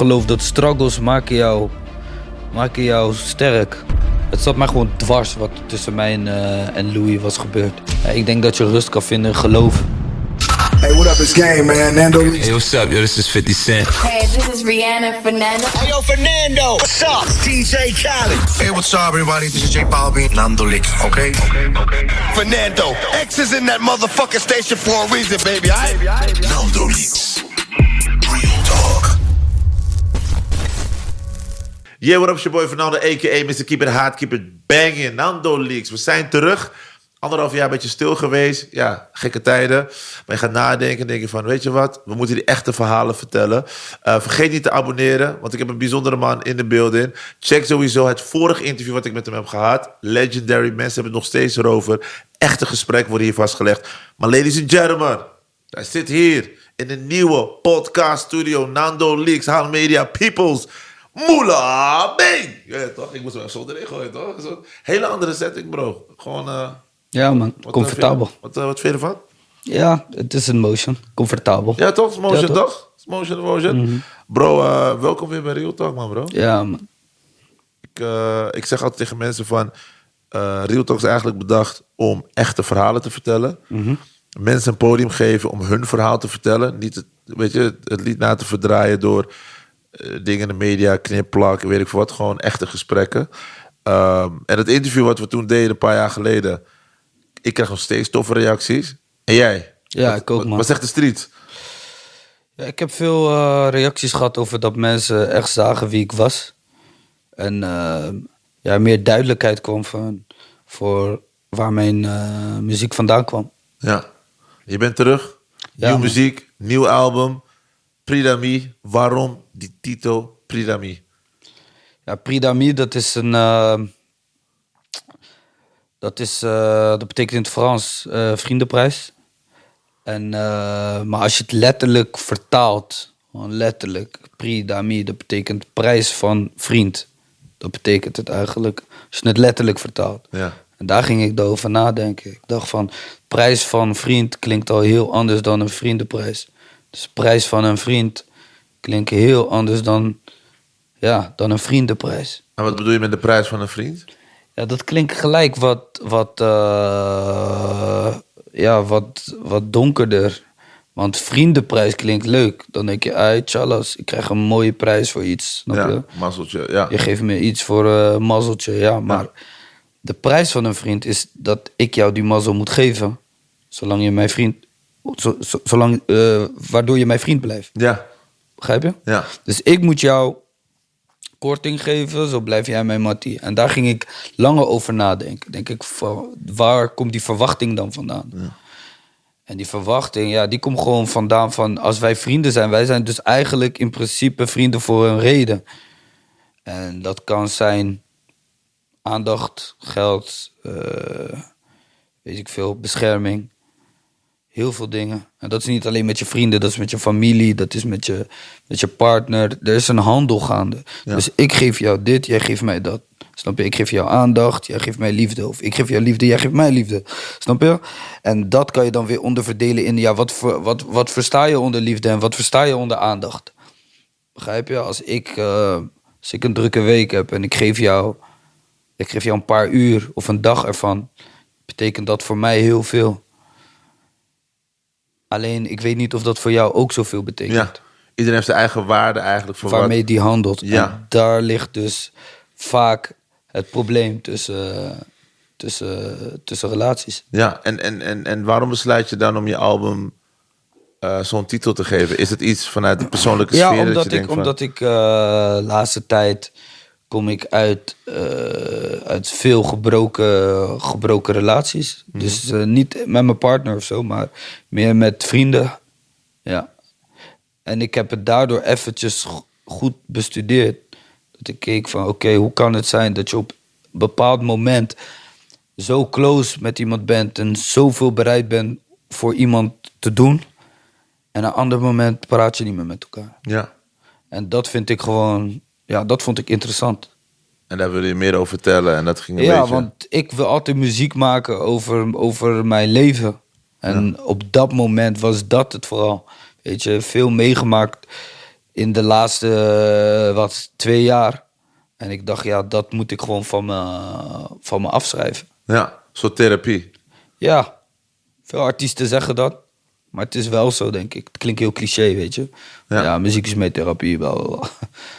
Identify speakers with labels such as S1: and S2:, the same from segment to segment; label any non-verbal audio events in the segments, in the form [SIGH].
S1: geloof dat struggles maken jou, maken jou sterk. Het zat mij gewoon dwars wat tussen mij en, eh, en Louis was gebeurd. Ik denk dat je rust kan vinden in geloof.
S2: Hey, what up? It's Game, man. Nando Leaks.
S3: Hey, what's up? Yo, this is 50 Cent.
S4: Hey, this is Rihanna Fernando.
S5: Hey, yo, Fernando. What's up? It's DJ Khaled.
S2: Hey, what's up, everybody? This is J Balvin. Nando Leaks. Okay? Okay, okay.
S5: Fernando. X is in that motherfucking station for a reason, baby. I
S2: Nando Leaks.
S6: Yeah, what up, your boy Fernando, a.k.a. Mr. Keep It Hard, Keep It Banging, Nando Leaks. We zijn terug. Anderhalf jaar een beetje stil geweest. Ja, gekke tijden. Maar je gaat nadenken en denk je van, weet je wat? We moeten die echte verhalen vertellen. Uh, vergeet niet te abonneren, want ik heb een bijzondere man in de building. Check sowieso het vorige interview wat ik met hem heb gehad. Legendary, mensen hebben het nog steeds erover. Echte gesprekken worden hier vastgelegd. Maar ladies and gentlemen, hij zit hier in de nieuwe podcast studio Nando Leaks, Haal Media Peoples. Moela Bang! Ja, toch? Ik moest er zo erin gooien, toch? Hele andere setting, bro. Gewoon... eh,
S1: Ja man,
S6: wat,
S1: comfortabel.
S6: eh, Wat, eh, wat vind je ervan?
S1: Ja, het is een motion. Comfortabel.
S6: Ja, toch? Motion,
S1: Ja, toch?
S6: toch? Motion, motion. Bro, eh, welkom weer bij Real Talk, man, bro.
S1: Ja man.
S6: Ik, eh, ik zeg altijd tegen mensen van... eh Real Talk is eigenlijk bedacht om echte verhalen te vertellen. Mensen een podium geven om hun verhaal te vertellen. Niet het, weet je, het lied na te verdraaien door eh, dingen in de media, knipplak, weet ik veel wat. Gewoon echte gesprekken. Ehm, en het interview wat we toen deden, een paar jaar geleden... Ik krijg nog steeds toffe reacties. En jij?
S1: Ja,
S6: Wat-
S1: ik ook, man.
S6: Wat zegt de street?
S1: Ja, ik heb veel eh, reacties gehad over dat mensen echt zagen wie ik was. En eh, ja, meer duidelijkheid kwam van, voor waar mijn eh, muziek vandaan kwam.
S6: Ja. Je bent terug.
S1: Ja,
S6: Nieuw
S1: man.
S6: muziek, nieuw album. Pridami. Waarom die titel Pridami?
S1: Ja, Pridami, dat is een. eh, dat, is, eh, dat betekent in het Frans eh, vriendenprijs. En, maar als je het letterlijk vertaalt, gewoon letterlijk, Pridami, dat betekent prijs van vriend. Dat betekent het eigenlijk, als je het letterlijk vertaalt.
S6: Ja.
S1: En daar ging ik over nadenken. Ik dacht van, prijs van vriend klinkt al heel anders dan een vriendenprijs. Dus prijs van een vriend klinkt heel anders dan, ja, dan een vriendenprijs.
S6: En wat bedoel je met de prijs van een vriend?
S1: Ja, dat klinkt gelijk wat, wat, eh, ja, wat, wat donkerder. Want vriendenprijs klinkt leuk. Dan denk je, ai, tjallas, ik krijg een mooie prijs voor iets. Snap je?
S6: Ja, mazzeltje. Ja.
S1: Je geeft me iets voor een mazzeltje, ja. Maar de prijs van een vriend is dat ik jou die mazzel moet geven. Zolang je mijn vriend... zo- zo- zolang, eh, waardoor je mijn vriend blijft.
S6: Ja.
S1: Begrijp je?
S6: Ja.
S1: Dus ik moet jou korting geven, zo blijf jij mijn mattie. En daar ging ik langer over nadenken. Denk ik, waar komt die verwachting dan vandaan? En die verwachting, ja, die komt gewoon vandaan van... als wij vrienden zijn, wij zijn dus eigenlijk in principe vrienden voor een reden. En dat kan zijn aandacht, geld, eh, weet ik veel, bescherming. Heel veel dingen. En dat is niet alleen met je vrienden, dat is met je familie, dat is met je, met je partner. Er is een handel gaande. Dus ik geef jou dit, jij geeft mij dat. Snap je? Ik geef jou aandacht, jij geeft mij liefde. Of ik geef jou liefde, jij geeft mij liefde. Snap je? En dat kan je dan weer onderverdelen in, ja, wat, wat, wat versta je onder liefde en wat versta je onder aandacht? Begrijp je? Als ik, eh, als ik een drukke week heb en ik geef jou, ik geef jou een paar uur of een dag ervan, betekent dat voor mij heel veel. Alleen, ik weet niet of dat voor jou ook zoveel betekent.
S6: ja. Iedereen heeft zijn eigen waarde eigenlijk voor
S1: Waarmee
S6: wat.
S1: die handelt.
S6: Ja.
S1: En daar ligt dus vaak het probleem tussen, tussen, tussen relaties.
S6: Ja, en, en, en, en waarom besluit je dan om je album eh, zo'n titel te geven? Is het iets vanuit de persoonlijke
S1: Ja,
S6: sfeer dat
S1: omdat
S6: je
S1: ik,
S6: van...
S1: omdat ik eh laatste tijd kom ik uit, eh, uit veel gebroken, gebroken relaties.
S6: Mhm.
S1: Dus eh, niet met mijn partner of zo, maar meer met vrienden. Ja. En ik heb het daardoor eventjes go- goed bestudeerd. Dat ik keek van, oké, hoe kan het zijn dat je op een bepaald moment zo close met iemand bent en zoveel bereid bent voor iemand te doen. En een ander moment praat je niet meer met elkaar.
S6: Ja,
S1: En dat vind ik gewoon, ja, dat vond ik interessant.
S6: en daar wil je meer over vertellen. En dat ging een
S1: Ja,
S6: beetje...
S1: want ik wil altijd muziek maken over, over mijn leven. En op dat moment was dat het vooral. Weet je, veel meegemaakt in de laatste, eh, wat, twee jaar. En ik dacht, ja, dat moet ik gewoon van me, van me afschrijven.
S6: Ja, soort therapie.
S1: Ja, veel artiesten zeggen dat. Maar het is wel zo, denk ik. Het klinkt heel cliché, weet je.
S6: Ja.
S1: Ja, muziek is met therapie. Bla, bla, bla.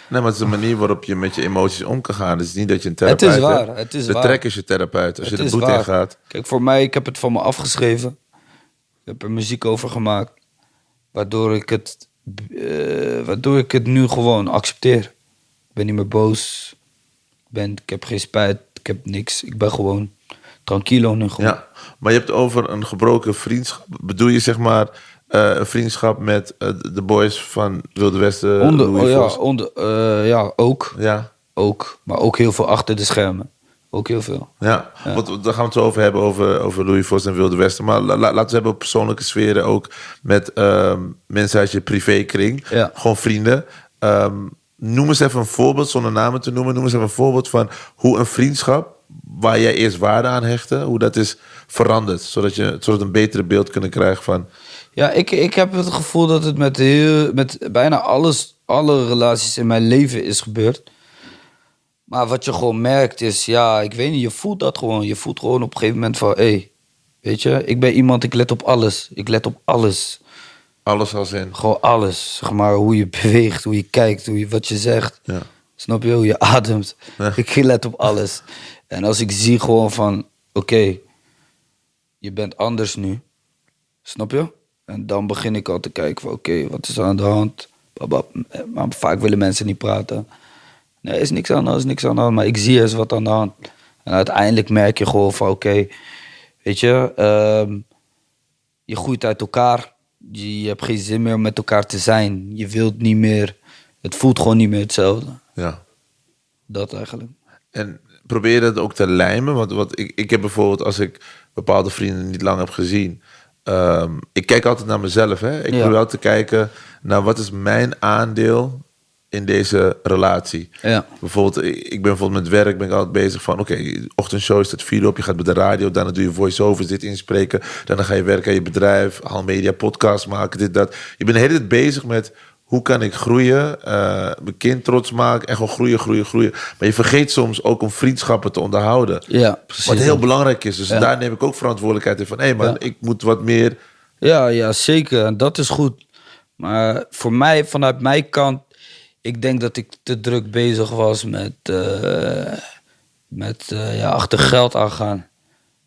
S6: Nee, maar het is een manier waarop je met je emoties om kan gaan. Het is niet dat je een
S1: Het
S6: therapeut
S1: is waar,
S6: hebt.
S1: het is
S6: de
S1: waar.
S6: trek is je therapeut. Als je
S1: Het
S6: de
S1: is
S6: boete in gaat.
S1: Kijk, voor mij, ik heb het van me afgeschreven. Ik heb er muziek over gemaakt. Waardoor ik het, eh, waardoor ik het nu gewoon accepteer. Ik ben niet meer boos. Ik, ben, ik heb geen spijt. Ik heb niks. Ik ben gewoon tranquilo nu gewoon.
S6: Ja, maar je hebt over een gebroken vriendschap. Bedoel je zeg maar eh, een vriendschap met eh, de boys van Wilde Westen?
S1: Onder, oh ja, onder, eh, ja, ook.
S6: Ja,
S1: Ook. Maar ook heel veel achter de schermen. Ook heel veel.
S6: ja. Want daar gaan we het zo over hebben, over, over Louis Vos en Wilde Westen. Maar la- la- laten we hebben op persoonlijke sferen ook. Met ehm, mensen uit je privékring.
S1: Ja.
S6: Gewoon vrienden. Ehm, noem eens even een voorbeeld, zonder namen te noemen. Noem eens even een voorbeeld van hoe een vriendschap... waar jij eerst waarde aan hechtte, hoe dat is veranderd. Zodat, je, zodat een betere beeld kunnen krijgen van...
S1: Ja, ik, ik heb het gevoel dat het met, heel, met bijna alles, alle relaties in mijn leven is gebeurd. Maar wat je gewoon merkt is, ja, ik weet niet, je voelt dat gewoon. Je voelt gewoon op een gegeven moment van, hé, hey, weet je, ik ben iemand, ik let op alles. Ik let op alles.
S6: Alles als in.
S1: Gewoon alles. Zeg maar, hoe je beweegt, hoe je kijkt, hoe je, wat je zegt.
S6: Ja.
S1: Snap je? Hoe je ademt.
S6: Ja.
S1: Ik let op alles. En als ik zie gewoon van, oké, je bent anders nu. Snap je? En dan begin ik al te kijken van, oké, wat is er aan de hand? Maar vaak willen mensen niet praten. Nee, is niks aan de hand, is niks aan de hand. Maar ik zie is wat aan de hand. En uiteindelijk merk je gewoon van, oké, weet je, ehm, je groeit uit elkaar. Je, je hebt geen zin meer om met elkaar te zijn. Je wilt niet meer, het voelt gewoon niet meer hetzelfde.
S6: Ja.
S1: Dat eigenlijk.
S6: En probeer dat ook te lijmen? Want wat ik, ik heb bijvoorbeeld, als ik bepaalde vrienden niet lang heb gezien... ehm, ik kijk altijd naar mezelf. Hè? Ik
S1: Ja.
S6: probeer altijd te kijken naar wat is mijn aandeel in deze relatie.
S1: Ja.
S6: Bijvoorbeeld, ik ben bijvoorbeeld met werk ben ik altijd bezig van... oké, ochtendshow staat vier op, je gaat bij de radio... daarna doe je voice-overs, dit inspreken... daarna ga je werken aan je bedrijf, Hal Media, podcast maken, dit, dat. Je bent de hele tijd bezig met... hoe kan ik groeien, eh, mijn kind trots maken... en gewoon groeien, groeien, groeien. Maar je vergeet soms ook om vriendschappen te onderhouden.
S1: Ja, precies.
S6: Wat heel belangrijk is. Dus
S1: Ja.
S6: daar neem ik ook verantwoordelijkheid in van... hé, maar
S1: Ja.
S6: ik moet wat meer...
S1: Ja, ja, zeker. En dat is goed. Maar voor mij, vanuit mijn kant, ik denk dat ik te druk bezig was met, eh, met eh, ja, achter geld aangaan.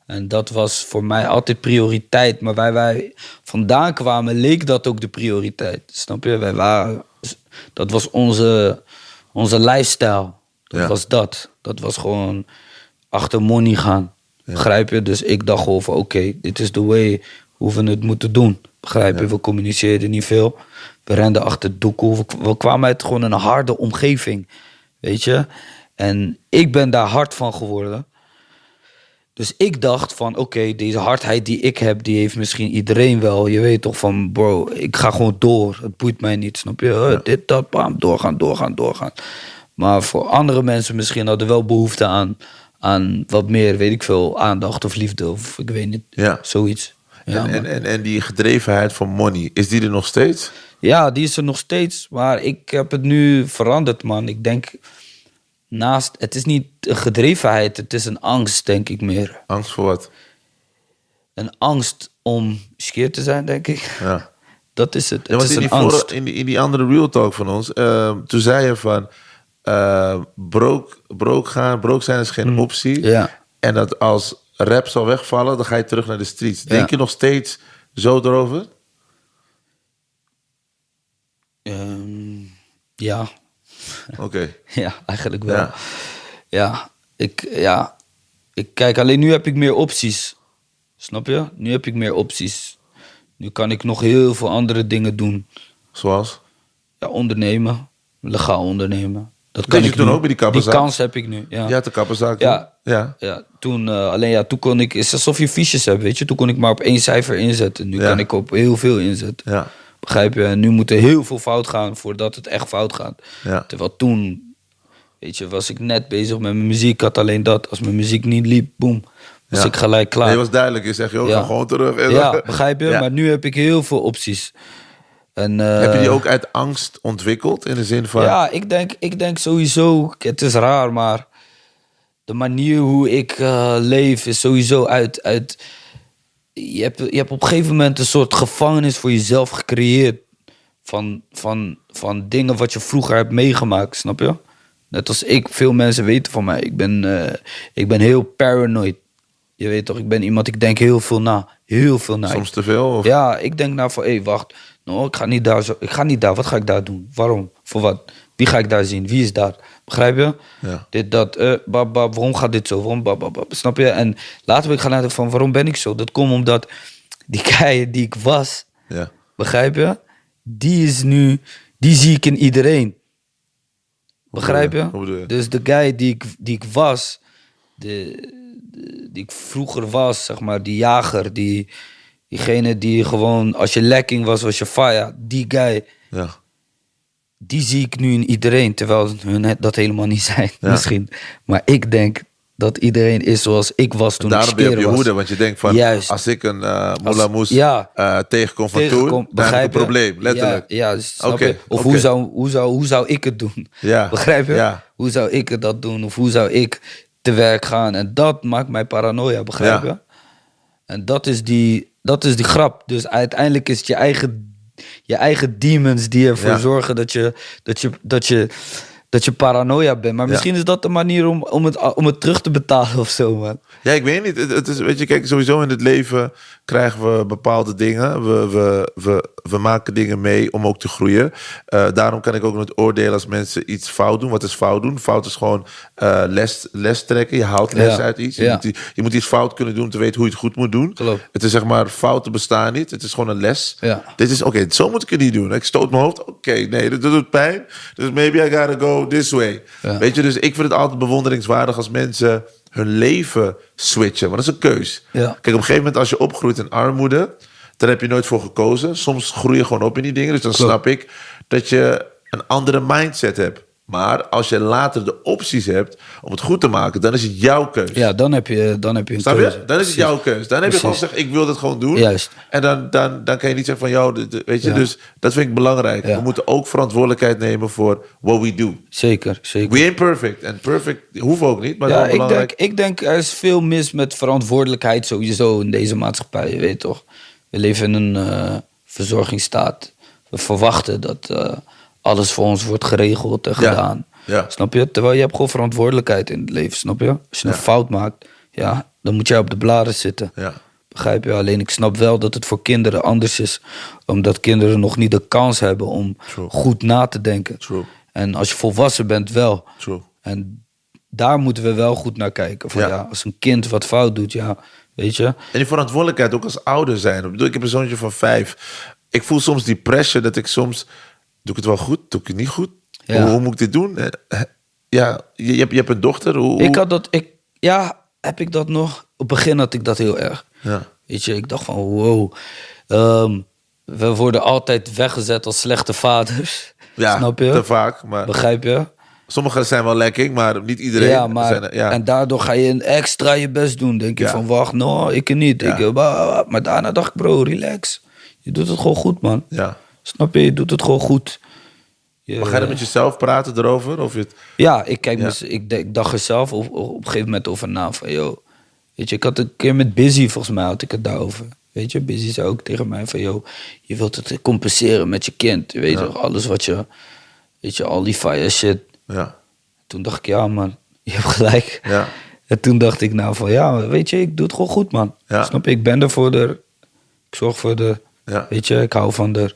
S1: En dat was voor mij altijd prioriteit. Maar waar wij vandaan kwamen, leek dat ook de prioriteit. Snap je? Wij waren, dat was onze, onze lifestyle. Dat
S6: Ja.
S1: was dat. Dat was gewoon achter money gaan. Begrijp je? Dus ik dacht gewoon van oké, dit is de way hoe we het moeten doen. Begrijp je? We communiceerden niet veel. We renden achter doekoe. We, we kwamen uit gewoon een harde omgeving. Weet je? En ik ben daar hard van geworden. Dus ik dacht van, oké, deze hardheid die ik heb, die heeft misschien iedereen wel. Je weet toch van, bro, ik ga gewoon door. Het boeit mij niet, snap je? Dit, dat, bam, doorgaan, doorgaan, doorgaan. Maar voor andere mensen misschien hadden wel behoefte aan, aan wat meer, weet ik veel, aandacht of liefde of ik weet niet,
S6: Ja.
S1: zoiets. Ja,
S6: en, en, en, en die gedrevenheid van money, is die er nog steeds?
S1: ja, die is er nog steeds, maar ik heb het nu veranderd, man. Ik denk, naast, het is niet een gedrevenheid, het is een angst, denk ik meer.
S6: Angst voor wat?
S1: een angst om skeer te zijn, denk ik.
S6: Ja. [LAUGHS]
S1: Dat is het.
S6: Ja,
S1: Het is
S6: in die, vorige- in, die, in die andere real talk van ons, ehm, toen zei je van, uh, broke, broke gaan, broke zijn is geen optie.
S1: Hmm. Ja.
S6: En dat als rap zal wegvallen, dan ga je terug naar de streets. Denk je nog steeds zo erover?
S1: Ehm, ja. [LAUGHS]
S6: Oké.
S1: ja, eigenlijk wel.
S6: Ja.
S1: Ja. ik, ja, ik kijk, alleen nu heb ik meer opties. Snap je? Nu heb ik meer opties. Nu kan ik nog heel veel andere dingen doen.
S6: Zoals?
S1: Ja, ondernemen. Legaal ondernemen. Dat kan
S6: je
S1: ik
S6: toen
S1: nu.
S6: ook bij die kapperszaak?
S1: Die kans heb ik nu, ja.
S6: Ja, de kapperszaak.
S1: Ja.
S6: Ja.
S1: Ja, toen, eh, alleen ja, toen kon ik, het is alsof je fiches hebt, weet je. Toen kon ik maar op één cijfer inzetten. Nu
S6: Ja.
S1: kan ik op heel veel inzetten.
S6: Ja.
S1: Begrijp je? En nu moet er heel veel fout gaan voordat het echt fout gaat.
S6: Ja.
S1: Terwijl toen, weet je, was ik net bezig met mijn muziek. Ik had alleen dat. Als mijn muziek niet liep, boem, was
S6: Ja.
S1: ik gelijk klaar.
S6: Nee, was duidelijk. Je zegt, joh,
S1: Ja.
S6: gewoon terug. En
S1: Ja, begrijp je? Maar nu heb ik heel veel opties. En, eh,
S6: Heb je die ook uit angst ontwikkeld? In de zin van...
S1: Ja, ik denk, ik denk sowieso, het is raar, maar de manier hoe ik eh, leef is sowieso uit. uit je, hebt, je hebt op een gegeven moment een soort gevangenis voor jezelf gecreëerd. Van, van, van dingen wat je vroeger hebt meegemaakt, snap je? Net als ik, veel mensen weten van mij. Ik ben, eh, ik ben heel paranoid. Je weet toch, ik ben iemand, ik denk heel veel na. Heel veel na.
S6: Soms te veel? Of?
S1: Ja, ik denk nou van, hé, wacht. Nou, ik ga niet daar zo. Ik ga niet daar. Wat ga ik daar doen? Waarom? Voor wat? Wie ga ik daar zien? Wie is daar? Begrijp je?
S6: Ja.
S1: Dit, dat, bab, bab, waarom gaat dit zo? Waarom, bab, bab, bab? Snap je? En later ben ik gaan nadenken van, waarom ben ik zo? Dat komt omdat die kei die ik was,
S6: Ja.
S1: begrijp je? Die is nu, die zie ik in iedereen. Begrijp je? Dus de guy die ik, die ik was, de, de- die ik vroeger was, zeg maar, die jager, die, diegene die gewoon, als je lekking was, was je fire. Die guy,
S6: Ja.
S1: Die zie ik nu in iedereen, terwijl hun het- dat helemaal niet [LAUGHS] zijn,
S6: Ja.
S1: misschien. Maar ik denk dat iedereen is zoals ik was toen
S6: Daarom
S1: ik
S6: ben je op je hoede, want je denkt van...
S1: Juist.
S6: Als ik een uh,
S1: ja.
S6: eh, tegenkom van
S1: Tegenkom,
S6: toen, dan heb ik een probleem, letterlijk.
S1: Ja, ja snap
S6: Oké,
S1: je? Of hoe, zou, hoe, zou, hoe zou ik het doen?
S6: Ja, [LAUGHS]
S1: Begrijp je?
S6: ja.
S1: Hoe zou ik het dat doen? Of hoe zou ik te werk gaan? En dat maakt mij paranoia, begrijp
S6: Ja.
S1: je? En dat is, die, dat is die grap. Dus uiteindelijk is het je eigen, je eigen demons die ervoor
S6: Ja.
S1: zorgen dat je, dat, je, dat, je, dat je paranoia bent. Maar
S6: Ja.
S1: misschien is dat de manier om, om, het, om het terug te betalen of zo, man.
S6: Ja, ik weet niet. Het, het is, weet je, kijk, sowieso in het leven krijgen we bepaalde dingen. We, we, we, we maken dingen mee om ook te groeien. Eh, daarom kan ik ook nooit oordelen als mensen iets fout doen. Wat is fout doen? Fout is gewoon eh, les, les trekken. Je haalt les
S1: Ja.
S6: uit iets. Je,
S1: Ja.
S6: moet, je moet iets fout kunnen doen om te weten hoe je het goed moet doen.
S1: Klopt.
S6: Het is zeg maar, fouten bestaan niet. Het is gewoon een les.
S1: Ja.
S6: Dit is, oké, zo moet ik het niet doen. Ik stoot mijn hoofd. Oké, nee, dat, dat doet pijn. Dus maybe I gotta go this way. Weet je, dus ik vind het altijd bewonderingswaardig als mensen hun leven switchen. Want dat is een keus.
S1: Ja.
S6: Kijk, op een gegeven moment als je opgroeit in armoede... daar heb je nooit voor gekozen. Soms groei je gewoon op in die dingen. Dus dan
S1: Klopt.
S6: snap ik dat je een andere mindset hebt. Maar als je later de opties hebt om het goed te maken... dan is het jouw keus.
S1: Ja, dan heb je, dan heb je een
S6: Snap
S1: keuze.
S6: je? Dan is het jouw keus. Dan heb je gewoon gezegd, ik wil dit gewoon doen.
S1: Juist.
S6: En dan, dan, dan kan je niet zeggen van, de- weet je,
S1: Ja.
S6: dus dat vind ik belangrijk.
S1: Ja.
S6: We moeten ook verantwoordelijkheid nemen voor what we do.
S1: Zeker, zeker.
S6: We ain't perfect. En perfect hoeft ook niet, maar
S1: Ja, ik
S6: belangrijk.
S1: denk, ik denk er is veel mis met verantwoordelijkheid sowieso in deze maatschappij. Je weet toch? We leven in een eh, verzorgingsstaat. We verwachten dat eh, alles voor ons wordt geregeld en gedaan.
S6: ja.
S1: Snap je? Terwijl je hebt gewoon verantwoordelijkheid in het leven, snap je? Als je een fout maakt, ja, dan moet jij op de bladen zitten.
S6: Ja.
S1: Begrijp je? Alleen ik snap wel dat het voor kinderen anders is. Omdat kinderen nog niet de kans hebben om
S6: True.
S1: goed na te denken.
S6: True.
S1: En als je volwassen bent, wel.
S6: True.
S1: En daar moeten we wel goed naar kijken. Van,
S6: Ja.
S1: ja. als een kind wat fout doet, ja, weet je.
S6: En die verantwoordelijkheid ook als ouder zijn. Ik bedoel, ik heb een zoontje van vijf. Ik voel soms die pressure dat ik soms... Doe ik het wel goed? Doe ik het niet goed?
S1: Ja.
S6: Hoe, hoe moet ik dit doen? Eh, Ja, je, je, hebt, je hebt een dochter. Hoe,
S1: Ik had dat, ik, ja, heb ik dat nog? Op het begin had ik dat heel erg.
S6: Ja.
S1: Weet je, ik dacht van, wow. ehm, we worden altijd weggezet als slechte vaders. [LAUGHS]
S6: Ja,
S1: Snap je?
S6: te vaak. Maar
S1: Begrijp je?
S6: sommigen zijn wel lekking, maar niet iedereen.
S1: Ja, maar,
S6: Zijn ja.
S1: en daardoor ga je een extra je best doen. Denk je
S6: Ja.
S1: van, wacht, no, ik niet. Ik, maar daarna dacht ik, bro, relax. Je doet het gewoon goed, man.
S6: ja.
S1: Snap je? Je doet het gewoon goed. Je-
S6: Maar ga je er met jezelf praten erover? Of je het...
S1: Ja, ik, kijk,
S6: Ja.
S1: dus ik, dacht er zelf op, op een gegeven moment over na. Van, yo, weet je, ik had een keer met Busy, volgens mij had ik het daarover. Weet je, Busy zei ook tegen mij van, yo, je wilt het compenseren met je kind. Je weet
S6: Ja.
S1: toch, alles wat je, weet je, al die fire shit.
S6: Ja.
S1: Toen dacht ik, ja man, [LAUGHS] je hebt gelijk.
S6: Ja.
S1: En toen dacht ik nou van, ja, weet je, ik doe het gewoon goed man.
S6: Ja.
S1: Snap je, ik ben er voor de, ik zorg voor de, weet je, ik hou van de,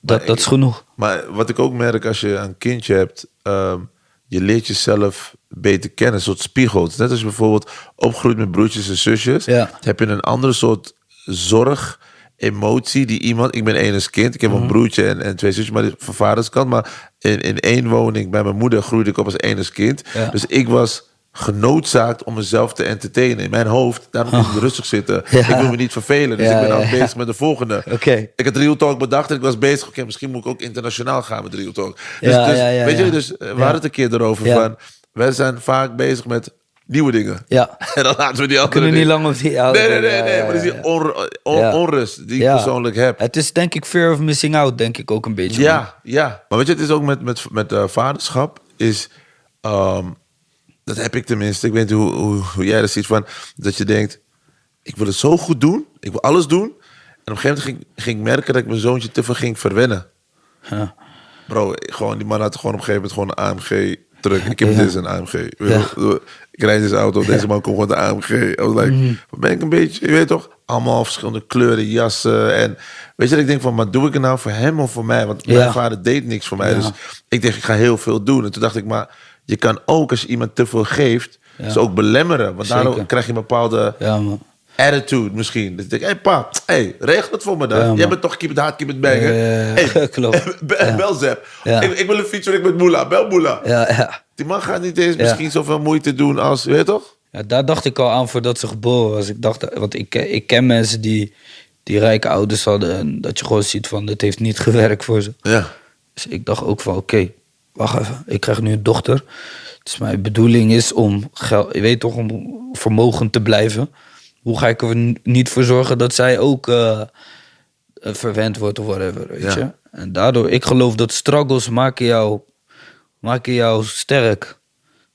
S1: dat,
S6: ik-
S1: dat is genoeg.
S6: Maar wat ik ook merk als je een kindje hebt, ehm, je leert jezelf beter kennen, een soort spiegels. Net als je bijvoorbeeld opgroeit met broertjes en zusjes,
S1: Ja.
S6: heb je een andere soort zorg, emotie die iemand. Ik ben enig kind, ik heb
S1: Mhm.
S6: een broertje en, en twee zusjes, maar van vaderskant. Maar in, in één woning bij mijn moeder groeide ik op als enig kind.
S1: Ja.
S6: Dus ik was genoodzaakt om mezelf te entertainen. In mijn hoofd, daarom moet ik rustig zitten.
S1: Ja.
S6: Ik wil me niet vervelen, dus
S1: Ja,
S6: ik ben al
S1: ja.
S6: bezig met de volgende.
S1: Oké.
S6: Ik had Real Talk bedacht en ik was bezig. Oké, misschien moet ik ook internationaal gaan met Real Talk. Dus, dus, weet je, dus eh, we hadden het een keer erover van... Wij zijn vaak bezig met nieuwe dingen.
S1: Ja. [LAUGHS]
S6: En dan laten we die andere
S1: kunnen niet lang op die oude...
S6: Nee, nee, nee,
S1: ja,
S6: nee.
S1: ja,
S6: maar dat is die
S1: ja.
S6: on- on-
S1: Ja.
S6: onrust die ik persoonlijk heb.
S1: Het is denk ik fear of missing out, denk ik ook een beetje. man.
S6: Ja, ja. Maar weet je, het is ook met, met, met eh, vaderschap. Is, ehm, dat heb ik tenminste. Ik weet niet hoe, hoe, hoe jij dat ziet. Van, dat je denkt, ik wil het zo goed doen. Ik wil alles doen. En op een gegeven moment ging, ging ik merken dat ik mijn zoontje te veel ging verwennen.
S1: Ja.
S6: Bro, gewoon, die man had gewoon op een gegeven moment gewoon een AMG terug. Ik heb
S1: Ja.
S6: dit is een AMG. Ik rijd deze auto. Deze man komt gewoon de AMG. I was like,
S1: Mhm.
S6: wat ben ik een beetje, je weet toch? Allemaal verschillende kleuren, jassen. En weet je dat ik denk van, maar doe ik het nou voor hem of voor mij? Want mijn vader deed niks voor mij. Dus ik dacht, ik ga heel veel doen. En toen dacht ik, maar je kan ook als je iemand te veel geeft,
S1: Ja.
S6: ze ook belemmeren. Want daardoor krijg je een bepaalde
S1: Ja, man.
S6: attitude misschien. Dus ik denk, hé hey, pa, hey, regel het voor me dan.
S1: Ja.
S6: Jij bent toch keep it hard, keep it bang. Hey, [LAUGHS]
S1: Klopt. [LAUGHS]
S6: Bel, Zep. Ik, ik wil een featuring met Moela. Bel Moela.
S1: Ja, ja.
S6: Die man gaat niet eens misschien zoveel moeite doen als, weet je toch?
S1: Ja, daar dacht ik al aan voordat ze geboren was. Ik dacht, want ik, ik ken mensen die, die rijke ouders hadden. En dat je gewoon ziet van, het heeft niet gewerkt voor ze.
S6: Ja.
S1: Dus ik dacht ook van, oké, wacht even. Ik krijg nu een dochter. Dus mijn bedoeling is om, geld, je weet toch, om vermogen te blijven. Hoe ga ik er niet voor zorgen dat zij ook eh, eh, verwend wordt of whatever, weet
S6: Ja.
S1: je? En daardoor, ik geloof dat struggles maken jou, maken jou sterk.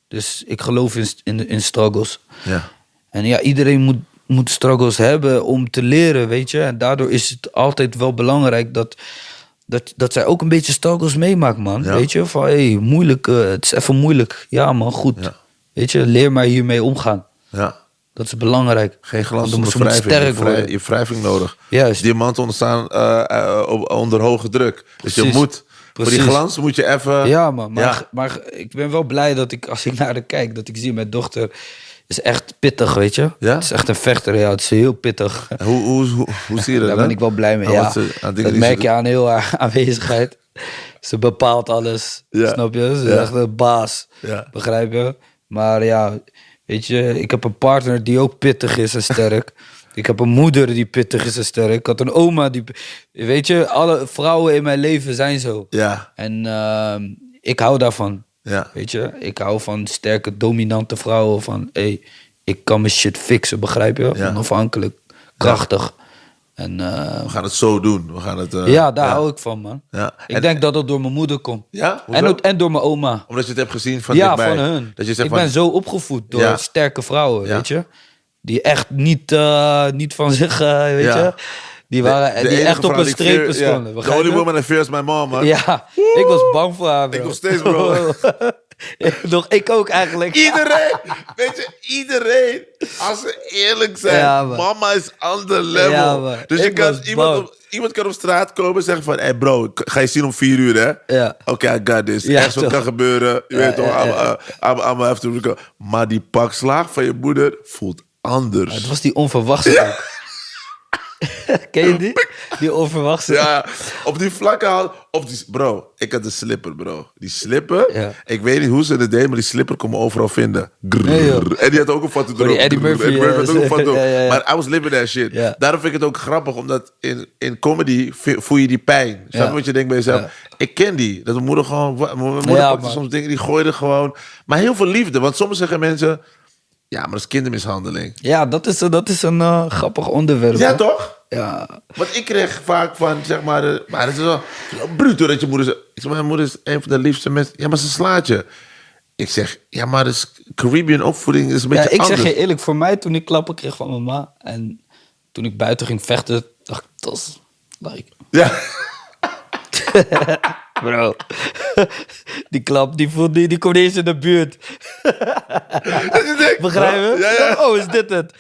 S1: Dus ik geloof in, in, in struggles.
S6: Ja.
S1: En ja, iedereen moet, moet struggles hebben om te leren, weet je. En daardoor is het altijd wel belangrijk dat, dat, dat zij ook een beetje struggles meemaakt, man.
S6: Ja.
S1: Weet je, van hé, hey, moeilijk, eh, het is even moeilijk. Ja, man, goed.
S6: Ja.
S1: Weet je, leer maar hiermee omgaan.
S6: Ja.
S1: Dat is belangrijk.
S6: Geen glans
S1: moet
S6: wrijving.
S1: sterk
S6: Je,
S1: worden.
S6: je wrijving nodig.
S1: Juist.
S6: Diamanten ontstaan eh, eh, onder hoge druk. Dus je
S1: Precies.
S6: moet, voor die
S1: Precies.
S6: glans moet je even...
S1: Ja, man. Maar,
S6: Ja.
S1: maar ik ben wel blij dat ik, als ik [LAUGHS] naar haar kijk, dat ik zie mijn dochter is echt pittig, weet je.
S6: Ja?
S1: Het is echt een vechter, ja. Het is heel pittig.
S6: Hoe, hoe, hoe, hoe zie je dat
S1: Daar
S6: dan?
S1: ben ik wel blij mee. Ja,
S6: ze-
S1: dat merk je aan heel haar [LAUGHS] aanwezigheid. Ze bepaalt alles.
S6: Ja.
S1: Snap je? Ze is echt een baas.
S6: Ja.
S1: Begrijp je? Maar ja, weet je, ik heb een partner die ook pittig is en sterk. [LAUGHS] ik heb een moeder die pittig is en sterk. Ik had een oma die. Weet je, alle vrouwen in mijn leven zijn zo.
S6: Ja,
S1: En ehm, ik hou daarvan.
S6: Ja.
S1: Weet je, ik hou van sterke, dominante vrouwen. Van hé, hey, ik kan mijn shit fixen, begrijp je?
S6: Ja.
S1: Onafhankelijk, krachtig. En eh,
S6: We gaan het zo doen. We gaan het... eh,
S1: ja, daar hou ik van, man.
S6: Ja.
S1: Ik
S6: En-
S1: denk dat dat door mijn moeder komt.
S6: Ja?
S1: En, en door mijn oma.
S6: Omdat je het hebt gezien van
S1: ja, van hun.
S6: Dat je zegt
S1: ik
S6: van,
S1: ben zo opgevoed door sterke vrouwen, weet je? Die echt niet, eh, niet van zich, weet je? Die, waren,
S6: de
S1: die
S6: enige
S1: echt op een streep stonden.
S6: The
S1: begrijp
S6: only woman that fears my mom, man.
S1: Ja, ik was bang voor haar, bro.
S6: Ik nog steeds, bro. [LAUGHS]
S1: Nog, ik ook eigenlijk.
S6: Iedereen, [LAUGHS] weet je, iedereen, als ze eerlijk zijn,
S1: Ja,
S6: mama is ander level.
S1: Ja,
S6: dus je
S1: Ik
S6: kan, iemand, op, iemand kan op straat komen en zeggen van, hé hey bro, ik ga je zien om vier uur, hè?
S1: Ja.
S6: Oké, I got this.
S1: Ja,
S6: Echt wat kan gebeuren. Je weet toch, I'm, uh, I'm, I'm have to go. Maar die pakslaag van je moeder voelt anders.
S1: Het was die onverwachte. [LAUGHS] Ken je die? Die onverwachte.
S6: Ja, op die vlakke haal. Op die, bro, ik had de slipper, bro. Die slipper,
S1: Ja.
S6: ik weet niet hoe ze het deed, maar die slipper kon me overal vinden. Grrr. En die had ook een foto erop.
S1: die Eddie. Murphy,
S6: Eddie had ook een foto. [LAUGHS]
S1: ja, ja, ja.
S6: Maar I was living that shit. Daarom vind ik het ook grappig, omdat in, in comedy voel je die pijn. Snap je wat je denkt bij jezelf? Ik ken die. Dat mijn moeder gewoon... Mijn moeder soms dingen, die gooide gewoon... Maar heel veel liefde, want soms zeggen mensen... Ja, maar dat is kindermishandeling.
S1: Ja, dat is, dat is een eh, grappig onderwerp.
S6: Ja, toch?
S1: Ja.
S6: Want ik kreeg vaak van, zeg maar, eh, maar het is wel, het is wel bruto dat je moeder zegt. Ik zeg, mijn moeder is een van de liefste mensen. Ja, maar ze slaat je. Ik zeg, ja, maar dus Caribbean opvoeding is een beetje
S1: ja, ik
S6: anders.
S1: zeg je eerlijk, voor mij toen ik klappen kreeg van mijn ma en toen ik buiten ging vechten, dacht ik, dat is like,
S6: Ja, [LAUGHS]
S1: bro. die klap, die, voelt, die, die komt niet eens in de buurt. [LAUGHS]
S6: dat je denkt,
S1: Begrijp je?
S6: Ja, ja.
S1: Oh, is dit het?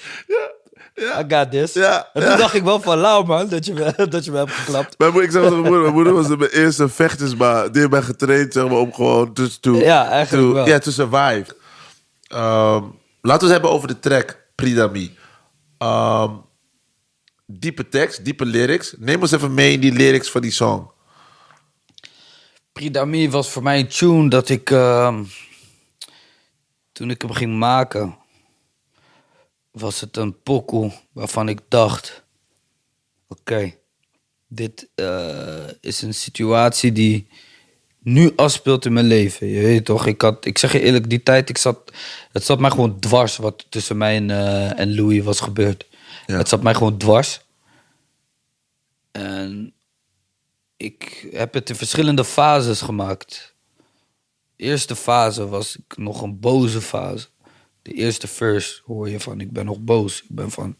S1: I got this.
S6: Ja,
S1: en toen
S6: ja.
S1: dacht ik wel van, lauw man, dat je me, [LAUGHS] dat je me hebt geklapt.
S6: Mijn moeder, ik zeg tegen mijn moeder, mijn moeder was mijn eerste vechtersma. Die heeft mij getraind, zeg maar, om gewoon to, to,
S1: Ja, eigenlijk
S6: to,
S1: wel.
S6: Ja, to survive. Ehm, laten we het hebben over de track Pridami. Ehm, diepe tekst, diepe lyrics. Neem ons even mee in die lyrics van die song.
S1: Pridami was voor mij een tune dat ik... ehm, toen ik hem ging maken... was het een pokoe waarvan ik dacht... Oké, dit eh, is een situatie die nu afspeelt in mijn leven. Je weet toch, ik, had, ik zeg je eerlijk, die tijd, ik zat, het zat mij gewoon dwars wat tussen mij en, eh, en Louis was gebeurd.
S6: Ja.
S1: Het zat mij gewoon dwars. En ik heb het in verschillende fases gemaakt. De eerste fase was ik nog een boze fase. De eerste verse hoor je van, ik ben nog boos. Ik ben van,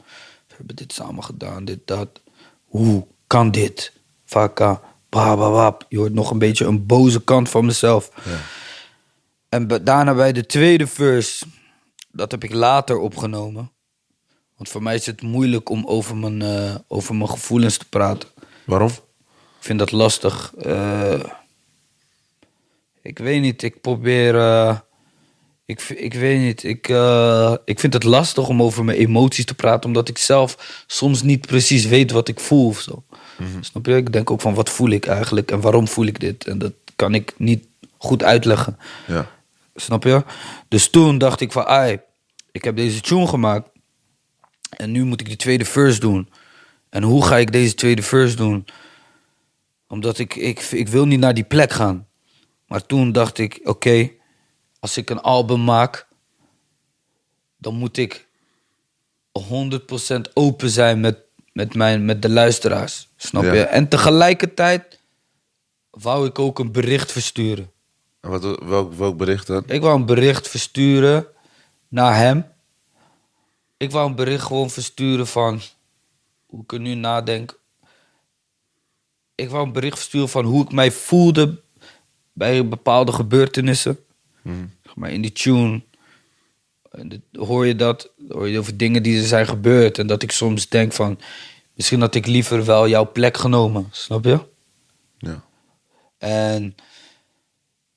S1: we hebben dit samen gedaan, dit, dat. Hoe kan dit? Vaka, bababab. Je hoort nog een beetje een boze kant van mezelf. En be- daarna bij de tweede verse, dat heb ik later opgenomen. Want voor mij is het moeilijk om over mijn, eh, over mijn gevoelens te praten.
S6: Waarom?
S1: Ik vind dat lastig. Eh, ik weet niet, ik probeer. eh, ik, ik weet niet, ik, eh, ik vind het lastig om over mijn emoties te praten, omdat ik zelf soms niet precies weet wat ik voel of zo. Snap je? Ik denk ook van wat voel ik eigenlijk en waarom voel ik dit? En dat kan ik niet goed uitleggen.
S6: Ja.
S1: Snap je? Dus toen dacht ik van, ai, ik heb deze tune gemaakt. En nu moet ik de tweede verse doen. En hoe ga ik deze tweede verse doen? Omdat ik, ik, ik wil niet naar die plek gaan. Maar toen dacht ik, oké, als ik een album maak, dan moet ik 100% open zijn met, met, mijn, met de luisteraars. Snap
S6: Ja.
S1: je? En tegelijkertijd wou ik ook een bericht versturen.
S6: En wat, welk, welk bericht dan?
S1: Ik wou een bericht versturen naar hem. Ik wou een bericht gewoon versturen van hoe ik er nu nadenk. Ik wou een bericht versturen van hoe ik mij voelde bij bepaalde gebeurtenissen. Zeg Maar in die tune hoor je dat, hoor je over dingen die er zijn gebeurd. En dat ik soms denk van, misschien had ik liever wel jouw plek genomen. Snap je?
S6: Ja.
S1: En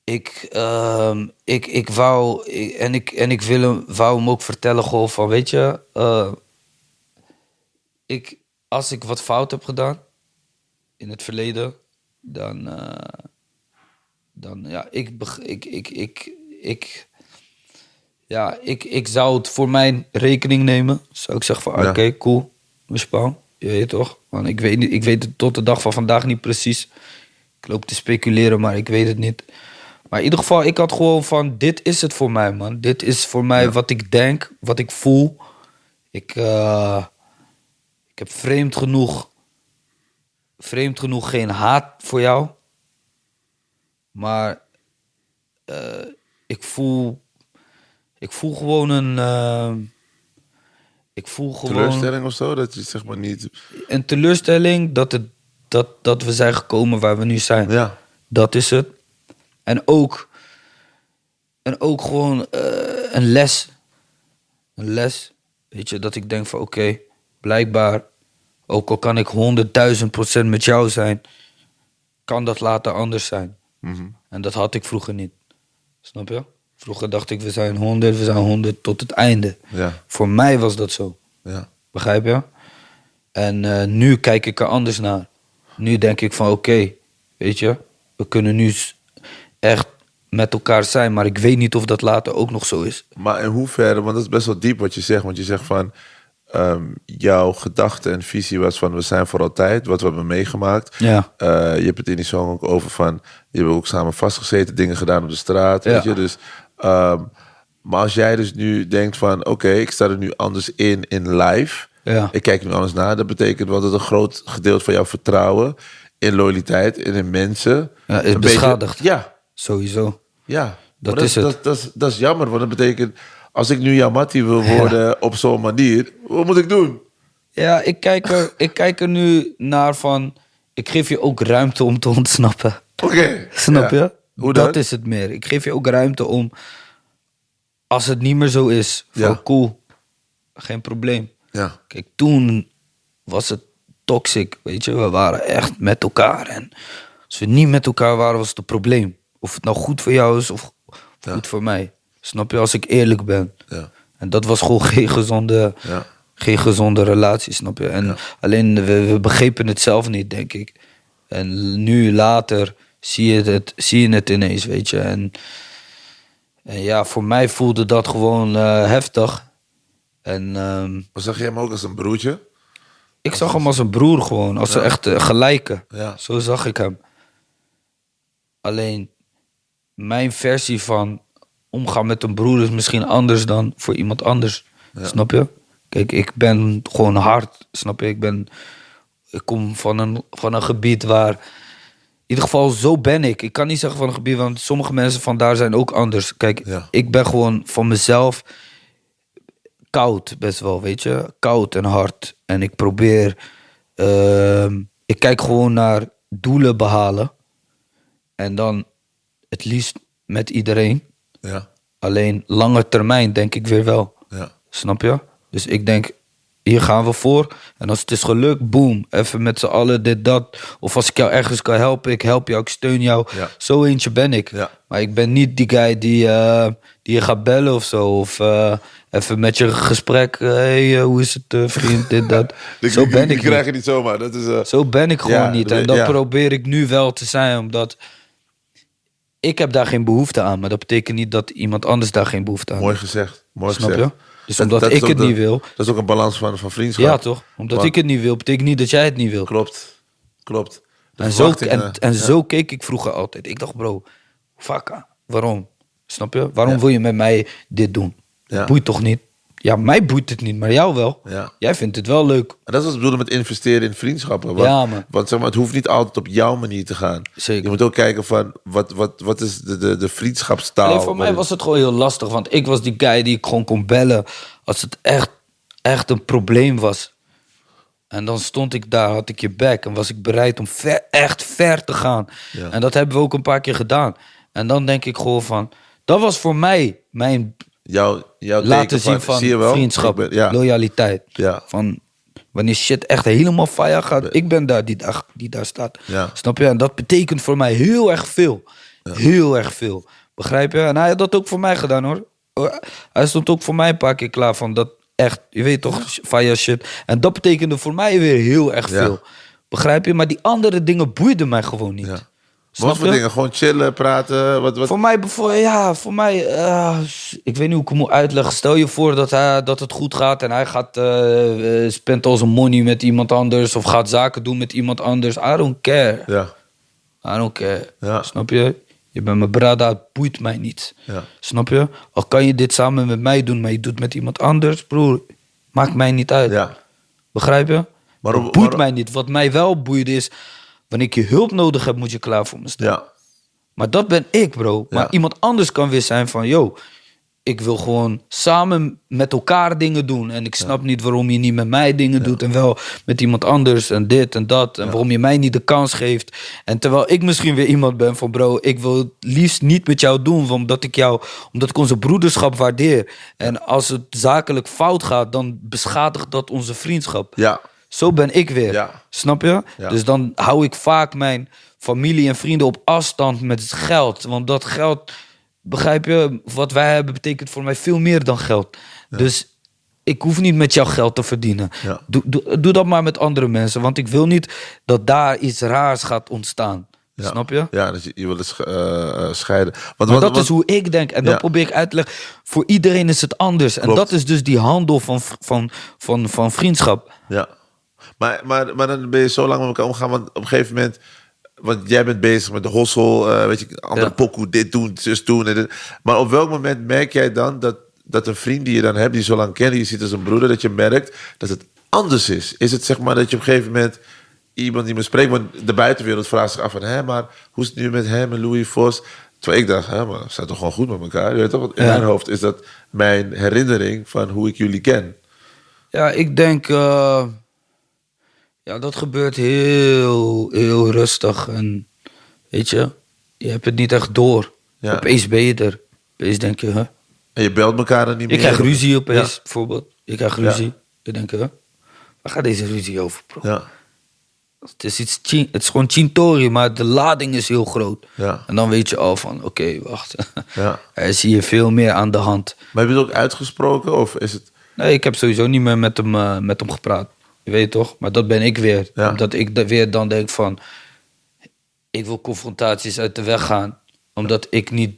S1: ik, ehm, ik, ik wou, ik- en ik, en ik wil hem, wou hem ook vertellen gewoon van, weet je, eh, ik, als ik wat fout heb gedaan in het verleden, dan, eh, dan ja, ik, ik, ik, ik, ik, ja, ik, ik zou het voor mijn rekening nemen. Zou ik zeggen van,
S6: Ja.
S1: oké, cool, mispaal, je weet toch? Want ik weet, ik weet het tot de dag van vandaag niet precies. Ik loop te speculeren, maar ik weet het niet. Maar in ieder geval, ik had gewoon van, dit is het voor mij, man. Dit is voor mij wat ik denk, wat ik voel. Ik, eh, ik heb vreemd genoeg, vreemd genoeg geen haat voor jou. Maar eh, ik voel, ik voel gewoon een, eh, ik voel gewoon
S6: Teleurstelling of zo? Dat je zeg maar niet...
S1: een teleurstelling dat, het, dat, dat we zijn gekomen waar we nu zijn.
S6: Ja.
S1: Dat is het. En ook, en ook gewoon eh, een les. Een les. Weet je, dat ik denk van oké, blijkbaar, ook al kan ik honderdduizend procent met jou zijn, kan dat later anders zijn.
S6: Mhm.
S1: En dat had ik vroeger niet. Snap je? Vroeger dacht ik, we zijn honderd, we zijn honderd tot het einde.
S6: Ja.
S1: Voor mij was dat zo.
S6: Ja.
S1: Begrijp je? En eh, nu kijk ik er anders naar. Nu denk ik van oké, weet je, we kunnen nu echt met elkaar zijn, maar ik weet niet of dat later ook nog zo is.
S6: Maar in hoeverre, want dat is best wel diep wat je zegt. Want je zegt van, ehm, jouw gedachte en visie was van, we zijn voor altijd, wat we hebben meegemaakt.
S1: Ja.
S6: Eh, je hebt het in die song ook over van, je hebt ook samen vastgezeten, dingen gedaan op de straat,
S1: Ja.
S6: weet je. Dus, ehm, maar als jij dus nu denkt van, oké, ik sta er nu anders in, in live.
S1: Ja.
S6: Ik kijk nu anders naar. Dat betekent wel dat een groot gedeelte van jouw vertrouwen in loyaliteit en in mensen...
S1: Ja, is
S6: beetje-
S1: beschadigd.
S6: ja,
S1: Sowieso.
S6: ja,
S1: Dat
S6: Maar
S1: is het.
S6: Dat, dat, is- dat is jammer, want dat betekent... als ik nu jouw mattie wil worden op zo'n manier... wat moet ik doen?
S1: Ja, ik kijk, er, ik kijk er nu naar van, ik geef je ook ruimte om te ontsnappen.
S6: Oké.
S1: Snap
S6: Ja.
S1: je?
S6: Hoe
S1: dat
S6: dan?
S1: is het meer. Ik geef je ook ruimte om, als het niet meer zo is, van
S6: Ja.
S1: cool, geen probleem.
S6: Ja,
S1: Kijk, toen was het toxic, weet je. We waren echt met elkaar. En als we niet met elkaar waren, was het een probleem. Of het nou goed voor jou is of goed voor mij. Snap je, als ik eerlijk ben.
S6: ja,
S1: En dat was gewoon geen gezonde,
S6: ja.
S1: geen gezonde relatie, snap je. En alleen, we, we begrepen het zelf niet, denk ik. En nu, later, zie je het, zie je het ineens, weet je. En, en ja, voor mij voelde dat gewoon eh, heftig. En... ehm,
S6: Maar zag jij hem ook als een broertje?
S1: ik zag hem als een broer gewoon, als een echte gelijke.
S6: Ja.
S1: Zo zag ik hem. Alleen mijn versie van omgaan met een broer is misschien anders dan voor iemand anders. Snap je? Kijk, ik ben gewoon hard. Snap je? Ik ben. Ik kom van een, van een gebied waar. In ieder geval, zo ben ik. Ik kan niet zeggen van een gebied, want sommige mensen van daar zijn ook anders. Kijk,
S6: Ja.
S1: ik ben gewoon van mezelf koud, best wel, weet je. Koud en hard. En ik probeer. ehm, ik kijk gewoon naar doelen behalen. En dan het liefst met iedereen.
S6: Ja,
S1: Alleen lange termijn denk ik weer wel.
S6: ja.
S1: Snap je? Dus ik denk, hier gaan we voor. En als het is gelukt, boom. Even met z'n allen dit, dat. Of als ik jou ergens kan helpen, ik help jou, ik steun jou.
S6: Ja.
S1: Zo eentje ben ik.
S6: Ja.
S1: Maar ik ben niet die guy die, eh, die je gaat bellen of zo. Of eh, even met je gesprek. Hé, hey, eh, hoe is het, eh, vriend? Dit, [LAUGHS] dat.
S6: Die-
S1: zo
S6: die-
S1: ben
S6: die
S1: ik
S6: krijg
S1: niet.
S6: je niet zomaar. Dat is, eh,
S1: Zo ben ik gewoon
S6: Ja,
S1: niet. En dat probeer ik nu wel te zijn, omdat ik heb daar geen behoefte aan. Maar dat betekent niet dat iemand anders daar geen behoefte aan
S6: Mooi
S1: heeft.
S6: gezegd. Mooi
S1: Snap
S6: gezegd.
S1: je? Dus omdat ik het
S6: de-
S1: niet wil-
S6: Dat is ook een balans van, van vriendschap.
S1: Ja, toch? Omdat
S6: Maar-
S1: ik het niet wil, betekent niet dat jij het niet wil.
S6: Klopt. Klopt. De
S1: En, zo, en, en
S6: ja.
S1: zo keek ik vroeger altijd. Ik dacht, bro, vakka, waarom? Snap je? Waarom
S6: Ja.
S1: wil je met mij dit doen?
S6: Ja.
S1: Boeit toch niet? Ja, mij boeit het niet, maar jou wel.
S6: Ja.
S1: Jij vindt het wel leuk.
S6: En dat is wat ik bedoelde met investeren in vriendschappen. Want,
S1: Ja, man.
S6: Want zeg maar, het hoeft niet altijd op jouw manier te gaan.
S1: Zeker.
S6: Je moet ook kijken van, wat, wat, wat is de, de, de vriendschapstaal?
S1: Alleen voor mij was het gewoon heel lastig, want ik was die guy die ik gewoon kon bellen als het echt, echt een probleem was. En dan stond ik daar, had ik je back en was ik bereid om ver, echt ver te gaan.
S6: Ja.
S1: En dat hebben we ook een paar keer gedaan. En dan denk ik gewoon van, dat was voor mij mijn
S6: Jouw, jouw
S1: laten zien van
S6: zie
S1: vriendschap,
S6: Ik ben- ja.
S1: loyaliteit.
S6: Ja.
S1: Van wanneer shit echt helemaal fire gaat, ik ben daar die, daar die daar staat.
S6: Ja.
S1: Snap je? En dat betekent voor mij heel erg veel. Heel erg veel. Begrijp je? En hij had dat ook voor mij gedaan hoor. Hij stond ook voor mij een paar keer klaar van dat echt, je weet toch, fire shit. En dat betekende voor mij weer heel erg veel. Begrijp je? Maar die andere dingen boeiden mij gewoon niet. Snap
S6: Wat voor
S1: je?
S6: dingen? Gewoon chillen, praten. Wat, wat?
S1: Voor mij, bijvoorbeeld, ja, voor mij, eh, ik weet niet hoe ik het moet uitleggen. Stel je voor dat, hij, dat het goed gaat en hij gaat, spent al zijn money met iemand anders of gaat zaken doen met iemand anders. I don't care.
S6: Ja.
S1: I don't care.
S6: Ja.
S1: Snap je? Je bent mijn brada, het boeit mij niet.
S6: Ja.
S1: Snap je? Al kan je dit samen met mij doen, maar je doet het met iemand anders, broer, maakt mij niet uit.
S6: Ja.
S1: Begrijp je?
S6: Maar
S1: het boeit
S6: maar-
S1: mij niet. Wat mij wel boeit is, wanneer ik je hulp nodig heb, moet je klaar voor me staan.
S6: Ja.
S1: Maar dat ben ik, bro. Maar
S6: Ja.
S1: iemand anders kan weer zijn van, yo, ik wil gewoon samen met elkaar dingen doen. En ik snap niet waarom je niet met mij dingen doet en wel met iemand anders en dit en dat. En waarom je mij niet de kans geeft. En terwijl ik misschien weer iemand ben van, bro, ik wil het liefst niet met jou doen, omdat ik jou, omdat ik onze broederschap waardeer. En als het zakelijk fout gaat, dan beschadigt dat onze vriendschap.
S6: Ja.
S1: Zo ben ik weer.
S6: Ja.
S1: Snap je?
S6: Ja.
S1: Dus dan hou ik vaak mijn familie en vrienden op afstand met het geld. Want dat geld, begrijp je, wat wij hebben betekent voor mij veel meer dan geld. Dus ik hoef niet met jou geld te verdienen. Doe, doe, doe dat maar met andere mensen. Want ik wil niet dat daar iets raars gaat ontstaan. Snap je?
S6: Ja, dus je, je wil het eh, eh, scheiden. Want,
S1: Maar
S6: wat-
S1: dat
S6: wat-
S1: is hoe ik denk. En dat probeer ik uit te leggen. Voor iedereen is het anders. En dat is dus die handel van, van, van, van vriendschap.
S6: Ja. Maar, maar, maar dan ben je zo lang met elkaar omgaan, want op een gegeven moment... Want jij bent bezig met de hossel, eh, weet je, andere
S1: Ja.
S6: pokoe, dit doen, zus doen. En dit. Maar op welk moment merk jij dan dat, dat een vriend die je dan hebt, die je zo lang kent, je ziet als een broeder, dat je merkt dat het anders is? Is het zeg maar dat je op een gegeven moment iemand die me spreekt, want de buitenwereld vraagt zich af van, hé, maar hoe is het nu met hem en Louis Vos? Terwijl ik dacht, hè, maar ze zijn toch gewoon goed met elkaar? Je weet toch, in
S1: Ja.
S6: mijn hoofd is dat mijn herinnering van hoe ik jullie ken.
S1: Ja, ik denk. eh, ja, dat gebeurt heel, heel rustig. En weet je, je hebt het niet echt door.
S6: Ja.
S1: Opeens ben je er. Opeens denk je, hè?
S6: En je belt elkaar dan niet meer?
S1: Ik krijg ruzie opeens,
S6: Ja.
S1: bijvoorbeeld. Ik krijg ruzie. Dan denk ik, hè? Waar gaat deze ruzie over, bro?
S6: Ja.
S1: Het, is iets, het is gewoon chintori, maar de lading is heel groot.
S6: Ja.
S1: En dan weet je al van, oké, wacht. [LAUGHS]
S6: Ja. [LAUGHS]
S1: er is hier veel meer aan de hand.
S6: Maar heb je het ook uitgesproken? Of is het...
S1: Nee, ik heb sowieso niet meer met hem, eh, met hem gepraat. Je weet toch? Maar dat ben ik weer.
S6: Ja.
S1: Omdat ik da- weer dan denk van... Ik wil confrontaties uit de weg gaan. Omdat ik niet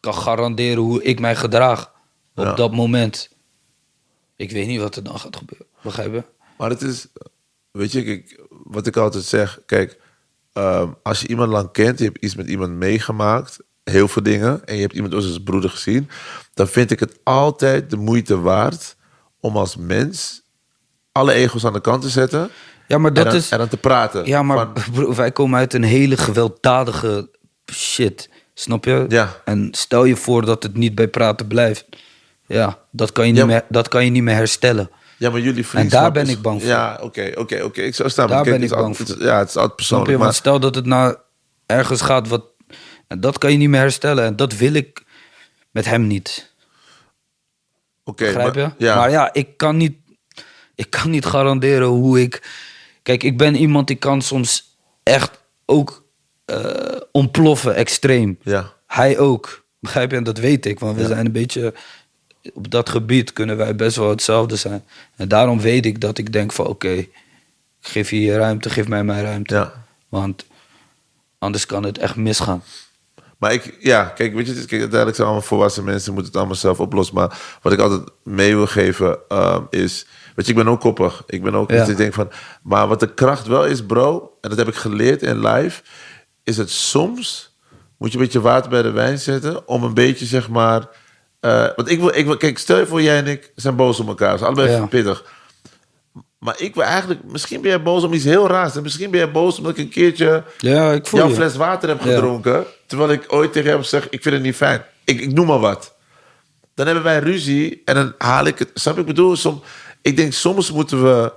S1: kan garanderen hoe ik mij gedraag. Op
S6: Ja.
S1: dat moment. Ik weet niet wat er dan gaat gebeuren. Begrijp je?
S6: Maar het is... Weet je, kijk, wat ik altijd zeg... Kijk, ehm, als je iemand lang kent, je hebt iets met iemand meegemaakt, heel veel dingen, en je hebt iemand als broeder gezien, dan vind ik het altijd de moeite waard om als mens alle egels aan de kant te zetten.
S1: Ja, maar dat
S6: en, dan,
S1: is...
S6: en dan te praten.
S1: Ja, maar
S6: Van, [LAUGHS]
S1: wij komen uit een hele gewelddadige shit. Snap je?
S6: Ja.
S1: En stel je voor dat het niet bij praten blijft. Ja, dat kan je niet,
S6: Ja,
S1: meer, dat kan je niet meer herstellen.
S6: ja, maar jullie vriendschap
S1: daar ben ik bang voor.
S6: Ja, oké, oké, oké. Ik zou staan.
S1: Daar
S6: Kijk,
S1: ben ik bang
S6: is- Ja, het is altijd
S1: Snap je?
S6: persoonlijk.
S1: Want
S6: Maar,
S1: stel dat het nou ergens gaat wat... En dat kan je niet meer herstellen. En dat wil ik met hem niet.
S6: oké,
S1: Begrijp
S6: maar-
S1: je?
S6: Ja,
S1: Maar ja, ik kan niet, ik kan niet garanderen hoe ik. Kijk, ik ben iemand die kan soms echt ook eh, ontploffen, extreem.
S6: ja.
S1: Hij ook. Begrijp je? En dat weet ik, want we
S6: Ja.
S1: zijn een beetje. Op dat gebied kunnen wij best wel hetzelfde zijn. En daarom weet ik dat ik denk van oké, geef je je ruimte, geef mij mijn ruimte.
S6: Ja.
S1: Want anders kan het echt misgaan.
S6: Maar ik, ja, kijk, weet je, kijk, uiteindelijk zijn allemaal volwassen mensen, moeten het allemaal zelf oplossen. Maar wat ik altijd mee wil geven ehm, is, weet je, ik ben ook koppig. Ik ben ook,
S1: Ja.
S6: ik denk van, maar wat de kracht wel is, bro, en dat heb ik geleerd in live, is het soms moet je een beetje water bij de wijn zetten om een beetje, zeg maar, eh, want ik wil, ik wil, kijk, stel je voor, jij en ik zijn boos op elkaar, zijn allebei
S1: Ja.
S6: pittig. Maar ik wil eigenlijk, misschien ben jij boos om iets heel raars. En misschien ben jij boos omdat ik een keertje
S1: Ja, ik voel
S6: jouw
S1: je.
S6: fles water heb
S1: Ja.
S6: gedronken. Terwijl ik ooit tegen hem zeg, ik vind het niet fijn. Ik, ik noem maar wat. Dan hebben wij ruzie en dan haal ik het. Snap? Ik bedoel, som, ik denk soms moeten we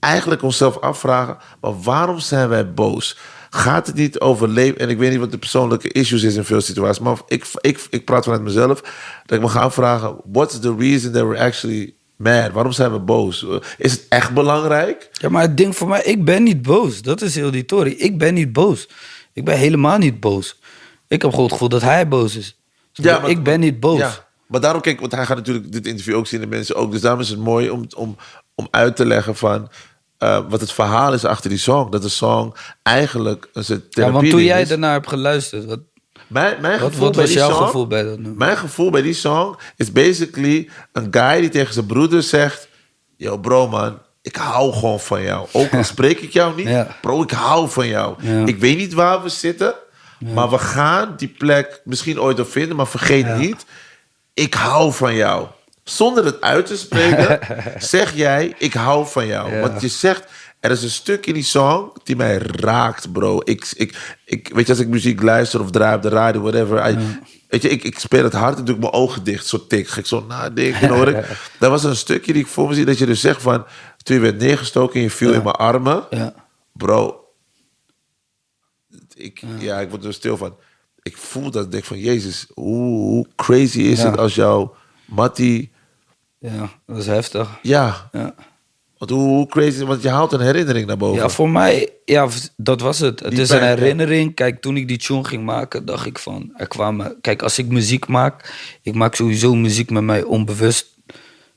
S6: eigenlijk onszelf afvragen, maar waarom zijn wij boos? Gaat het niet over leven? En ik weet niet wat de persoonlijke issues is in veel situaties, maar ik, ik, ik praat vanuit mezelf. Dat ik me ga afvragen, what's the reason that we're actually mad? Waarom zijn we boos? Is het echt belangrijk?
S1: Ja, maar het ding voor mij, ik ben niet boos. Dat is heel die tory. Ik ben niet boos. Ik ben helemaal niet boos. Ik heb gewoon het gevoel dat hij boos is.
S6: maar-
S1: ik ben niet boos.
S6: Ja, maar daarom, kijk, want hij gaat natuurlijk dit interview ook zien, de mensen ook. Dus daarom is het mooi om, om, om uit te leggen van eh, wat het verhaal is achter die song. Dat de song eigenlijk een soort
S1: Ja,
S6: therapie
S1: want toen jij
S6: is.
S1: daarnaar hebt geluisterd, wat,
S6: Mijn, mijn
S1: wat,
S6: gevoel
S1: wat was jouw
S6: song,
S1: gevoel bij dat nummer?
S6: Mijn gevoel bij die song is basically een guy die tegen zijn broeder zegt: Yo, bro, man, ik hou gewoon van jou. Ook al [LAUGHS] spreek ik jou niet,
S1: Ja.
S6: bro, ik hou van jou.
S1: Ja.
S6: Ik weet niet waar we zitten, maar we gaan die plek misschien ooit op vinden, maar vergeet
S1: Ja.
S6: niet, ik hou van jou. Zonder het uit te spreken, [LAUGHS] zeg jij: Ik hou van jou.
S1: Ja.
S6: Want je zegt. Er is een stuk in die song die mij raakt, bro. Ik, ik, ik, weet je, als ik muziek luister of draai op de radio, whatever. I- Weet je, ik, ik speel het hard en doe ik mijn ogen dicht. Zo tik, ga ik zo nadenken. Dan hoor ik, [LAUGHS] dat was een stukje die ik voor me zie. Dat je dus zegt van, toen je werd neergestoken en je viel in mijn armen.
S1: Ja.
S6: Bro, ik, ja. ik word er stil van. Ik voel dat, ik denk van, Jezus, hoe, hoe crazy is
S1: Ja.
S6: het als jouw Mattie...
S1: ja, dat is heftig.
S6: Ja,
S1: Ja.
S6: want hoe, hoe crazy... Want je haalt een herinnering naar boven.
S1: Ja, voor mij, ja, dat was het. Het
S6: Die
S1: is een
S6: ja.
S1: herinnering. Kijk, toen ik die tune ging maken, dacht ik van, er kwamen... Kijk, als ik muziek maak, ik maak sowieso muziek met mij onbewust.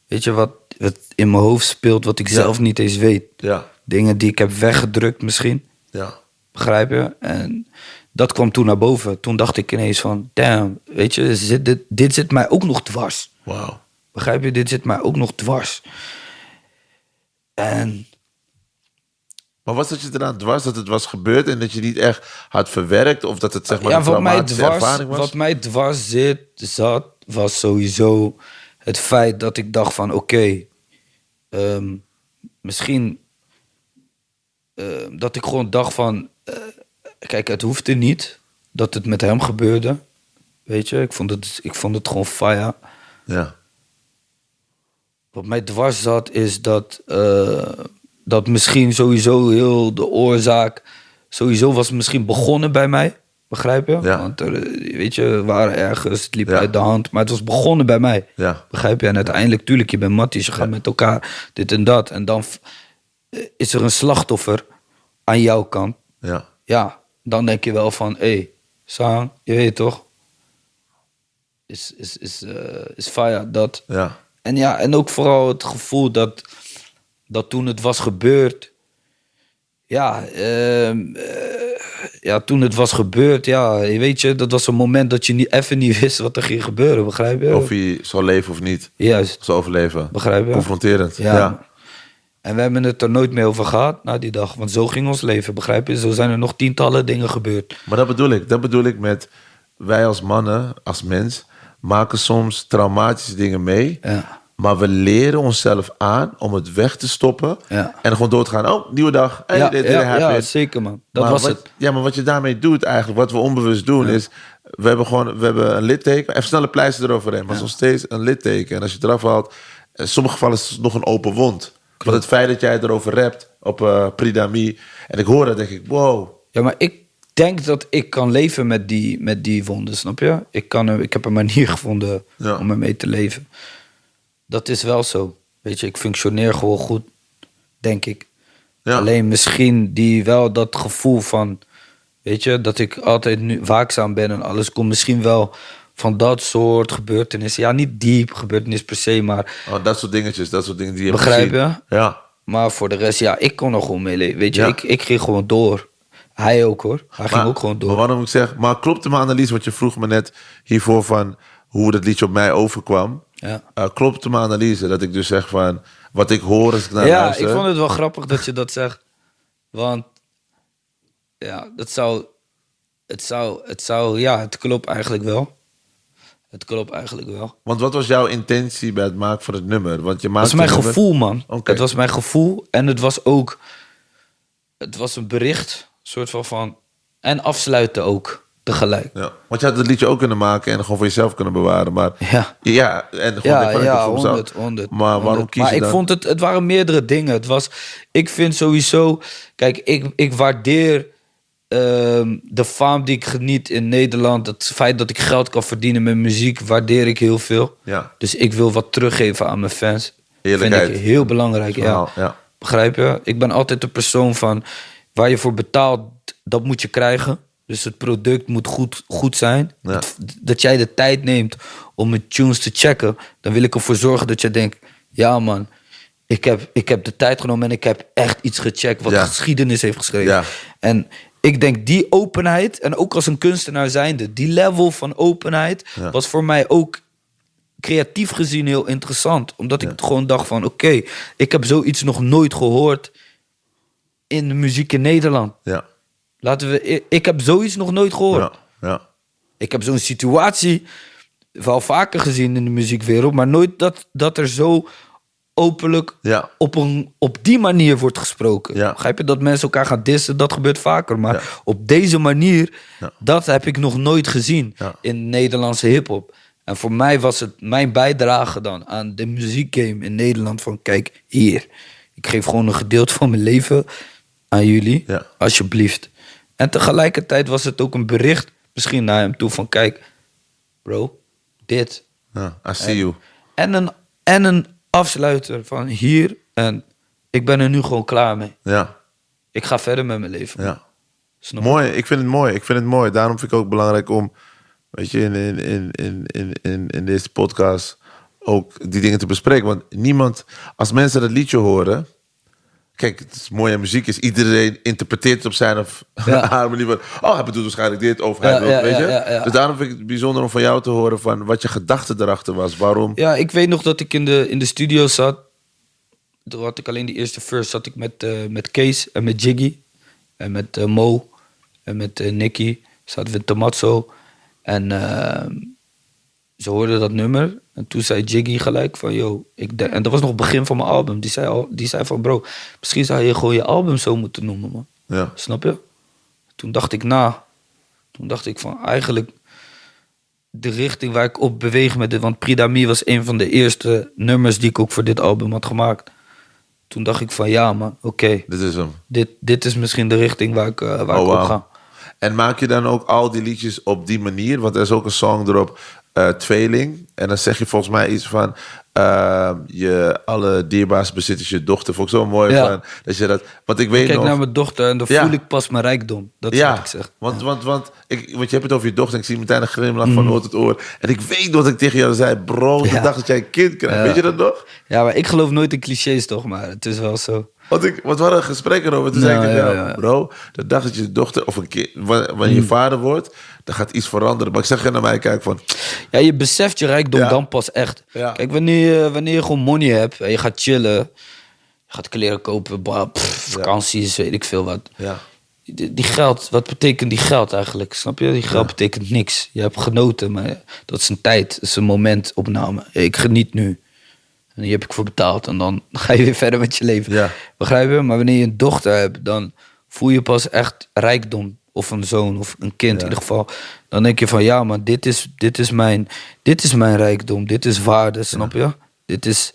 S1: Weet je, wat, wat in mijn hoofd speelt, wat ik zelf niet eens weet.
S6: Ja,
S1: Dingen die ik heb weggedrukt misschien,
S6: ja.
S1: begrijp je? En dat kwam toen naar boven. Toen dacht ik ineens van, damn, weet je, zit dit, dit zit mij ook nog dwars.
S6: Wauw.
S1: Begrijp je? Dit zit mij ook nog dwars. En
S6: Maar was dat je eraan dwars dat het was gebeurd en dat je niet echt had verwerkt of dat het zeg maar
S1: ja,
S6: een
S1: wat mij, dwars,
S6: ervaring was?
S1: wat mij dwars zit, zat, was sowieso het feit dat ik dacht van oké, ehm, misschien ehm, dat ik gewoon dacht van, kijk, het hoefde niet dat het met hem gebeurde. Weet je, ik vond het, ik vond het gewoon fire.
S6: Ja,
S1: Wat mij dwars zat is dat, eh, dat misschien sowieso heel de oorzaak sowieso was misschien begonnen bij mij. Begrijp je?
S6: Ja.
S1: Want er, weet je, we waren ergens, het liep
S6: Ja.
S1: uit de hand, maar het was begonnen bij mij.
S6: Ja.
S1: Begrijp je? En uiteindelijk, tuurlijk, je bent matties, je gaat met elkaar dit en dat. En dan eh, is er een slachtoffer aan jouw kant.
S6: ja,
S1: Ja, dan denk je wel van, hé, hey, Sang, je weet toch? Is, is, is, eh, is fire, dat.
S6: ja,
S1: En ja, en ook vooral het gevoel dat, dat toen het was gebeurd. Ja, ehm, eh, ja, toen het was gebeurd, ja, weet je, dat was een moment dat je niet, even niet wist wat er ging gebeuren, begrijp je?
S6: Of hij zou leven of niet.
S1: Juist,
S6: Zou overleven.
S1: begrijp je?
S6: Confronterend.
S1: Ja.
S6: Ja.
S1: En we hebben het er nooit meer over gehad na die dag. Want zo ging ons leven, begrijp je? Zo zijn er nog tientallen dingen gebeurd.
S6: Maar dat bedoel ik. Dat bedoel ik met wij als mannen, als mens, maken soms traumatische dingen mee.
S1: Ja.
S6: Maar we leren onszelf aan om het weg te stoppen.
S1: Ja.
S6: En gewoon door te gaan. Oh, nieuwe dag. Hey,
S1: ja,
S6: dit-
S1: ja, zeker man. Dat
S6: Maar
S1: was
S6: wat,
S1: het.
S6: Ja, maar wat je daarmee doet eigenlijk, wat we onbewust doen, is... We hebben gewoon we hebben een litteken. Even snel een pleister eroverheen. Maar het is nog steeds een litteken. En als je het eraf haalt... In sommige gevallen is het nog een open wond. Want het feit dat jij erover rapt op eh Pridami... En ik hoor dat, denk ik, wow.
S1: Ja, maar ik denk dat ik kan leven met die, met die wonden, snap je? Ik, kan, ik heb een manier [LAUGHS] gevonden
S6: Ja.
S1: om ermee te leven. Dat is wel zo. Weet je, ik functioneer gewoon goed, denk ik.
S6: Ja.
S1: Alleen misschien die wel dat gevoel van, weet je, dat ik altijd nu waakzaam ben en alles komt misschien wel van dat soort gebeurtenissen. Ja, niet diep gebeurtenis per se, maar,
S6: Oh, dat soort dingetjes, dat soort dingen die je
S1: Begrijp
S6: gezien.
S1: je?
S6: Ja.
S1: maar voor de rest, ja, ik kon er gewoon mee leven. Weet je,
S6: Ja.
S1: ik, ik ging gewoon door. Hij ook hoor. Hij ging ook gewoon door.
S6: Maar waarom ik zeg, maar klopte mijn analyse, want je vroeg me net hiervoor van hoe dat liedje op mij overkwam.
S1: Ja.
S6: Uh, klopte mijn analyse dat ik dus zeg van wat ik hoor als ik naar
S1: ja,
S6: luister.
S1: ik vond het wel grappig dat je dat zegt. Want ja, dat zou. Het zou, het zou, ja, het klopt eigenlijk wel. Het klopt eigenlijk wel.
S6: Want wat was jouw intentie bij het maken van het nummer? Want je
S1: Het
S6: maakt
S1: was mijn
S6: nummer-
S1: gevoel, man.
S6: Oké.
S1: Het was mijn gevoel en het was ook. Het was een bericht, soort van van. En afsluiten ook tegelijk.
S6: Ja. Want je had het liedje ook kunnen maken en gewoon voor jezelf kunnen bewaren. Maar
S1: Ja.
S6: ja en gewoon
S1: Ja,
S6: ik
S1: ja,
S6: doe voor mezelf.
S1: 100, 100.
S6: Maar waarom
S1: 100.
S6: kies
S1: maar
S6: je
S1: ik
S6: dan?
S1: vond het, het waren meerdere dingen. Het was, ik vind sowieso, kijk, ik, ik waardeer ehm, de faam die ik geniet in Nederland. Het feit dat ik geld kan verdienen met muziek, waardeer ik heel veel.
S6: Ja.
S1: Dus ik wil wat teruggeven aan mijn fans. Vind
S6: Eerlijkheid.
S1: ik heel belangrijk,
S6: Verhaal,
S1: ja.
S6: ja.
S1: Begrijp je? Ik ben altijd de persoon van waar je voor betaalt, dat moet je krijgen. Dus het product moet goed, goed zijn.
S6: Ja.
S1: Het- dat jij de tijd neemt om mijn tunes te checken. Dan wil ik ervoor zorgen dat je denkt: ja, man, ik heb, ik heb de tijd genomen en ik heb echt iets gecheckt wat
S6: Ja.
S1: geschiedenis heeft geschreven.
S6: Ja.
S1: En ik denk die openheid, en ook als een kunstenaar zijnde, die level van openheid
S6: Ja.
S1: was voor mij ook creatief gezien heel interessant. Omdat ik gewoon dacht van, oké, ik heb zoiets nog nooit gehoord in de muziek in Nederland.
S6: Ja.
S1: Laten we, ik, ik heb zoiets nog nooit gehoord.
S6: Ja. Ja.
S1: Ik heb zo'n situatie wel vaker gezien in de muziekwereld, maar nooit dat, dat er zo openlijk
S6: Ja.
S1: op, een, op die manier wordt gesproken.
S6: Ja.
S1: Begrijp je? Dat mensen elkaar gaan dissen, dat gebeurt vaker. Maar
S6: Ja.
S1: op deze manier, dat heb ik nog nooit gezien in Nederlandse hip-hop. En voor mij was het mijn bijdrage dan aan de muziekgame in Nederland. Van kijk, hier. Ik geef gewoon een gedeelte van mijn leven aan jullie. Alsjeblieft. En tegelijkertijd was het ook een bericht, misschien naar hem toe, van kijk, bro, dit.
S6: ja. I see you.
S1: En een, en een afsluiter van hier. En ik ben er nu gewoon klaar mee.
S6: Ja.
S1: Ik ga verder met mijn leven.
S6: Ja.
S1: Snap?
S6: Mooi, ik vind het mooi. Ik vind het mooi. Daarom vind ik ook belangrijk om, weet je, in, in, in, in, in, in, in deze podcast ook die dingen te bespreken. Want niemand, als mensen dat liedje horen. Kijk, het is mooi aan muziek is iedereen interpreteert het op zijn of
S1: Ja. [LAUGHS]
S6: haar manier. van, Oh, hij bedoelt waarschijnlijk dit of hij
S1: Ja,
S6: wil,
S1: ja,
S6: weet je. Dus daarom vind ik het bijzonder om van jou te horen van wat je gedachte erachter was. Waarom?
S1: Ja, ik weet nog dat ik in de, in de studio zat. Toen had ik alleen die eerste verse. Zat ik met, eh, met Kees en met Jiggy. En met eh, Mo. En met eh, Nicky. Zaten we in Tomazzo. En eh, ze hoorden dat nummer. En toen zei Jiggy gelijk van... Yo, ik denk, en dat was nog het begin van mijn album. Die zei, al, die zei van... Bro, misschien zou je gewoon je album zo moeten noemen, man.
S6: Ja.
S1: Snap je? Toen dacht ik na. Toen dacht ik van eigenlijk de richting waar ik op beweeg met dit. Want Pridami was een van de eerste nummers die ik ook voor dit album had gemaakt. Toen dacht ik van ja man, oké.
S6: Dit is hem.
S1: Dit, dit is misschien de richting waar ik, eh, waar
S6: Oh,
S1: ik op ga.
S6: En maak je dan ook al die liedjes op die manier? Want er is ook een song erop, eh, Tweeling. En dan zeg je volgens mij iets van... eh, je alle bezit is je dochter. Vond ik zo mooi
S1: Ja.
S6: van... Dat je dat, want ik weet
S1: Kijk
S6: nog...
S1: naar mijn dochter en dan
S6: Ja.
S1: voel ik pas mijn rijkdom. Dat is wat ik zeg.
S6: want, want, want, ik, want je hebt het over je dochter. En ik zie meteen een glimlach van
S1: Mhm.
S6: oor tot oor. En ik weet dat ik tegen jou zei... Bro, de dag dat jij een kind krijgt. Weet je dat nog?
S1: Ja, maar ik geloof nooit in clichés toch, maar het is wel zo.
S6: Want, ik, want we hadden een gesprek erover. Toen zei ik
S1: Nou,
S6: jou,
S1: ja.
S6: bro, de dag dat je dochter of een kind, wanneer je
S1: Mm.
S6: vader wordt, dan gaat iets veranderen. Maar ik zeg je naar mij, kijk van,
S1: Ja, je beseft je rijkdom
S6: Ja.
S1: dan pas echt.
S6: Ja.
S1: Kijk, wanneer je, wanneer je gewoon money hebt en je gaat chillen, gaat kleren kopen, bah, pff, vakanties, weet ik veel wat.
S6: Ja.
S1: Die, die geld, wat betekent die geld eigenlijk? Snap je? Die geld betekent niks. Je hebt genoten, maar dat is een tijd, dat is een momentopname. Ik geniet nu. En hier heb ik voor betaald. En dan [LAUGHS] ga je weer verder met je leven.
S6: Ja.
S1: Begrijp je? Maar wanneer je een dochter hebt, dan voel je pas echt rijkdom. Of een zoon of een kind in ieder geval. Dan denk je van ja, maar dit is, dit is, mijn, dit is mijn rijkdom. Dit is waarde, snap je? Dit is,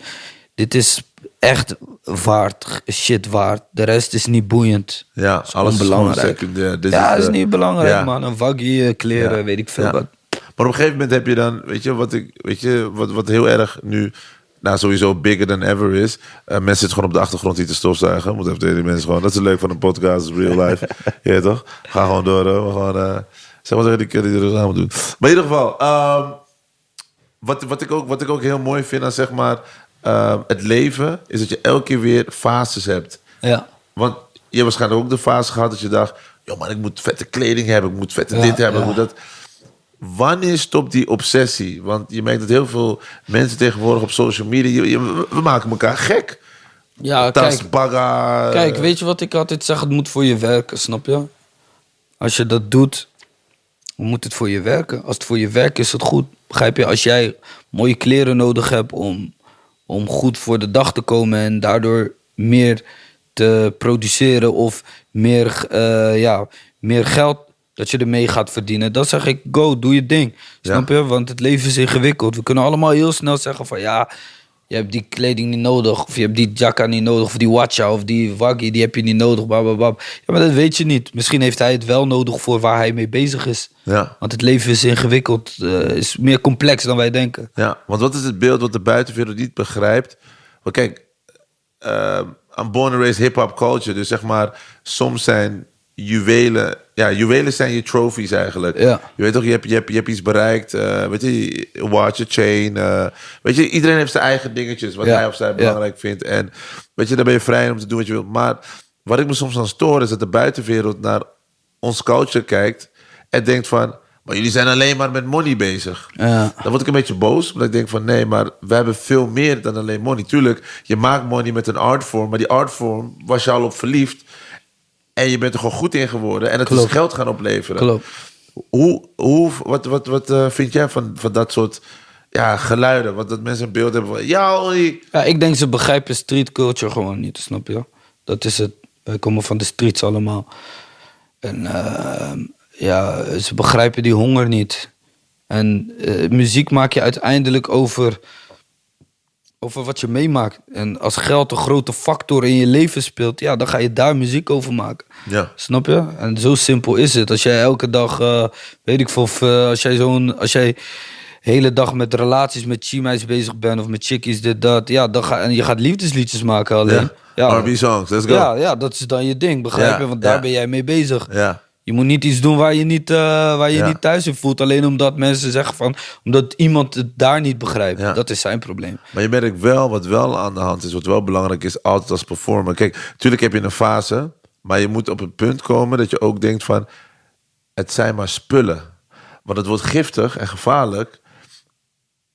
S1: dit is echt waard, shit waard. De rest is niet boeiend.
S6: Ja,
S1: is
S6: alles is secundair. Dit
S1: ja,
S6: is,
S1: is niet belangrijk,
S6: ja.
S1: man. Een waggie, eh, kleren, weet ik veel wat.
S6: Maar op een gegeven moment heb je dan, weet je, wat, ik, weet je, wat, wat heel erg nu, nou sowieso bigger than ever is. Eh, mensen zitten gewoon op de achtergrond hier te stofzuigen. Moet even tegen die mensen gewoon, dat is leuk van een podcast, real life. [LAUGHS] ja, toch? Ga gewoon door, hoor. We gewoon, eh, zeg maar tegen die kid die er aan moet doen. Maar in ieder geval, ehm, wat, wat, ik ook, wat ik ook heel mooi vind aan zeg maar, ehm, het leven, is dat je elke keer weer fases hebt.
S1: Ja.
S6: Want je hebt waarschijnlijk ook de fase gehad dat je dacht... joh man, ik moet vette kleding hebben, ik moet vette
S1: Ja,
S6: dit hebben, ik moet dat... Wanneer stopt die obsessie? Want je merkt dat heel veel mensen tegenwoordig op social media... je- je- we maken elkaar gek.
S1: Ja, kijk. Kijk, weet je wat ik altijd zeg? Het moet voor je werken, snap je? Als je dat doet, moet het voor je werken. Als het voor je werkt, is het goed. Begrijp je? Als jij mooie kleren nodig hebt om, om goed voor de dag te komen en daardoor meer te produceren of meer, eh, ja, meer geld dat je ermee gaat verdienen, dan zeg ik go, doe je ding. Snap je? Want het leven is ingewikkeld. We kunnen allemaal heel snel zeggen van ja, je hebt die kleding niet nodig. Of je hebt die jacka niet nodig. Of die watcha of die waggy, die heb je niet nodig. Bababab. Ja, maar dat weet je niet. Misschien heeft hij het wel nodig voor waar hij mee bezig is.
S6: Ja.
S1: Want het leven is ingewikkeld. eh, is meer complex dan wij denken.
S6: Ja, want wat is het beeld wat de buitenwereld niet begrijpt? Want kijk, uh, I'm born and raised hip-hop culture. Dus zeg maar, soms zijn juwelen... Ja, juwelen zijn je trophies eigenlijk.
S1: Ja.
S6: Je weet toch, je hebt, je hebt, je hebt iets bereikt. eh, weet je, watch, a chain. eh, weet je, iedereen heeft zijn eigen dingetjes... wat
S1: Ja,
S6: hij of zij
S1: ja.
S6: belangrijk vindt. En weet je, daar ben je vrij om te doen wat je wilt. Maar wat ik me soms aan stoor... is dat de buitenwereld naar ons culture kijkt... en denkt van... maar jullie zijn alleen maar met money bezig.
S1: Ja.
S6: Dan word ik een beetje boos. Omdat ik denk van nee, maar we hebben veel meer dan alleen money. Tuurlijk, je maakt money met een artvorm. Maar die artvorm was je al op verliefd. En je bent er gewoon goed in geworden. En het
S1: Klopt.
S6: is geld gaan opleveren.
S1: Klopt.
S6: Hoe, hoe, wat wat, wat eh, vind jij van, van dat soort ja, geluiden? Want dat mensen een beeld hebben van... Ja, hoi.
S1: Ja, ik denk ze begrijpen street culture gewoon niet, snap je? Dat is het. Wij komen van de streets allemaal. En eh, ja, ze begrijpen die honger niet. En eh, muziek maak je uiteindelijk over, over wat je meemaakt. En als geld een grote factor in je leven speelt, ja, dan ga je daar muziek over maken.
S6: Ja.
S1: Snap je? En zo simpel is het. Als jij elke dag, eh, weet ik veel, of, eh, als jij zo'n, als jij hele dag met relaties met chimeis bezig bent of met chickies dit dat, ja, dan ga en je gaat liefdesliedjes maken alleen.
S6: Ja. R&B songs, let's go.
S1: Ja, ja, dat is dan je ding, begrijp
S6: Ja,
S1: je? Want daar
S6: ja.
S1: ben jij mee bezig.
S6: Ja.
S1: Je moet niet iets doen waar je niet, eh, waar je
S6: Ja.
S1: niet thuis in voelt. Alleen omdat mensen zeggen van... Omdat iemand het daar niet begrijpt.
S6: Ja.
S1: Dat is zijn probleem.
S6: Maar je merkt wel, wat wel aan de hand is, wat wel belangrijk is, altijd als performer. Kijk, natuurlijk heb je een fase, maar je moet op een punt komen dat je ook denkt van, het zijn maar spullen. Want het wordt giftig en gevaarlijk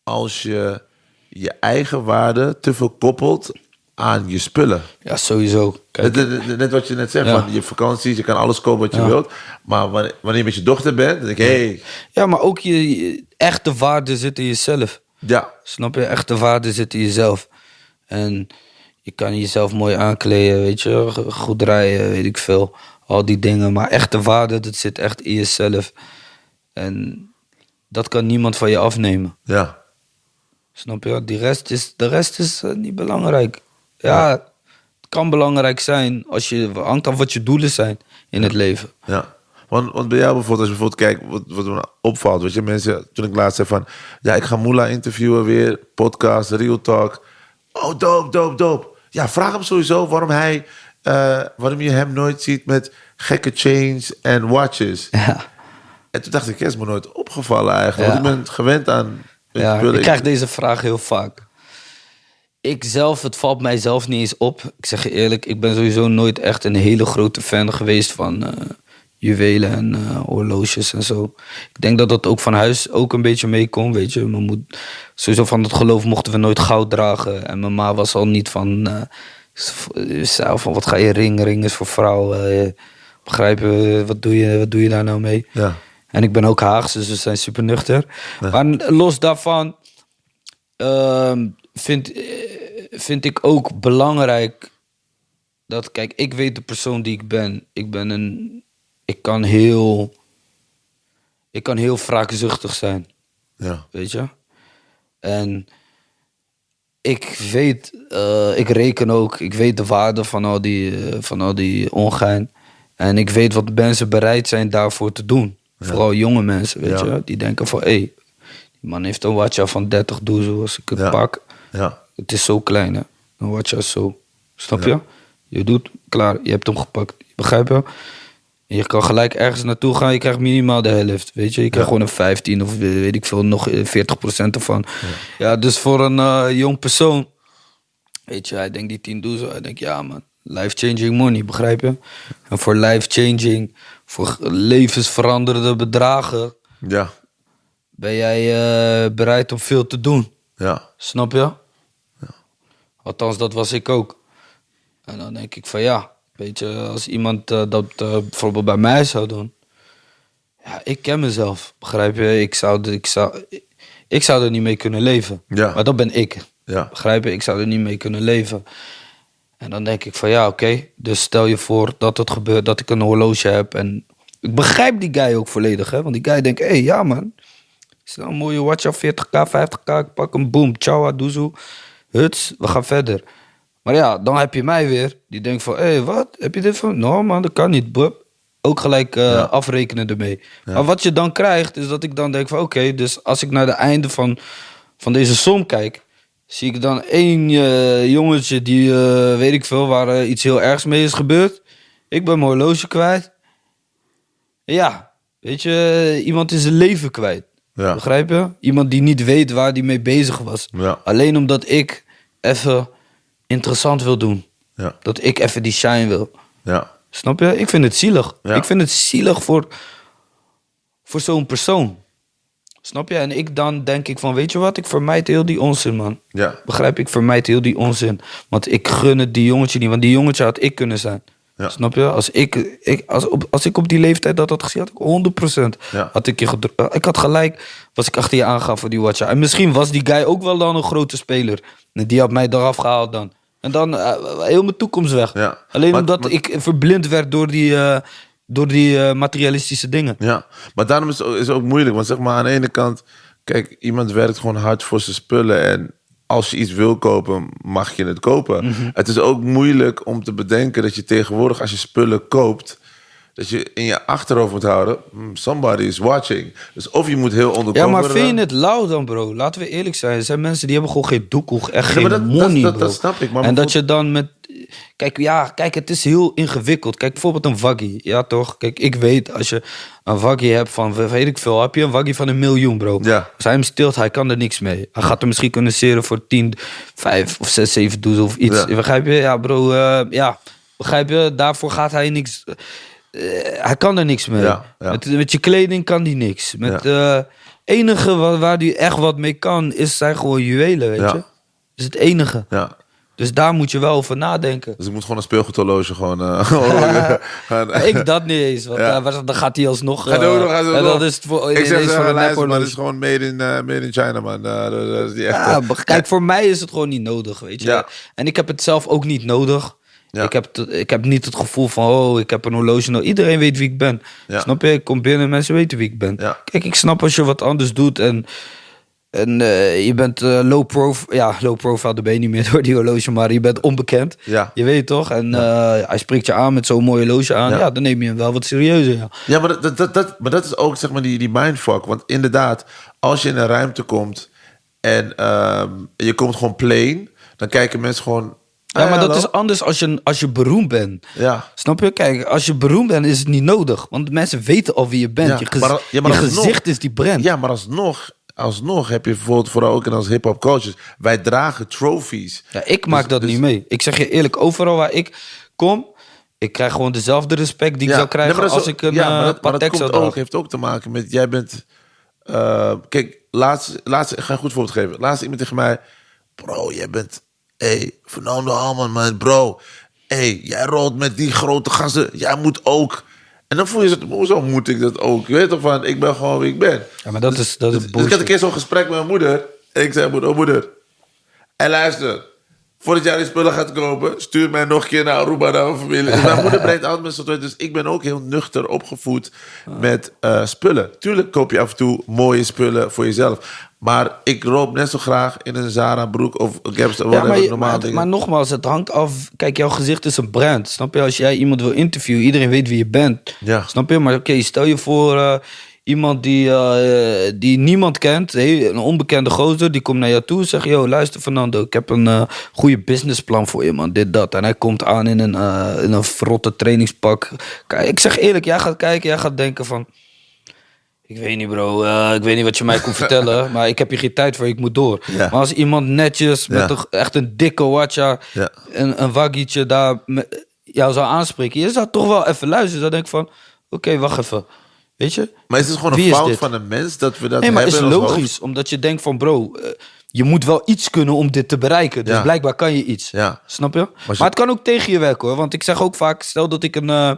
S6: als je je eigen waarde te veel koppelt aan je spullen.
S1: Ja, sowieso. Kijk,
S6: Net, wat je net zegt,
S1: Ja.
S6: van je vakanties, je kan alles kopen wat je
S1: Ja.
S6: wilt. Maar wanneer, wanneer je met je dochter bent, dan denk ik, hé, hey,
S1: ja, maar ook je, je echte waarde zit in jezelf.
S6: ja,
S1: Snap je? Echte waarde zit in jezelf. En je kan jezelf mooi aankleden, weet je. Goed rijden, weet ik veel. Al die dingen. Maar echte waarde, dat zit echt in jezelf. En dat kan niemand van je afnemen.
S6: ja,
S1: Snap je? Die rest is, de rest is eh, niet belangrijk. Ja, kan belangrijk zijn als je hangt af wat je doelen zijn in het leven.
S6: Ja. Want, want bij jou bijvoorbeeld, als je bijvoorbeeld kijkt wat, wat me opvalt. Weet je, mensen, toen ik laatst zei van... Ja, ik ga Moela interviewen weer. Podcast, Real Talk. Oh, dope, dope, dope. Ja, vraag hem sowieso waarom hij... eh, waarom je hem nooit ziet met gekke chains en watches.
S1: Ja.
S6: En toen dacht ik, het is me nooit opgevallen eigenlijk.
S1: Ja.
S6: Want ik ben gewend aan...
S1: Ja,
S6: spullen.
S1: ik krijg deze vraag heel vaak. Ik zelf, het valt mij zelf niet eens op. Ik zeg je eerlijk, ik ben sowieso nooit echt een hele grote fan geweest van eh, juwelen en eh, horloges en zo. Ik denk dat dat ook van huis ook een beetje meekomt, weet je. Mijn moed, sowieso van het geloof mochten we nooit goud dragen. En mijn ma was al niet van, Zelf van, wat ga je ring? Ring is voor vrouwen. begrijp je, wat doe je, wat doe je daar nou mee?
S6: Ja.
S1: En ik ben ook Haags, dus we zijn super nuchter. Maar los daarvan ehm, vind, eh, vind ik ook belangrijk dat, kijk, ik weet de persoon die ik ben. Ik ben een, ik kan heel, ik kan heel wraakzuchtig zijn,
S6: Ja.
S1: weet je. En ik weet, eh, ik reken ook, ik weet de waarde van al die, eh, van al die ongein. En ik weet wat mensen bereid zijn daarvoor te doen. Vooral jonge mensen, weet
S6: Ja.
S1: je. Die denken van, hé, hey, die man heeft een watcha van 30 doezel als ik het
S6: Ja.
S1: pak.
S6: Ja.
S1: Het is zo klein, hè. Een watcha is zo. Snap je? Je doet, klaar, je hebt hem gepakt. Begrijp je? En je kan gelijk ergens naartoe gaan, je krijgt minimaal de helft. Weet je, je krijgt gewoon een 15 of weet ik veel, nog eh, 40% ervan. Ja, dus voor een eh, jong persoon, weet je, hij denkt die 10 doezel. Hij denkt, ja man, life-changing money, begrijp je? En voor life-changing, voor levensveranderende bedragen,
S6: Ja.
S1: ben jij eh, bereid om veel te doen.
S6: Ja.
S1: Snap je? Althans, dat was ik ook. En dan denk ik van ja, weet je, als iemand eh, dat eh, bijvoorbeeld bij mij zou doen. Ja, ik ken mezelf, begrijp je? Ik zou, ik zou, ik zou er niet mee kunnen leven.
S6: Ja.
S1: Maar dat ben ik.
S6: Ja.
S1: Begrijp je? Ik zou er niet mee kunnen leven. En dan denk ik van ja, oké. Dus stel je voor dat het gebeurt, dat ik een horloge heb. En ik begrijp die guy ook volledig, hè? Want die guy denkt, hé, hey, ja man. Is nou een mooie watch af 40k, 50k, ik pak hem, boom, ciao, doezoe. Huts, we gaan verder. Maar ja, dan heb je mij weer, die denkt van, hé, hey, wat? Heb je dit van? No man, dat kan niet. Ook gelijk eh, afrekenen ermee. Maar wat je dan krijgt, is dat ik dan denk van, oké, dus als ik naar de einde van, van deze som kijk, zie ik dan één eh, jongetje die, eh, weet ik veel, waar iets heel ergs mee is gebeurd. Ik ben mijn horloge kwijt. Ja, weet je, iemand is zijn leven kwijt.
S6: Ja.
S1: Begrijp je? Iemand die niet weet waar hij mee bezig was. Alleen omdat ik even interessant wil doen.
S6: Ja.
S1: Dat ik even die shine wil.
S6: Ja.
S1: Snap je? Ik vind het zielig.
S6: Ja.
S1: Ik vind het zielig voor, voor zo'n persoon. Snap je? En ik dan denk ik van, weet je wat? Ik vermijd heel die onzin, man.
S6: Ja.
S1: Begrijp ik? Vermijd heel die onzin. Want ik gun het die jongetje niet. Want die jongetje had ik kunnen zijn.
S6: Ja.
S1: Snap je? Als ik, ik, als, op, als ik op die leeftijd dat had gezien, had ik 100%.
S6: Ja.
S1: Had ik, je eh, ik had gelijk, was ik achter je aangaan voor die watcha. En misschien was die guy ook wel dan een grote speler. En die had mij eraf gehaald dan. En dan eh, heel mijn toekomst weg.
S6: Ja.
S1: Alleen
S6: Maar-
S1: omdat
S6: maar-
S1: ik verblind werd door die, eh, door die materialistische dingen.
S6: Ja, maar daarom is het, ook, is ook moeilijk. Want zeg maar, aan de ene kant, kijk, iemand werkt gewoon hard voor zijn spullen. En als je iets wil kopen, mag je het kopen.
S1: Mhm.
S6: Het is ook moeilijk om te bedenken dat je tegenwoordig, als je spullen koopt, dat je in je achterhoofd moet houden, hmm, somebody is watching. Dus of je moet heel onderkomen.
S1: Ja, maar vind je het lauw dan, bro? Laten we eerlijk zijn. Er zijn mensen die hebben gewoon geen doekoe, echt
S6: maar
S1: geen
S6: dat-
S1: money,
S6: dat-
S1: bro.
S6: dat snap ik, maar
S1: en dat je dan met... Kijk, ja, kijk, het is heel ingewikkeld. Kijk, bijvoorbeeld een waggie. Ja, toch? Kijk, ik weet, als je een waggie hebt van, weet ik veel, heb je een waggie van een miljoen, bro.
S6: Ja.
S1: Als hij hem stilt, hij kan er niks mee. Hij gaat hem misschien kunnen seren voor 10, 5 of 6, 7 doezel of iets.
S6: Ja.
S1: Begrijp je? Ja, bro, eh, ja. Begrijp je? Daarvoor gaat hij niks... eh, hij kan er niks mee.
S6: Ja, ja.
S1: Met, met je kleding kan hij niks. Met eh enige waar, waar hij echt wat mee kan, is zijn gewoon juwelen, weet
S6: Ja.
S1: je? Dat is het enige.
S6: Ja.
S1: Dus daar moet je wel over nadenken.
S6: Dus ik moet gewoon een speelgoedhorloge gewoon... eh, [LAUGHS] gaan- [LAUGHS]
S1: Ik dat niet eens, want
S6: Ja.
S1: eh, dan gaat hij alsnog...
S6: Gaat
S1: eh,
S6: ook nog, gaat ook
S1: en
S6: nog.
S1: dat is het voor,
S6: ik zeg
S1: voor een
S6: luister, maar het is gewoon made in, eh, made in China, man. Eh, dat, is die.
S1: Ja, kijk, voor mij is het gewoon niet nodig, weet je.
S6: Ja.
S1: En ik heb het zelf ook niet nodig.
S6: Ja.
S1: Ik, heb ik heb niet het gevoel van, oh, ik heb een horloge nodig. Iedereen weet wie ik ben.
S6: Ja.
S1: Snap je? Ik kom binnen, mensen weten wie ik ben.
S6: Ja.
S1: Kijk, ik snap als je wat anders doet en, en eh, je bent eh, low profile. Ja, low profile, daar ben je niet meer door die horloge, maar je bent onbekend.
S6: Ja.
S1: Je weet toch? En eh, hij spreekt je aan met zo'n mooie horloge aan.
S6: Ja.
S1: Ja. dan neem je hem wel wat serieuzer. Ja.
S6: Ja, maar dat, dat, dat, maar dat is ook zeg maar die, die mindfuck. Want inderdaad, als je in een ruimte komt en ehm, je komt gewoon plain, dan kijken mensen gewoon.
S1: Ja,
S6: "Ah,
S1: maar dat
S6: hallo."
S1: is anders als je, als je beroemd bent.
S6: Ja.
S1: Snap je? Kijk, als je beroemd bent, is het niet nodig. Want mensen weten al wie je bent.
S6: Ja,
S1: je gez-
S6: maar- ja, maar
S1: je gezicht is die brand.
S6: Ja, maar alsnog, alsnog heb je bijvoorbeeld, vooral ook in als hip-hop coaches, wij dragen trophies.
S1: Ja, ik maak
S6: Dus-
S1: dat
S6: dus-
S1: niet mee. Ik zeg je eerlijk, overal waar ik kom, ik krijg gewoon dezelfde respect die ik zou krijgen
S6: nee, maar dat
S1: als ik een
S6: ja, maar
S1: eh,
S6: dat, maar dat komt
S1: zou
S6: ook, heeft ook te maken met, jij bent, eh, kijk, laatst, laatst, ik ga een goed voorbeeld geven. Laatst iemand tegen mij, bro, jij bent hey, Fernando Halman, man, bro. hey, jij rolt met die grote gasten. Jij moet ook. En dan voel je ze, hoezo moet ik dat ook? Je weet toch van, ik ben gewoon wie ik ben.
S1: Ja, maar dat is, dat is
S6: Dus ik had een keer zo'n gesprek met mijn moeder. En ik zei, moeder, oh moeder. En luister, voordat jij die spullen gaat kopen, stuur mij nog een keer naar Aruba naar mijn familie. Dus [LAUGHS] mijn moeder brengt altijd met zo'n. Dus ik ben ook heel nuchter opgevoed met eh, spullen. Tuurlijk koop je af en toe mooie spullen voor jezelf. Maar ik loop net zo graag in een Zara broek of een Gapster,
S1: Ja, maar, je-
S6: normaal
S1: maar,
S6: dingen.
S1: maar nogmaals, het hangt af. Kijk, jouw gezicht is een brand. Snap je? Als jij iemand wil interviewen, iedereen weet wie je bent.
S6: Ja.
S1: Snap je? Maar oké, stel je voor eh, iemand die, eh, die niemand kent, een onbekende gozer, die komt naar jou toe en zegt: Yo, luister, Fernando, ik heb een eh goede businessplan voor je, man. Dit, dat. En hij komt aan in een, in een verrotte trainingspak. Kijk, ik zeg eerlijk, jij gaat kijken, jij gaat denken van. Ik weet niet, bro. eh, ik weet niet wat je mij kon [LAUGHS] vertellen. maar ik heb hier geen tijd voor. Ik moet door.
S6: Ja.
S1: Maar als iemand netjes, met
S6: Ja.
S1: een, echt een dikke watcha...
S6: Ja.
S1: een, een waggietje daar met, jou zou aanspreken... je zou toch wel even luisteren. Dan denk ik van... Oké, wacht even. Weet je?
S6: Maar is het gewoon een
S1: is
S6: fout
S1: dit?
S6: van een mens dat we dat
S1: Nee, maar het
S6: hebben
S1: is
S6: in ons
S1: logisch. Omdat je denkt van... Bro, eh, je moet wel iets kunnen om dit te bereiken. Dus
S6: Ja.
S1: blijkbaar kan je iets.
S6: Ja.
S1: Snap je? Maar,
S6: je-
S1: het kan ook tegen je werken hoor. Want ik zeg ook vaak... Stel dat ik een, eh,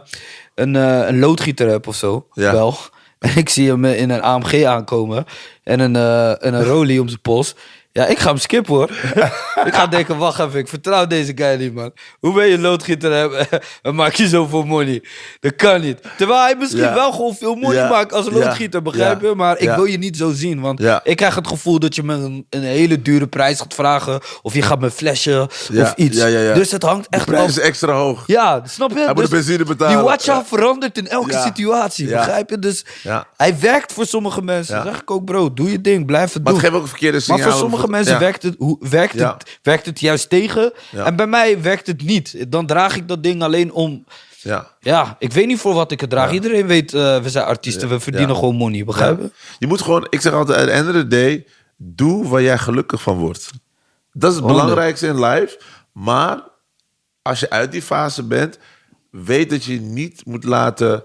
S1: een, een loodgieter heb of zo.
S6: Ja.
S1: Wel. [LAUGHS] Ik zie hem in een AMG aankomen. En een, en een Rolly om zijn pols. Ja, ik ga hem skippen hoor. [LAUGHS] ik ga denken, wacht even, ik vertrouw deze guy niet, man. Hoe ben je loodgieter en- [LAUGHS] en maak je zoveel money? Dat kan niet. Terwijl hij misschien
S6: Ja.
S1: wel gewoon veel money
S6: Ja.
S1: maakt als loodgieter, begrijp je? Maar ik wil je niet zo zien, want ik krijg het gevoel dat je me een, een hele dure prijs gaat vragen. Of je gaat me
S6: Ja.
S1: of iets. Dus het hangt
S6: De
S1: echt
S6: prijs
S1: af.
S6: is extra hoog.
S1: Ja, snap je?
S6: Hij moet de benzine betalen.
S1: Die watcha verandert in elke situatie, begrijp je? Dus hij werkt voor sommige mensen. Zeg ik ook, bro, doe je ding, blijf het
S6: Maar het
S1: doen.
S6: geeft ook een verkeerde signaal.
S1: Mensen
S6: Ja.
S1: werkt, het, hoe, werkt,
S6: Ja.
S1: het, werkt het juist tegen. En bij mij werkt het niet. Dan draag ik dat ding alleen om...
S6: Ja.
S1: Ja, ik weet niet voor wat ik het draag. Iedereen weet, eh, we zijn artiesten, we verdienen gewoon money, begrijp je?
S6: Je moet gewoon, ik zeg altijd, at the end of the day, doe waar jij gelukkig van wordt. Dat is het
S1: Honderd.
S6: belangrijkste in life. Maar als je uit die fase bent, weet dat je je niet moet laten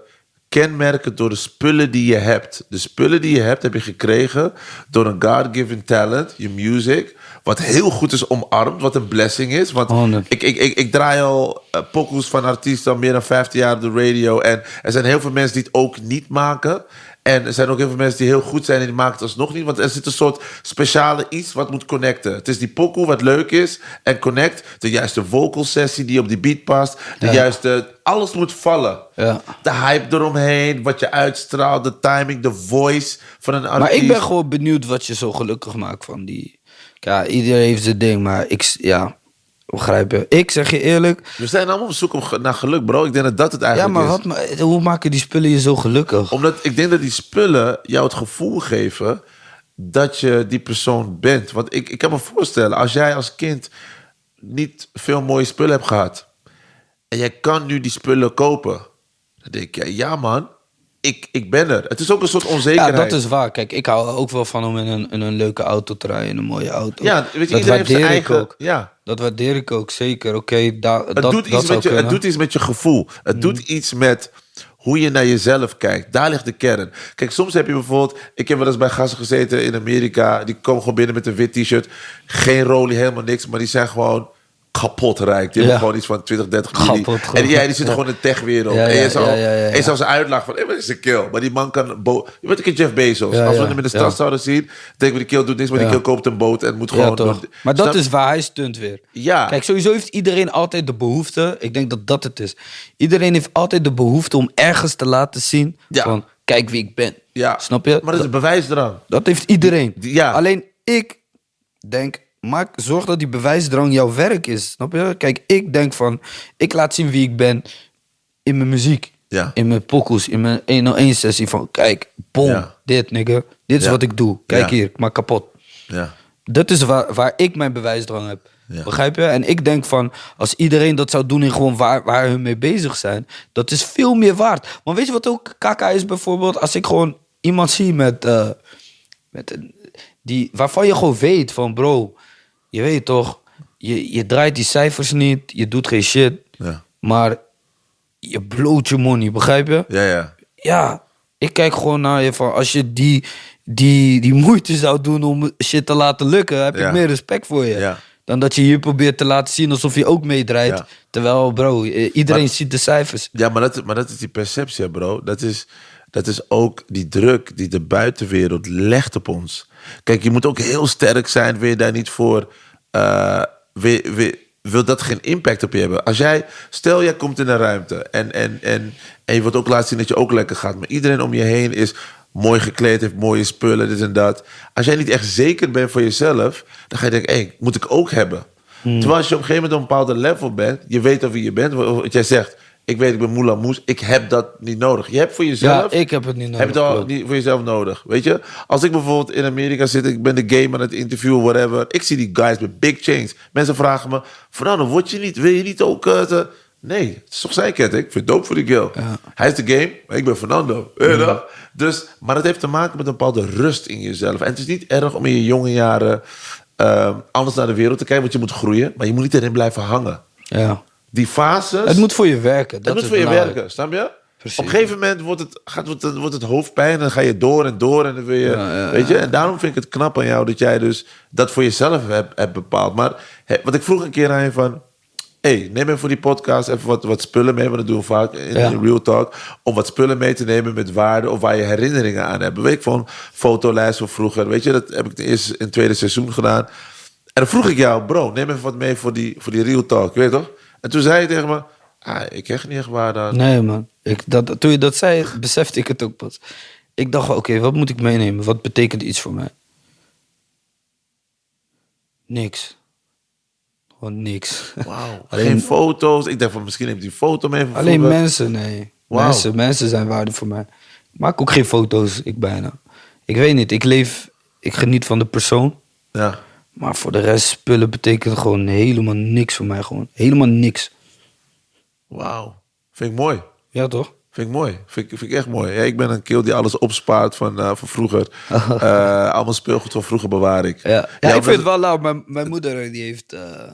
S6: kenmerken door de spullen die je hebt. De spullen die je hebt, heb je gekregen door een God-given talent, je music. Wat heel goed is omarmd, wat een blessing is. Want ik, ik, ik, ik draai al uh, pokoes van artiesten al meer dan 15 jaar op de radio. En er zijn heel veel mensen die het ook niet maken. En er zijn ook heel veel mensen die heel goed zijn en die maken het alsnog niet. Want er zit een soort speciale iets wat moet connecten. Het is die pokoe wat leuk is en connect. De juiste vocal sessie die op die beat past. De juiste... Alles moet vallen.
S1: Ja.
S6: De hype eromheen, wat je uitstraalt, de timing, de voice van een artiest.
S1: Maar ik ben gewoon benieuwd wat je zo gelukkig maakt van die... Ja, iedereen heeft zijn ding, maar ik... Ja, begrijp je? Ik zeg je eerlijk...
S6: We zijn allemaal op zoek naar geluk, bro. Ik denk dat dat het
S1: Ja,
S6: eigenlijk
S1: maar
S6: is.
S1: wat, ma- hoe maken die spullen je zo gelukkig?
S6: Omdat ik denk dat die spullen jou het gevoel geven dat je die persoon bent. Want ik, ik kan me voorstellen, als jij als kind niet veel mooie spullen hebt gehad. en jij kan nu die spullen kopen. dan denk je, ja man, ik, ik ben er. Het is ook een soort
S1: Ja,
S6: onzekerheid.
S1: dat is waar. Kijk, ik hou ook wel van om in een, in een leuke auto te rijden, een mooie auto.
S6: Ja, weet je,
S1: dat
S6: iedereen heeft zijn
S1: waardeer ik
S6: eigen-
S1: ook.
S6: ja.
S1: Dat waardeer ik ook, zeker. Oké, da-
S6: Het,
S1: dat,
S6: doet
S1: dat
S6: iets met je, het
S1: kunnen. Mm.
S6: doet iets met je gevoel. Het doet iets met hoe je naar jezelf kijkt. Daar ligt de kern. Kijk, soms heb je bijvoorbeeld... Ik heb wel eens bij gasten gezeten in Amerika. Die komen gewoon binnen met een wit t-shirt. Geen rolie, helemaal niks. Maar die zijn gewoon kapot rijk. Die hebben gewoon iets van 20, 30 miljoen. En ja, die
S1: Ja.
S6: gewoon in de techwereld. En je zou, en je zou ze uitlachen van... Hé, wat is een kill? Maar die man kan... Je weet ik Jeff Bezos. Als we hem in de stad
S1: ja.
S6: zouden zien... denken we, die kill doet niks. Maar die kill koopt een boot en moet gewoon...
S1: Maar dat
S6: Snap-
S1: is waar hij stunt weer.
S6: Ja.
S1: Kijk, sowieso heeft iedereen altijd de behoefte. Ik denk dat dat het is. Iedereen heeft altijd de behoefte om ergens te laten zien. Van, kijk wie ik ben.
S6: Ja.
S1: Snap je?
S6: Maar dat is een bewijsdrang.
S1: Dat heeft iedereen.
S6: Ja.
S1: Alleen ik denk, maak, zorg dat die bewijsdrang jouw werk is. Snap je? Kijk, ik denk van, ik laat zien wie ik ben in mijn muziek.
S6: Ja.
S1: In mijn pokoes, in mijn 101 sessie van, kijk, bom,
S6: Ja.
S1: dit nigga. Dit is
S6: Ja.
S1: wat ik doe. Kijk hier, ik maak kapot.
S6: Ja.
S1: Dat is waar, waar ik mijn bewijsdrang heb. Begrijp je? En ik denk van, als iedereen dat zou doen in gewoon waar, waar hun mee bezig zijn, dat is veel meer waard. Maar weet je wat ook kaka is bijvoorbeeld? Als ik gewoon iemand zie met, eh, met een, die, waarvan je gewoon weet van, bro, je weet toch, je, je draait die cijfers niet, je doet geen shit,
S6: Ja.
S1: maar je bloot je money, begrijp je?
S6: Ja, ja.
S1: ja, ik kijk gewoon naar je van als je die, die, die moeite zou doen om shit te laten lukken, heb
S6: Ja.
S1: ik meer respect voor je.
S6: Ja.
S1: Dan dat je hier probeert te laten zien alsof je ook meedraait.
S6: Ja.
S1: Terwijl, bro, iedereen
S6: Maar-
S1: ziet de cijfers.
S6: Ja, maar dat, maar dat is die perceptie, bro. Dat is, dat is ook die druk die de buitenwereld legt op ons. Kijk, je moet ook heel sterk zijn, wil je daar niet voor... eh, wil, wil, wil dat geen impact op je hebben? Als jij, stel jij komt in een ruimte en, en, en, en je wilt ook laten zien dat je ook lekker gaat... maar iedereen om je heen is mooi gekleed, heeft mooie spullen, dit en dat. Als jij niet echt zeker bent van jezelf, dan ga je denken... hé, hey, moet ik ook hebben. Terwijl als je op een gegeven moment op een bepaalde level bent... je weet al wie je bent, wat jij zegt... ik weet, ik ben Moula Moes, ik heb dat niet nodig. Je hebt voor jezelf...
S1: Ja, ik heb het niet nodig.
S6: Heb je het al niet voor jezelf nodig? Weet je? Als ik bijvoorbeeld in Amerika zit, ik ben de game aan het interviewen, whatever. Ik zie die guys met big chains. Mensen vragen me: Fernando, word je niet, wil je niet ook. eh, te-" Nee, het is toch zijn ketting? Ik vind het dope voor die girl. Hij is de game, maar ik ben Fernando. Toch? Dus, maar dat heeft te maken met een bepaalde rust in jezelf. En het is niet erg om in je jonge jaren eh, anders naar de wereld te kijken, want je moet groeien. Maar je moet niet erin blijven hangen.
S1: Ja.
S6: Die fases.
S1: Het moet voor je werken.
S6: Het
S1: Dat
S6: moet
S1: is
S6: voor je
S1: belangrijk.
S6: werken, snap je?
S1: Precies.
S6: Op een gegeven moment wordt het, gaat, wordt, het, wordt het hoofdpijn en dan ga je door en door en dan wil je,
S1: Ja, ja,
S6: weet je? En daarom vind ik het knap aan jou dat jij dus dat voor jezelf hebt, hebt bepaald. Maar wat ik vroeg een keer aan je van, hey, neem even voor die podcast even wat, wat spullen mee, want dat doen we vaak in,
S1: Ja.
S6: Real Talk, om wat spullen mee te nemen met waarde of waar je herinneringen aan hebt. Weet ik van fotolijst van vroeger, weet je? Dat heb ik het eerst in het tweede seizoen gedaan. En dan vroeg ik jou, bro, neem even wat mee voor die, voor die Real Talk, weet je toch? En toen zei je tegen me, ah, ik krijg niet echt waarde aan.
S1: Nee, man. Ik, dat, toen je dat zei, besefte ik het ook pas. Ik dacht, oké, wat moet ik meenemen? Wat betekent iets voor mij? Niks. Gewoon niks.
S6: Wauw. [LAUGHS]
S1: Alleen-
S6: Geen foto's. Ik dacht van misschien neemt hij een foto mee van
S1: Alleen
S6: vroeger.
S1: mensen, nee.
S6: Wauw.
S1: Mensen, mensen zijn waarde voor mij. Ik maak ook geen foto's, ik bijna. Ik weet niet, ik leef, ik geniet van de persoon.
S6: Ja.
S1: Maar voor de rest, spullen betekent gewoon helemaal niks voor mij. Gewoon helemaal niks.
S6: Wauw. Vind ik mooi.
S1: Ja, toch?
S6: Vind ik mooi. Vind ik, vind ik echt mooi. Ja, ik ben een kill die alles opspaart van, eh, van vroeger. [LAUGHS] Eh, allemaal speelgoed van vroeger bewaar ik.
S1: Ja, ja,
S6: Ja,
S1: ik vind het wel lauw. Mijn, mijn moeder die heeft, eh,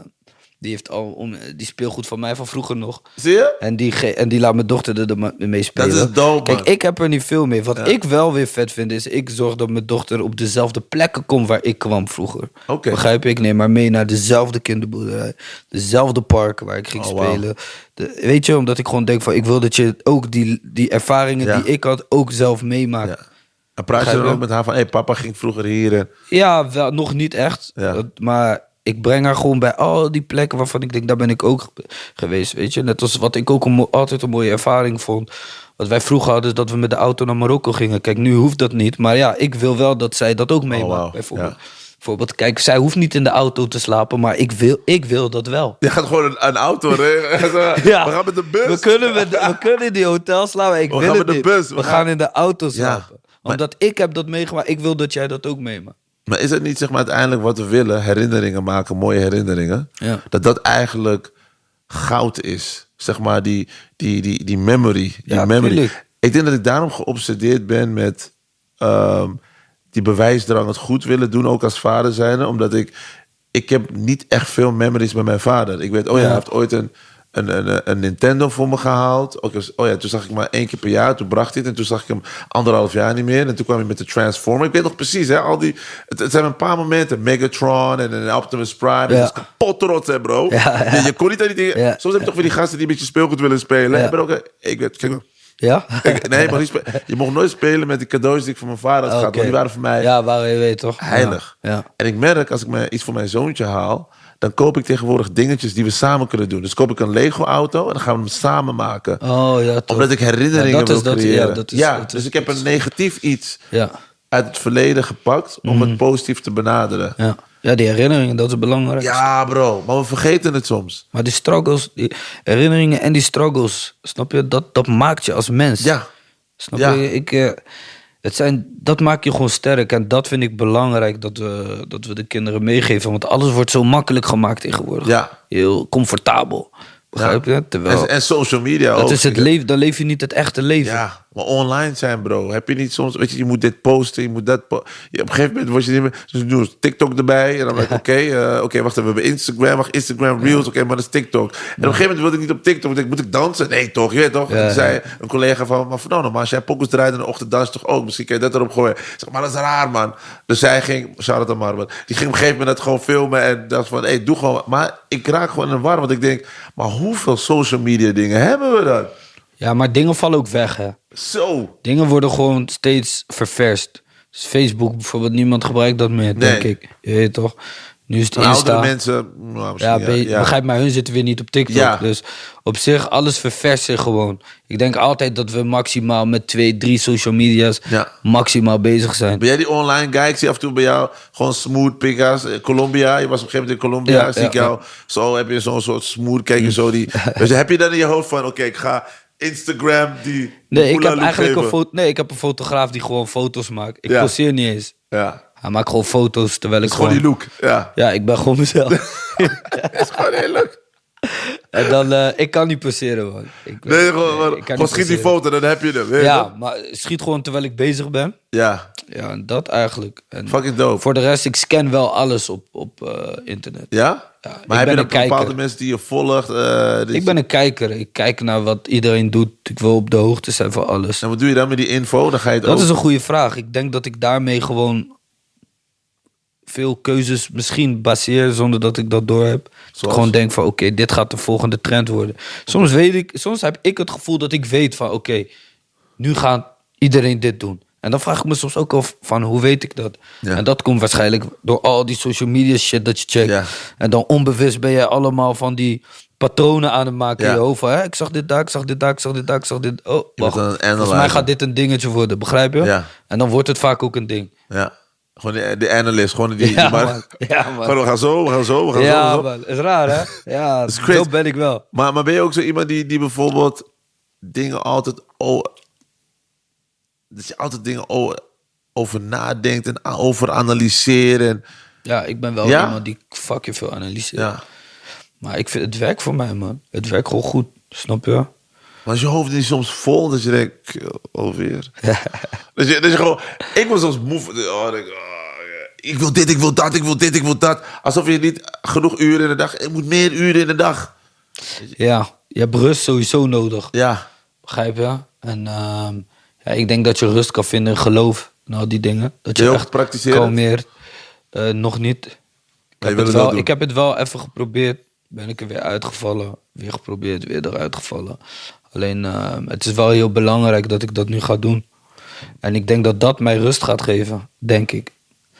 S1: die heeft al om, die speelgoed van mij van vroeger nog.
S6: Zie je?
S1: En die, en die laat mijn dochter er mee spelen.
S6: is dope,
S1: Kijk, ik heb er niet veel mee. Wat ik wel weer vet vind, is ik zorg dat mijn dochter op dezelfde plekken komt waar ik kwam vroeger.
S6: Oké.
S1: Begrijp? Ik neem haar mee naar dezelfde kinderboerderij. Dezelfde parken waar ik ging
S6: Oh,
S1: spelen. De, weet je, omdat ik gewoon denk van, ik wil dat je ook die, die ervaringen
S6: Ja.
S1: die ik had, ook zelf meemaakt.
S6: Ja. En praat je dan ook met haar van... Hé, hey, papa ging vroeger hier en...
S1: Ja, wel, nog niet echt.
S6: Ja.
S1: Dat- maar ik breng haar gewoon bij al die plekken waarvan ik denk, daar ben ik ook ge- geweest. Weet je, net als wat ik ook een altijd een mooie ervaring vond. Wat wij vroeger hadden, is dat we met de auto naar Marokko gingen. Kijk, nu hoeft dat niet. Maar ja, ik wil wel dat zij dat ook meemaakt.
S6: Oh,
S1: bijvoorbeeld.
S6: Ja.
S1: bijvoorbeeld, kijk, zij hoeft niet in de auto te slapen, maar ik wil, ik wil dat wel.
S6: Je gaat gewoon een, een auto regelen. [LAUGHS]
S1: Ja.
S6: We gaan met de bus.
S1: We kunnen, met, we kunnen in die hotel slapen. Ik
S6: We
S1: wil
S6: gaan met de bus.
S1: We,
S6: We
S1: gaan
S6: gaan-
S1: in de auto
S6: Ja.
S1: slapen.
S6: Maar-
S1: Omdat ik heb dat meegemaakt. Ik wil dat jij dat ook meemaakt.
S6: Maar is het niet zeg maar uiteindelijk wat we willen? Herinneringen maken, mooie herinneringen.
S1: Ja.
S6: Dat dat eigenlijk goud is. Zeg maar die, die, die, die memory. Die
S1: Ja,
S6: memory.
S1: tuurlijk.
S6: Ik denk dat ik daarom geobsedeerd ben met ehm, die bewijsdrang het goed willen doen. Ook als vader zijnde. Omdat ik, ik heb niet echt veel memories met mijn vader. Ik weet, oh ja,
S1: Ja.
S6: hij heeft ooit een, een, een, een Nintendo voor me gehaald. Ook als, oh ja, toen zag ik maar één keer per jaar. Toen bracht hij het. En toen zag ik hem anderhalf jaar niet meer. En toen kwam hij met de Transformer. Ik weet nog precies, hè. Al die, het, het zijn een paar momenten. Megatron en een Optimus Prime. Dat
S1: Ja.
S6: is kapot hè, bro.
S1: Ja, ja.
S6: Je, je kon niet aan die dingen...
S1: Ja.
S6: Soms heb je toch weer die gasten die een beetje speelgoed willen spelen.
S1: Ja.
S6: Ik ben ook... Ik weet, kijk maar.
S1: Ja?
S6: Ik- nee, maar niet je mocht nooit spelen met die cadeaus die ik van mijn vader had gehad. Want die waren voor mij
S1: Ja, waar je weet toch?
S6: heilig.
S1: Ja. ja.
S6: En ik merk, als ik me iets voor mijn zoontje haal... dan koop ik tegenwoordig dingetjes die we samen kunnen doen. Dus koop ik een Lego-auto en dan gaan we hem samen maken.
S1: Oh ja, toch.
S6: Omdat ik herinneringen
S1: Ja, dat
S6: wil
S1: is dat- ja,
S6: creëren.
S1: dat is-
S6: ja,
S1: dat is-
S6: dus ik heb een negatief iets uit het verleden gepakt... om
S1: Mhm.
S6: het positief te benaderen.
S1: Ja. ja, die herinneringen, dat is belangrijk.
S6: Ja, bro. Maar we vergeten het soms.
S1: Maar die struggles, die herinneringen en die struggles, snap je? Dat, dat maakt je als mens.
S6: Ja.
S1: Snap
S6: Ja.
S1: je? Ik, eh, het zijn, dat maakt je gewoon sterk. En dat vind ik belangrijk dat we, dat we de kinderen meegeven. Want alles wordt zo makkelijk gemaakt tegenwoordig.
S6: Ja.
S1: Heel comfortabel. Begrijp je? Terwijl,
S6: En, en social media ook.
S1: dat is het leven, dan leef je niet het echte leven.
S6: Ja. Maar online zijn, bro. Heb je niet soms, weet je, je moet dit posten, je moet dat. po- op een gegeven moment was je niet meer. Dus doen TikTok erbij. En dan ben ik, [LAUGHS] oké, eh, oké, wacht even. We hebben Instagram, wacht, Instagram Reels, oké, maar dat is TikTok. En op een gegeven moment wilde ik niet op TikTok. want ik, Moet ik dansen? Nee, toch? Je weet toch? En toen zei een collega van, maar Fernando, maar als jij pokus draait in de ochtend, dans toch ook? Misschien kan je dat erop gooien. Ik zeg, maar dat is raar, man. Dus zij ging, shout Marwan, die ging op een gegeven moment dat gewoon filmen en dacht van, hé, hey, doe gewoon. Maar ik raak gewoon in de war, want ik denk, maar hoeveel social media dingen hebben we dan?
S1: Ja, maar dingen vallen ook weg, hè.
S6: Zo.
S1: Dingen worden gewoon steeds ververst. Dus Facebook bijvoorbeeld, niemand gebruikt dat meer, denk ik. Je weet toch? Nu is het
S6: Van oudere
S1: Insta.
S6: mensen, nou, misschien,
S1: Ja, be- begrijp maar, hun zitten weer niet op TikTok.
S6: Ja.
S1: Dus op zich, alles ververst zich gewoon. Ik denk altijd dat we maximaal met twee, drie social media's
S6: Ja.
S1: maximaal bezig zijn.
S6: Ben jij die online guy? Ik zie af en toe bij jou gewoon smooth pickers. Eh, Colombia, je was op een gegeven moment in Colombia.
S1: Ja,
S6: zie
S1: ja,
S6: ik jou. Zo heb je zo'n soort smooth, kijk je [LAUGHS] zo die... dus heb je dan in je hoofd van, oké, ik ga Instagram die...
S1: Nee, ik heb eigenlijk een, foto, nee, ik heb een fotograaf die gewoon foto's maakt. Ik
S6: Ja.
S1: poseer niet eens.
S6: Ja,
S1: Hij maakt gewoon foto's terwijl ik
S6: gewoon
S1: gewoon...
S6: die look. Ja,
S1: Ja, ik ben gewoon mezelf. [LAUGHS]
S6: is gewoon heel leuk.
S1: En dan, eh, ik kan niet poseren, man. Ik,
S6: Nee, gewoon,
S1: nee,
S6: maar-
S1: ik kan
S6: gewoon schiet die foto, dan heb je hem. weet
S1: Ja, maar schiet gewoon terwijl ik bezig ben.
S6: Ja,
S1: Ja, en dat eigenlijk. En
S6: fucking dope.
S1: Voor de rest, ik scan wel alles op, op eh, internet.
S6: Ja?
S1: Ja,
S6: maar heb je dan bepaalde mensen die je volgt? eh, die-
S1: Ik ben een kijker. Ik kijk naar wat iedereen doet. Ik wil op de hoogte zijn van alles.
S6: En wat doe je dan met die info? Dan ga je het
S1: Dat
S6: ook...
S1: is een goede vraag. Ik denk dat ik daarmee gewoon veel keuzes misschien baseer zonder dat ik dat door heb. Ik gewoon denk van oké, dit gaat de volgende trend worden. Soms weet ik, soms heb ik het gevoel dat ik weet van oké, nu gaat iedereen dit doen. En dan vraag ik me soms ook af van hoe weet ik dat?
S6: Ja.
S1: En dat komt waarschijnlijk door al die social media shit dat je checkt.
S6: Ja.
S1: En dan onbewust ben je allemaal van die patronen aan het maken
S6: Ja.
S1: in je hoofd. Van, hè, ik zag dit daar, ik zag dit daar, ik zag dit daar, ik zag dit. Oh, wacht. Volgens mij gaat dit een dingetje worden, begrijp je? En dan wordt het vaak ook een ding.
S6: Ja. Gewoon de, de analyst. Gewoon die... [LAUGHS]
S1: Ja,
S6: die maar,
S1: man. Ja, man.
S6: Gewoon, we gaan zo, we gaan zo, we gaan zo.
S1: Ja, man. Is raar, hè? [LAUGHS] Ja, zo ben ik wel.
S6: Maar, maar ben je ook zo iemand die, die bijvoorbeeld dingen altijd... Oh, dat je altijd dingen o- over nadenkt en over analyseert. En,
S1: Ja, ik ben wel
S6: Ja?
S1: iemand die fucking veel analyseert.
S6: ja.
S1: Maar ik vind het werkt voor mij, man. Het werkt gewoon goed, snap je?
S6: Maar is je hoofd niet soms vol dat je denkt, "Kill, alweer. [LAUGHS] dat, je, dat je gewoon... Ik was soms moe. Oh, denk, oh, ik wil dit, ik wil dat, ik wil dit, ik wil dat. Alsof je niet genoeg uren in de dag... Ik moet meer uren in de dag.
S1: Ja, je hebt rust sowieso nodig,
S6: Ja.
S1: begrijp je? En ehm, ja, ik denk dat je rust kan vinden in geloof al die dingen. Dat je
S6: Heel
S1: echt kalmeert. Eh, nog niet. Ik
S6: je
S1: heb, het wel, ik heb het wel even geprobeerd. Ben ik er weer uitgevallen. Weer geprobeerd, weer eruit gevallen. Alleen, ehm, het is wel heel belangrijk dat ik dat nu ga doen. En ik denk dat dat mij rust gaat geven, denk ik.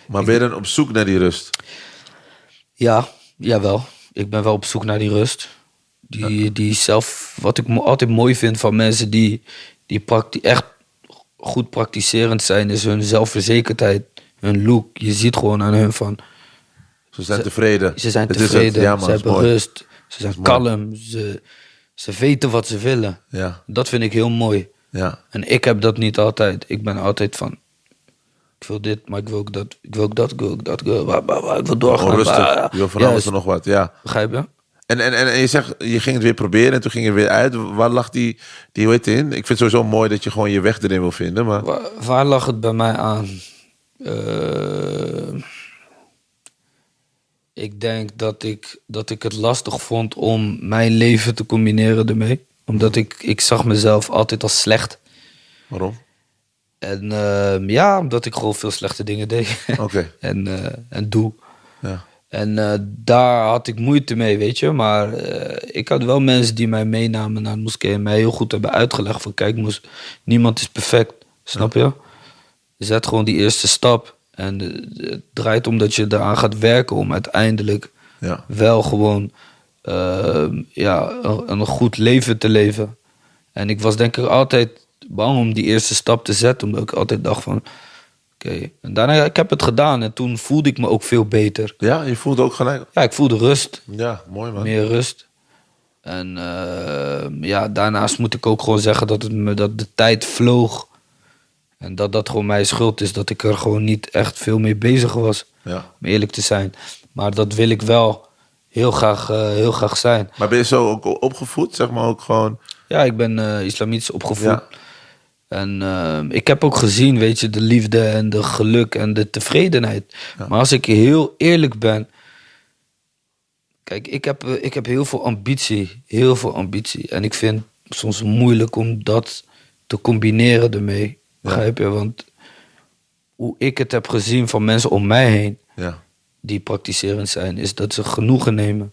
S6: Maar ben je dan op zoek naar die rust?
S1: Ja, jawel. Ik ben wel op zoek naar die rust. Die, die zelf, wat ik altijd mooi vind van mensen die, die echt goed praktiserend zijn, is hun zelfverzekerdheid, hun look. Je ziet gewoon aan hun van,
S6: Ze zijn tevreden.
S1: ze zijn
S6: Het is het.
S1: tevreden,
S6: Ja, man,
S1: ze hebben
S6: mooi.
S1: rust, ze zijn kalm, ze, ze weten wat ze willen.
S6: Ja,
S1: Dat vind ik heel mooi.
S6: ja.
S1: En ik heb dat niet altijd. Ik ben altijd van, ik wil dit, maar ik wil ook dat, ik wil ook dat, ik wil ook dat, ik wil, wa- wa- wa- ik wil doorgaan.
S6: Gewoon rustig. Je wil van alles en nog wat, ja.
S1: Begrijp je?
S6: En, en, en, en je zegt, je ging het weer proberen en toen ging je weer uit. Waar lag die, die het in? Ik vind het sowieso mooi dat je gewoon je weg erin wil vinden. Maar
S1: Waar, waar lag het bij mij aan? Eh, ik denk dat ik, dat ik het lastig vond om mijn leven te combineren ermee. Omdat ik, ik zag mezelf altijd als slecht.
S6: waarom?
S1: En eh, ja, omdat ik gewoon veel slechte dingen deed. [LAUGHS]
S6: Oké.
S1: en, eh, en doe.
S6: Ja.
S1: En eh, daar had ik moeite mee, weet je. Maar eh, ik had wel mensen die mij meenamen naar de moskee... en mij heel goed hebben uitgelegd van... kijk, niemand is perfect, snap je? Zet gewoon die eerste stap. En eh, het draait om dat je eraan gaat werken... om uiteindelijk
S6: Ja.
S1: wel gewoon eh, ja, een, goed leven te leven. En ik was denk ik altijd bang om die eerste stap te zetten... omdat ik altijd dacht van... Oké, en daarna, ik heb het gedaan en toen voelde ik me ook veel beter.
S6: ja, je voelt ook gelijk.
S1: Ja, ik voelde rust.
S6: Ja, mooi man.
S1: Meer rust. En eh, ja, daarnaast moet ik ook gewoon zeggen dat, het me, dat de tijd vloog. En dat dat gewoon mijn schuld is. Dat ik er gewoon niet echt veel mee bezig was.
S6: Ja.
S1: Om eerlijk te zijn. Maar dat wil ik wel heel graag, eh, heel graag zijn.
S6: Maar ben je zo ook opgevoed? Zeg maar ook gewoon...
S1: Ja, ik ben eh, islamitisch opgevoed.
S6: Ja.
S1: En eh, ik heb ook gezien, weet je, de liefde en de geluk en de tevredenheid. Maar als ik heel eerlijk ben. Kijk, ik heb, ik heb heel veel ambitie. Heel veel ambitie. En ik vind het soms moeilijk om dat te combineren ermee. Begrijp je? Want hoe ik het heb gezien van mensen om mij heen
S6: Ja.
S1: die praktiserend zijn, is dat ze genoegen nemen.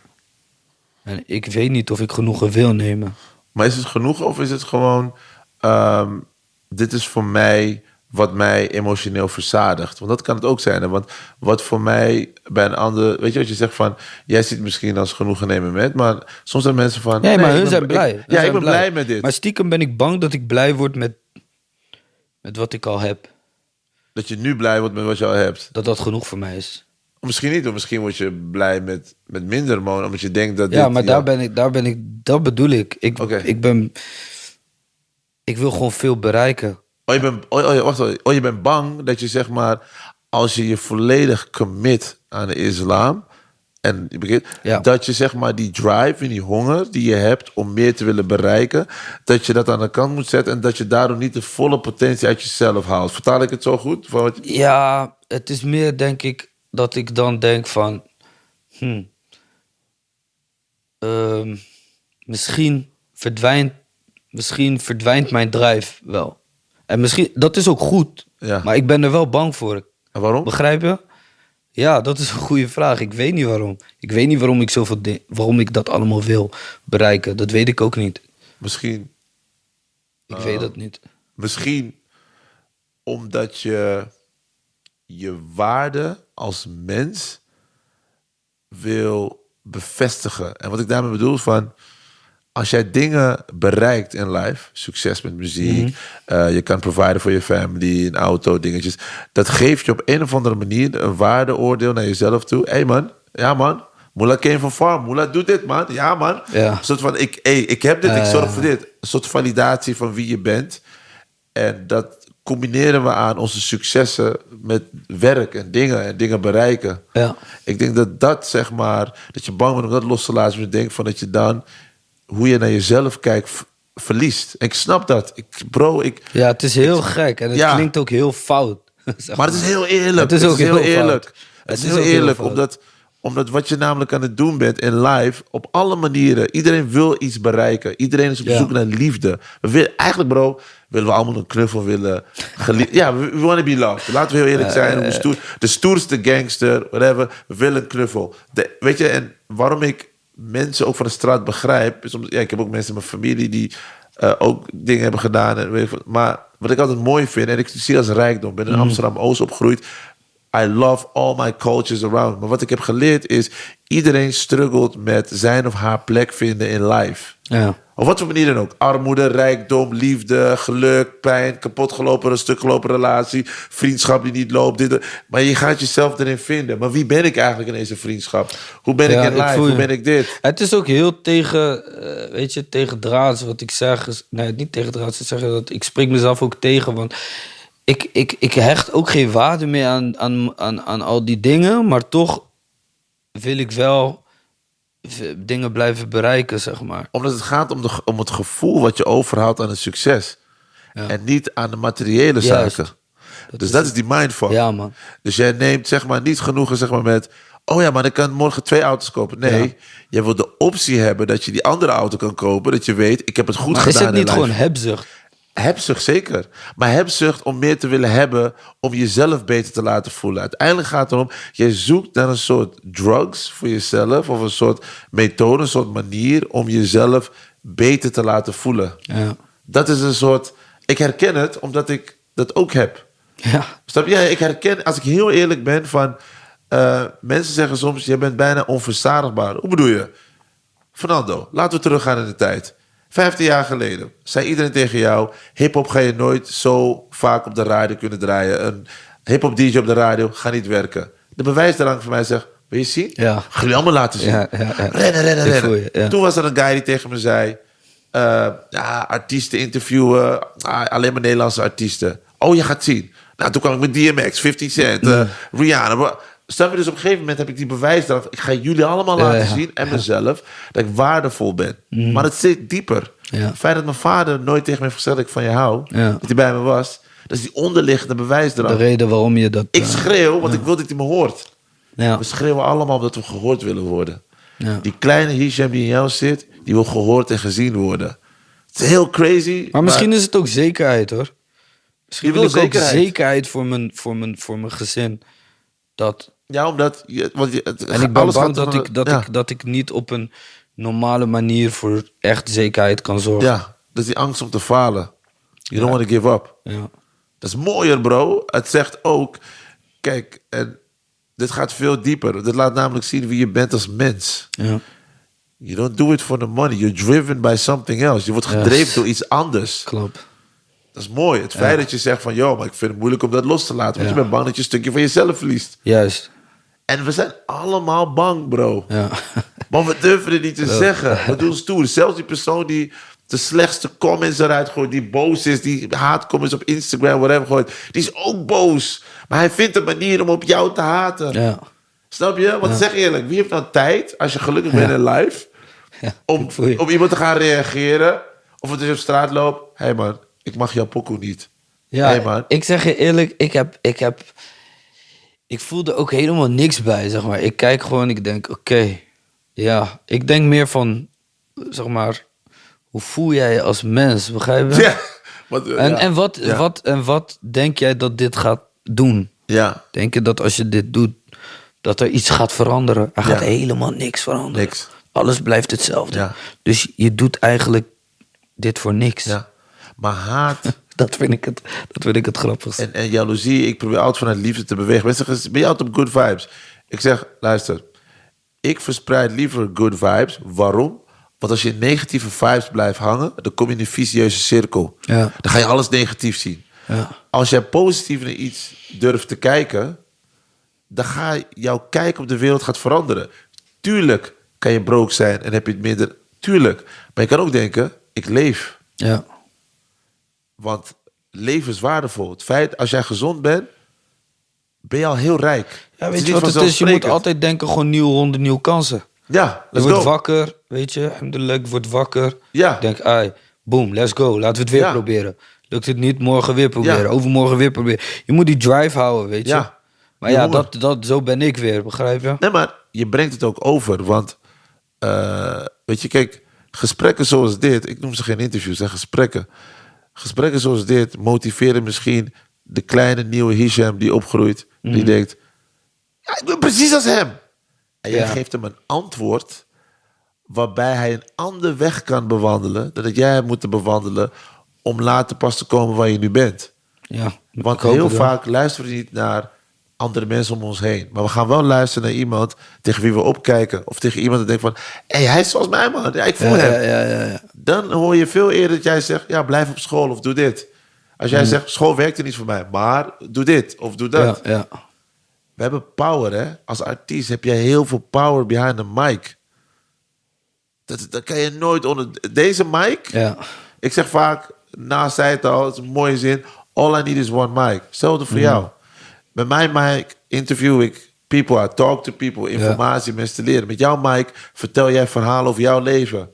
S1: En ik weet niet of ik genoegen wil nemen.
S6: Maar is het genoeg of is het gewoon... ehm, dit is voor mij wat mij emotioneel verzadigt? Want dat kan het ook zijn. Hè? Want wat voor mij bij een ander... Weet je wat je zegt van... Jij ziet misschien als genoegen nemen met... Maar soms zijn mensen van...
S1: Nee, maar hun zijn blij.
S6: Ja,
S1: zijn
S6: ik ben blij. met dit.
S1: Maar stiekem ben ik bang dat ik blij word met, met wat ik al heb.
S6: Dat je nu blij wordt met wat je al hebt.
S1: Dat dat genoeg voor mij is.
S6: Misschien niet, of misschien word je blij met, met minder, man. Omdat je denkt dat
S1: Ja,
S6: dit-
S1: maar daar ben ik, daar ben ik, dat bedoel ik. Ik, ik ben, ik wil gewoon veel bereiken.
S6: Oh, je bent, oh, oh, wacht, even. oh, je bent bang dat je zeg maar, als je je volledig commit aan de islam, en je begint,
S1: Ja.
S6: dat je zeg maar die drive en die honger die je hebt om meer te willen bereiken, dat je dat aan de kant moet zetten en dat je daardoor niet de volle potentie uit jezelf haalt. Vertaal ik het zo goed? Van wat je-
S1: Ja, het is meer denk ik dat ik dan denk van... hm, ehm, misschien, verdwijnt, misschien verdwijnt mijn drive wel. En misschien, dat is ook goed.
S6: Ja.
S1: Maar ik ben er wel bang voor.
S6: En waarom?
S1: Begrijp je? Ja, dat is een goede vraag. Ik weet niet waarom. Ik weet niet waarom ik, zoveel waarom ik dat allemaal wil bereiken. Dat weet ik ook niet.
S6: Misschien,
S1: Ik weet dat niet.
S6: misschien omdat je je waarde als mens wil bevestigen. En wat ik daarmee bedoel is van... Als jij dingen bereikt in life, succes met muziek, eh, je kan providen voor je family, een auto, dingetjes. Dat geeft je op een of andere manier een waardeoordeel naar jezelf toe. Hé hey man, ja man, Moela came van farm, Moela doet dit man, ja man.
S1: Ja.
S6: Een soort van, ik, hey, ik heb dit, ik zorg voor dit. Een soort validatie van wie je bent. En dat combineren we aan onze successen met werk en dingen en dingen bereiken.
S1: Ja.
S6: Ik denk dat dat, zeg maar, dat je bang bent om dat los te laten. Dus denk van dat je dan, hoe je naar jezelf kijkt, verliest. Ik snap dat. Ik, bro, ik,
S1: Ja, het is heel gek. En het
S6: Ja.
S1: klinkt ook heel fout. [LAUGHS] zeg
S6: maar het is heel eerlijk.
S1: Het is ook heel
S6: eerlijk. Het is
S1: Het is
S6: heel eerlijk, omdat, omdat wat je namelijk aan het doen bent in live, op alle manieren, iedereen wil iets bereiken. Iedereen is op
S1: Ja.
S6: zoek naar liefde. We willen, eigenlijk, bro, willen we allemaal een knuffel willen. ja, we, we want to be loved. Laten we heel eerlijk zijn. Stoer, de stoerste gangster, whatever, we willen een knuffel. De, weet je, en waarom ik mensen ook van de straat begrijp, omdat, ja, ik heb ook mensen in mijn familie die eh, ook dingen hebben gedaan. En, weet maar wat ik altijd mooi vind, en ik zie als rijkdom, ben in
S1: Mhm.
S6: Amsterdam-Oost opgegroeid. I love all my cultures around. Maar wat ik heb geleerd is, iedereen struggelt met zijn of haar plek vinden in life.
S1: Ja.
S6: Op wat voor manier dan ook. Armoede, rijkdom, liefde, geluk, pijn, kapotgelopen, een stuk gelopen relatie, vriendschap die niet loopt. Dit, maar je gaat jezelf erin vinden. Maar wie ben ik eigenlijk in deze vriendschap? Hoe ben
S1: Ja,
S6: ik in
S1: ik
S6: life? Hoe ben ik dit?
S1: Het is ook heel tegen, eh, weet je, tegen draads wat ik zeg. Is, nee, niet tegen draads. Ik zeg dat ik spreek mezelf ook tegen. Want ik, ik, ik hecht ook geen waarde meer aan, aan, aan, aan al die dingen. Maar toch wil ik wel dingen blijven bereiken, zeg maar.
S6: Omdat het gaat om, de, om het gevoel wat je overhoudt aan het succes.
S1: Ja.
S6: En niet aan de materiële
S1: Juist.
S6: zaken. dus dat is die mindfuck.
S1: Ja, man.
S6: Dus jij neemt zeg maar niet genoegen zeg maar, met... Oh ja, maar ik kan morgen twee auto's kopen. Nee,
S1: Ja.
S6: je wil de optie hebben dat je die andere auto kan kopen. Dat je weet, ik heb het goed
S1: Maar is
S6: gedaan
S1: het niet gewoon hebzucht?
S6: Hebzucht, zeker. Maar hebzucht om meer te willen hebben... om jezelf beter te laten voelen. Uiteindelijk gaat het erom... jij zoekt naar een soort drugs voor jezelf... of een soort methode, een soort manier... om jezelf beter te laten voelen.
S1: Ja.
S6: Dat is een soort... Ik herken het omdat ik dat ook heb.
S1: Ja.
S6: Snap je? Ja, ik herken, als ik heel eerlijk ben, van... eh, mensen zeggen soms, je bent bijna onverzadigbaar. Hoe bedoel je? Fernando, laten we teruggaan in de tijd. Vijftien jaar geleden zei iedereen tegen jou... hip-hop ga je nooit zo vaak op de radio kunnen draaien. Een hip-hop DJ op de radio gaat niet werken. De bewijsdrang voor mij zegt... Wil je zien?
S1: Ja.
S6: Ga je allemaal laten zien.
S1: Ja, ja, ja.
S6: Rennen, rennen, rennen.
S1: je.
S6: Toen was er een guy die tegen me zei... eh, ja, artiesten interviewen, ah, alleen maar Nederlandse artiesten. Oh, je gaat zien. Nou, toen kwam ik met DMX, 50 Cent, eh, Rihanna. Snap je? Dus op een gegeven moment heb ik die bewijs dat ik ga jullie allemaal laten
S1: ja.
S6: zien en mezelf dat ik waardevol ben. Maar het zit dieper.
S1: Ja.
S6: Het feit dat mijn vader nooit tegen me heeft gezegd dat ik van je hou, dat hij bij me was, dat is die onderliggende
S1: De
S6: bewijsdrang.
S1: reden waarom je dat...
S6: Ik
S1: eh,
S6: schreeuw, want ik wil dat hij me hoort.
S1: ja.
S6: We schreeuwen allemaal omdat we gehoord willen worden.
S1: Ja.
S6: Die kleine Hisham die in jou zit, die wil gehoord en gezien worden. Het is heel crazy.
S1: Maar misschien is het ook zekerheid hoor. Misschien
S6: Je
S1: wil ik ook
S6: zekerheid.
S1: zekerheid voor mijn, voor mijn, voor mijn gezin. Dat,
S6: Ja, omdat... Je, want je, het-
S1: en ik ben
S6: alles
S1: bang dat,
S6: van-
S1: ik, dat,
S6: ja.
S1: ik, dat ik niet op een normale manier voor echt zekerheid kan zorgen.
S6: Ja, dat is die angst om te falen. You don't want to give up.
S1: Ja.
S6: Dat is mooier, bro. Het zegt ook... Kijk, en dit gaat veel dieper. Dit laat namelijk zien wie je bent als mens.
S1: Ja.
S6: You don't do it for the money. You're driven by something else. Je wordt gedreven door iets anders.
S1: Klopt.
S6: Dat is mooi. Het feit dat je zegt van... Yo, maar ik vind het moeilijk om dat los te laten. Want
S1: Ja.
S6: je bent bang dat je een stukje van jezelf verliest.
S1: Juist.
S6: En we zijn allemaal bang, bro.
S1: Ja.
S6: Maar we durven het niet te zeggen. We doen stoer. Zelfs die persoon die de slechtste comments eruit gooit, die boos is, die haatcomments op Instagram, whatever gooit, die is ook boos. Maar hij vindt een manier om op jou te haten.
S1: ja.
S6: Snap je? Want zeg eerlijk, wie heeft nou tijd, als je gelukkig bent in live, om, om iemand te gaan reageren? Of het is op straat loopt, hé hey man, ik mag jouw pokoe niet.
S1: Ja,
S6: Hey, man.
S1: ik zeg je eerlijk, ik heb, ik heb, ik voel er ook helemaal niks bij, zeg maar. Ik kijk gewoon, ik denk, oké, ja, ik denk meer van, zeg maar, hoe voel jij je als mens, begrijp je?
S6: Ja. Want, eh,
S1: En,
S6: ja.
S1: en, wat,
S6: Ja.
S1: wat, en wat denk jij dat dit gaat doen?
S6: Ja,
S1: Denk je dat als je dit doet, dat er iets gaat veranderen? Er gaat helemaal niks veranderen.
S6: Niks.
S1: Alles blijft hetzelfde. Dus je doet eigenlijk dit voor niks.
S6: ja. Maar haat
S1: Dat, vind ik het, dat vind ik het grappigste.
S6: En, en jaloezie, ik probeer altijd vanuit liefde te bewegen. Mensen zeggen, ben je altijd op good vibes? Ik zeg, luister, ik verspreid liever good vibes. Waarom? Want als je in negatieve vibes blijft hangen, dan kom je in een vicieuze cirkel.
S1: Ja.
S6: Dan ga je alles negatief zien.
S1: Ja.
S6: Als jij positief naar iets durft te kijken, dan ga jouw kijk op de wereld gaat veranderen. Tuurlijk kan je broke zijn en heb je het minder. Tuurlijk. Maar je kan ook denken, ik leef.
S1: Ja.
S6: Want leven is waardevol. Het feit, als jij gezond bent, ben je al heel rijk.
S1: Ja, weet je wat het is? Je moet altijd denken, gewoon nieuwe ronde, nieuwe kansen.
S6: Ja,
S1: Je
S6: let's
S1: wordt
S6: go.
S1: wakker, weet je. Alhamdulillah, ik word wakker.
S6: Ja.
S1: Denk, ai, boom, let's go. Laten we het weer
S6: Ja.
S1: proberen. Lukt het niet, morgen weer proberen.
S6: Ja.
S1: Overmorgen weer proberen. Je moet die drive houden, weet je.
S6: Ja.
S1: Maar ja, dat, dat, zo ben ik weer, begrijp je?
S6: Nee, maar je brengt het ook over. Want, eh, weet je, kijk, gesprekken zoals dit, ik noem ze geen interviews, zijn gesprekken. Gesprekken zoals dit motiveren misschien de kleine nieuwe Hisham die opgroeit.
S1: Mhm.
S6: Die denkt, ja, ik ben precies als hem. En jij
S1: Ja.
S6: geeft hem een antwoord waarbij hij een andere weg kan bewandelen dan dat jij hebt moeten bewandelen om later pas te komen waar je nu bent.
S1: Ja,
S6: Want heel vaak luisteren we niet naar andere mensen om ons heen. Maar we gaan wel luisteren naar iemand tegen wie we opkijken. Of tegen iemand die denkt van... Hé, hey, hij is zoals mij, man. Ja, ik voel
S1: Ja,
S6: hem.
S1: ja, ja, ja, ja.
S6: Dan hoor je veel eerder dat jij zegt... Ja, blijf op school of doe dit. Als
S1: Mm.
S6: jij zegt, school werkt er niet voor mij. Maar doe dit of doe dat.
S1: Ja, ja.
S6: We hebben power, hè. Als artiest heb je heel veel power behind the mic. Dat, dat kan je nooit onder... Deze mic...
S1: ja.
S6: Ik zeg vaak, naast zei het al, het is een mooie zin. All I need is one mic. Hetzelfde voor jou. Met mijn mic interview ik people, I talk to people, informatie, mensen te leren. Met jouw mic vertel jij verhalen over jouw leven.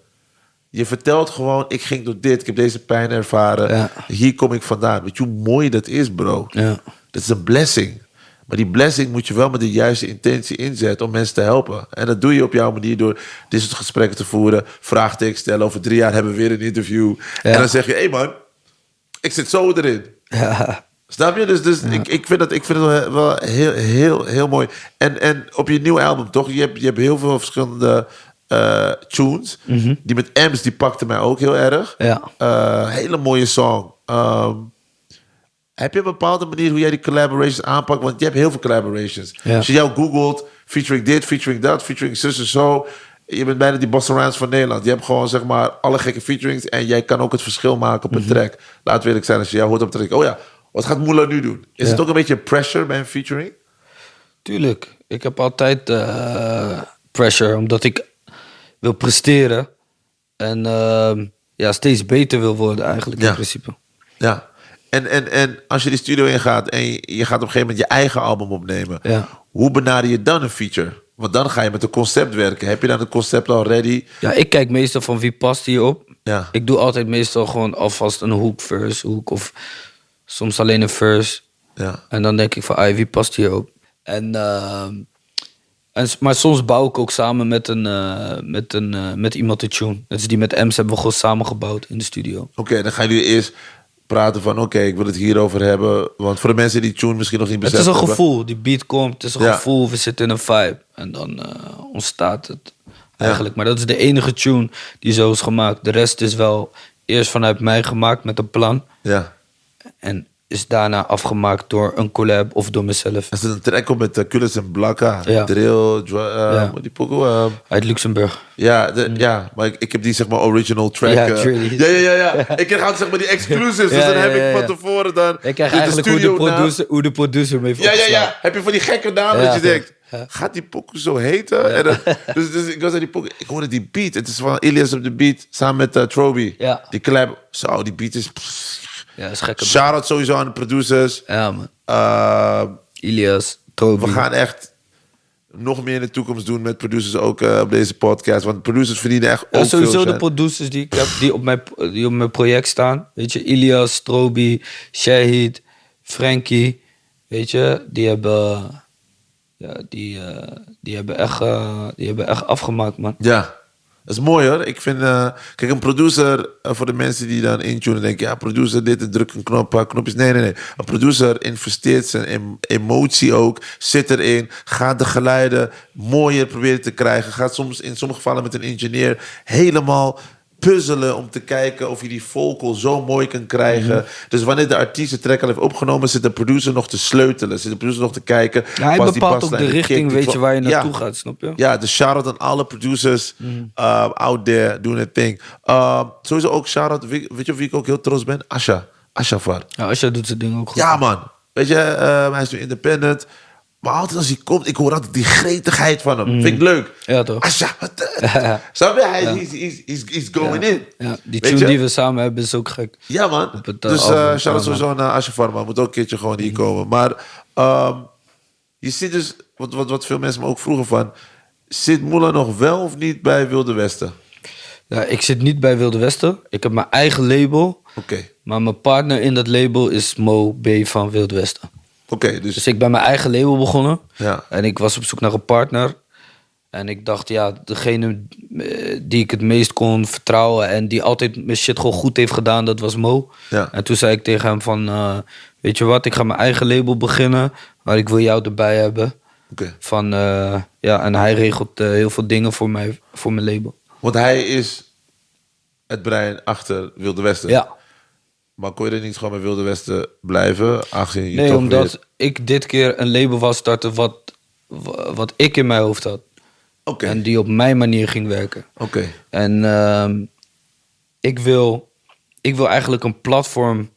S6: Je vertelt gewoon, ik ging door dit, ik heb deze pijn ervaren.
S1: Ja.
S6: Hier kom ik vandaan. Weet je hoe mooi dat is, bro?
S1: Ja.
S6: Dat is een blessing. Maar die blessing moet je wel met de juiste intentie inzetten om mensen te helpen. En dat doe je op jouw manier door dit soort gesprekken te voeren, vraagtekens stellen. Over drie jaar hebben we weer een interview. En dan zeg je, hé hey man, ik zit zo erin.
S1: Ja.
S6: Snap je? Dus, dus ik, ik vind het, ik vind het wel- heel, heel, heel mooi. En, en op je nieuwe album, toch? Je hebt, je hebt heel veel verschillende eh, tunes. Die met Ems, die pakte mij ook heel erg.
S1: Ja.
S6: Eh, hele mooie song. Ehm, heb je een bepaalde manier hoe jij die collaborations aanpakt? Want je hebt heel veel collaborations.
S1: Ja.
S6: Als je jou googelt, featuring dit, featuring dat, featuring zus en zo. Je bent bijna die Boston Rams van Nederland. Je hebt gewoon zeg maar alle gekke featurings. En jij kan ook het verschil maken op een track. Laat we eerlijk zijn, als je jou hoort op track. Oh ja, wat gaat Moela nu doen? Is
S1: Ja.
S6: het ook een beetje pressure bij een featuring?
S1: Tuurlijk. Ik heb altijd eh, pressure, omdat ik wil presteren. En ehm, ja, steeds beter wil worden eigenlijk
S6: Ja.
S1: in principe.
S6: Ja. En, en, en als je die studio ingaat en je, je gaat op een gegeven moment je eigen album opnemen.
S1: Ja.
S6: Hoe benader je dan een feature? Want dan ga je met een concept werken. Heb je dan het concept al ready?
S1: Ja, ik kijk meestal van wie past hierop.
S6: Ja.
S1: Ik doe altijd meestal gewoon alvast een hoek, verse, hoek of soms alleen een verse.
S6: Ja.
S1: En dan denk ik van, ah, wie past hier ook? En, ehm, en, maar soms bouw ik ook samen met, een, eh, met, een, eh, met iemand de tune. Dus die met Ems hebben we gewoon samen gebouwd in de studio.
S6: Oké, dan gaan jullie eerst praten van... oké, ik wil het hierover hebben. Want voor de mensen die tune misschien nog niet
S1: Het
S6: beseffen
S1: is een
S6: hebben-
S1: gevoel, die beat komt, het is een
S6: Ja.
S1: gevoel, we zitten in een vibe. En dan eh, ontstaat het eigenlijk. Maar dat is de enige tune die zo is gemaakt. De rest is wel eerst vanuit mij gemaakt met een plan.
S6: Ja.
S1: En is daarna afgemaakt door een collab of door mezelf.
S6: Er zit een track op met uh, Kulis en Blakka.
S1: Ja.
S6: Drill, eh,
S1: Ja.
S6: die pokoe, eh,
S1: Uit Luxemburg.
S6: ja, de- ja, maar ik, ik heb die zeg maar original track.
S1: Mm. Ja,
S6: eh, [LAUGHS] ja, ja, ja, ja. Ik krijg zeg maar die exclusives. [LAUGHS] dus dan heb ik van tevoren dan
S1: Ik krijg
S6: de
S1: eigenlijk hoe de, producer, hoe de producer me heeft
S6: Ja, ja, ja. Heb je van die gekke namen dat je denkt... Gaat die pokoe zo heten? En dan- dus, dus ik was aan die pokoe... Ik hoorde die beat. Het is van Ilias op de beat. Samen met uh, Troby.
S1: Ja.
S6: Die collab. Zo, die beat is...
S1: Ja, is gekke.
S6: Shout-out sowieso aan de producers.
S1: Ja, man.
S6: Uh,
S1: Ilias, Toby.
S6: we gaan echt nog meer in de toekomst doen met producers ook eh, op deze podcast. Want producers verdienen echt
S1: Ja,
S6: ook
S1: sowieso
S6: veel
S1: de producers die ik heb, die op, mijn, die op mijn project staan. Weet je, Ilias, Strobi, Shahid, Frankie. Weet je, die hebben, ja, die, eh, die, hebben echt, eh, die hebben echt afgemaakt, man.
S6: Ja, dat is mooi hoor. Ik vind, eh, kijk, een producer, eh, voor de mensen die dan intunen, denken, ja, producer, dit, druk een knop, paar knopjes. Nee, nee, nee. Een producer investeert zijn em- emotie ook, zit erin, gaat de geluiden mooier proberen te krijgen. Gaat soms in sommige gevallen met een engineer helemaal puzzelen om te kijken of je die vocal zo mooi kan krijgen.
S1: Mhm.
S6: Dus wanneer de artiest de track al heeft opgenomen, zit de producer nog te sleutelen. Zit de producer nog te kijken.
S1: Ja, hij bepaalt ook de richting, weet je, waar je
S6: Ja.
S1: naartoe gaat, snap je?
S6: Ja, dus shout-out aan alle producers
S1: Mhm.
S6: uh, out there doing their thing. Uh, sowieso ook shout-out, weet weet je op wie ik ook heel trots ben? Asha. Ashafar.
S1: Ja, Asja doet zijn ding ook goed.
S6: Ja man. Weet je, uh, hij is nu independent. Maar altijd als hij komt, ik hoor altijd die gretigheid van hem. Vind ik leuk.
S1: Mhm. Ja, toch?
S6: Asha, wat de- [LAUGHS] Snap je? Hij is he's going in.
S1: Ja, die
S6: Weet
S1: tune
S6: je?
S1: die we samen hebben is ook gek.
S6: Ja, man.
S1: Het, eh,
S6: dus uh, sowieso naar Ashafar, man. Moet ook een keertje gewoon hier komen. Maar ehm, je ziet dus, wat, wat, wat veel mensen me ook vroegen van... Zit Moela nog wel of niet bij Wilde Westen?
S1: Ja, ik zit niet bij Wilde Westen. Ik heb mijn eigen label.
S6: Oké.
S1: Maar mijn partner in dat label is Mo B van Wilde Westen.
S6: Oké, dus...
S1: Dus ik ben mijn eigen label begonnen.
S6: Ja.
S1: En ik was op zoek naar een partner. En ik dacht, ja, degene eh, die ik het meest kon vertrouwen... en die altijd mijn shit gewoon goed heeft gedaan, dat was Mo.
S6: Ja.
S1: En toen zei ik tegen hem van... eh, weet je wat, ik ga mijn eigen label beginnen... maar ik wil jou erbij hebben. Van, eh, ja, en hij regelt heel veel dingen voor, mij, voor mijn label.
S6: Want hij is het brein achter Wilde Westen.
S1: Ja.
S6: Maar kon je er niet gewoon bij Wilde Westen blijven? Aangezien je
S1: Nee, omdat
S6: weer-
S1: ik dit keer een label was starten wat, wat ik in mijn hoofd had. En die op mijn manier ging werken.
S6: oké.
S1: En ehm, ik, wil, ik wil eigenlijk een platform,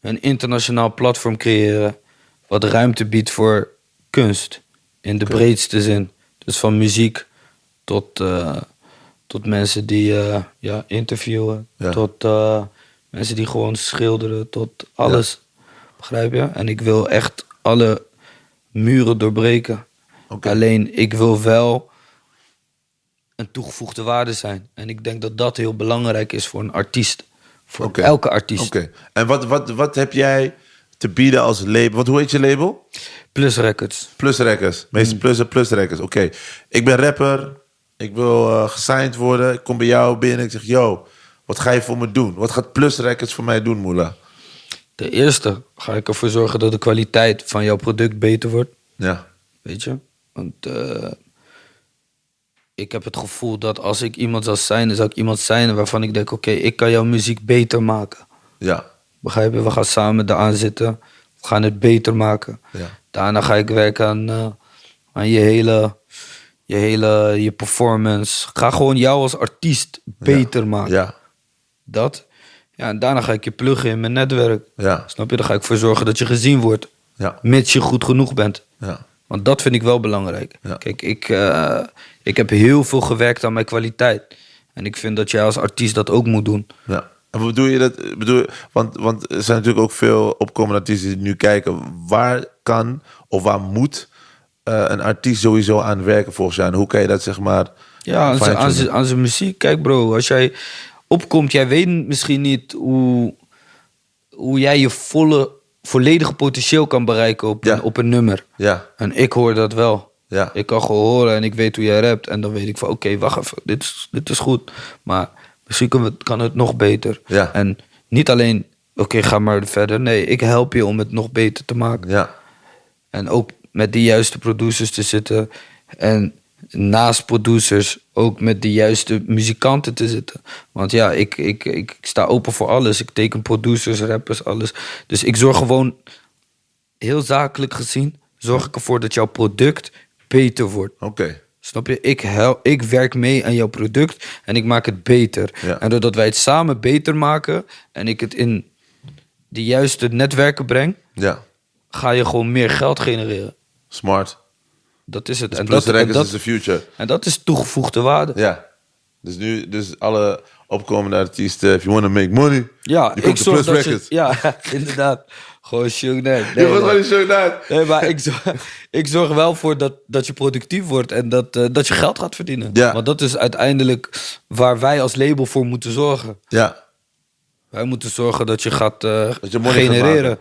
S1: een internationaal platform creëren. wat ruimte biedt voor kunst. In de breedste zin. Dus van muziek tot, eh, tot mensen die eh, ja, interviewen.
S6: Ja.
S1: Tot eh, mensen die gewoon schilderen. Tot alles. Begrijp je? En ik wil echt alle muren doorbreken. Alleen ik wil wel een toegevoegde waarde zijn. En ik denk dat dat heel belangrijk is voor een artiest. Voor elke artiest.
S6: Oké. En wat, wat, wat heb jij te bieden als label? Wat, hoe heet je label?
S1: Plus Records.
S6: Plus Records.
S1: Mm.
S6: Meestal plus Records. Oké. Ik ben rapper. Ik wil eh gesigned worden. Ik kom bij jou binnen. Ik zeg, yo, wat ga je voor me doen? Wat gaat Plus Records voor mij doen, Moela?
S1: De eerste ga ik ervoor zorgen dat de kwaliteit van jouw product beter wordt.
S6: Ja.
S1: Weet je? Want eh, ik heb het gevoel dat als ik iemand zou zijn, dan zou ik iemand zijn waarvan ik denk: oké, ik kan jouw muziek beter maken.
S6: Ja.
S1: Begrijp je? We gaan samen eraan zitten. We gaan het beter maken.
S6: Ja.
S1: Daarna ga ik werken aan, eh, aan je hele, je hele je performance. Ga gewoon jou als artiest beter maken.
S6: Ja.
S1: Dat. Ja, en daarna ga ik je pluggen in mijn netwerk.
S6: Ja.
S1: Snap je? Dan ga ik ervoor zorgen dat je gezien wordt.
S6: Ja.
S1: Mits je goed genoeg bent.
S6: Ja.
S1: Want dat vind ik wel belangrijk.
S6: Ja.
S1: Kijk, ik, eh, ik heb heel veel gewerkt aan mijn kwaliteit. En ik vind dat jij als artiest dat ook moet doen.
S6: Ja. En wat bedoel je dat? Bedoel, je- want, want er zijn natuurlijk ook veel opkomende artiesten die nu kijken. Waar kan of waar moet eh, een artiest sowieso aan werken volgens jou? En hoe kan je dat zeg maar...
S1: Ja, aan zijn- aan
S6: fine-tunen?
S1: zijn- aan zijn muziek. Kijk bro, als jij opkomt, jij weet misschien niet hoe, hoe jij je volle, volledige potentieel kan bereiken op,
S6: Ja.
S1: een, op een nummer.
S6: Ja,
S1: En ik hoor dat wel.
S6: Ja.
S1: Ik kan gewoon horen en ik weet hoe jij rapt. En dan weet ik van, oké, wacht even, dit is, dit is goed. Maar misschien kan het, kan het nog beter.
S6: Ja.
S1: En niet alleen, oké, ga maar verder. Nee, ik help je om het nog beter te maken.
S6: ja,
S1: En ook met de juiste producers te zitten. En naast producers ook met de juiste muzikanten te zitten. Want ja, ik, ik, ik, ik sta open voor alles. Ik teken producers, rappers, alles. Dus ik zorg gewoon, heel zakelijk gezien, zorg ik ervoor dat jouw product beter wordt.
S6: oké.
S1: Snap je? Ik, hel, ik werk mee aan jouw product en ik maak het beter.
S6: Ja.
S1: En doordat wij het samen beter maken en ik het in de juiste netwerken breng,
S6: Ja,
S1: ga je gewoon meer geld genereren.
S6: smart.
S1: Dat is het.
S6: Dus
S1: en,
S6: plus
S1: dat, en,
S6: records
S1: dat,
S6: is the future.
S1: en dat is toegevoegde waarde.
S6: Ja. Dus nu, dus alle opkomende artiesten, if you want to make money,
S1: Ja,
S6: je
S1: ik
S6: komt de
S1: zorg
S6: Plus
S1: dat je...
S6: Records.
S1: Ja, [LAUGHS] inderdaad. Gewoon Shug Knight.
S6: Je
S1: Nee,
S6: wordt
S1: nee.
S6: gewoon uit.
S1: Nee, maar ik zorg, [LAUGHS] ik zorg wel voor dat, dat je productief wordt en dat, eh, dat je geld gaat verdienen.
S6: Ja.
S1: Want dat is uiteindelijk waar wij als label voor moeten zorgen.
S6: Ja.
S1: Wij moeten zorgen dat je gaat eh,
S6: Dat je
S1: genereren.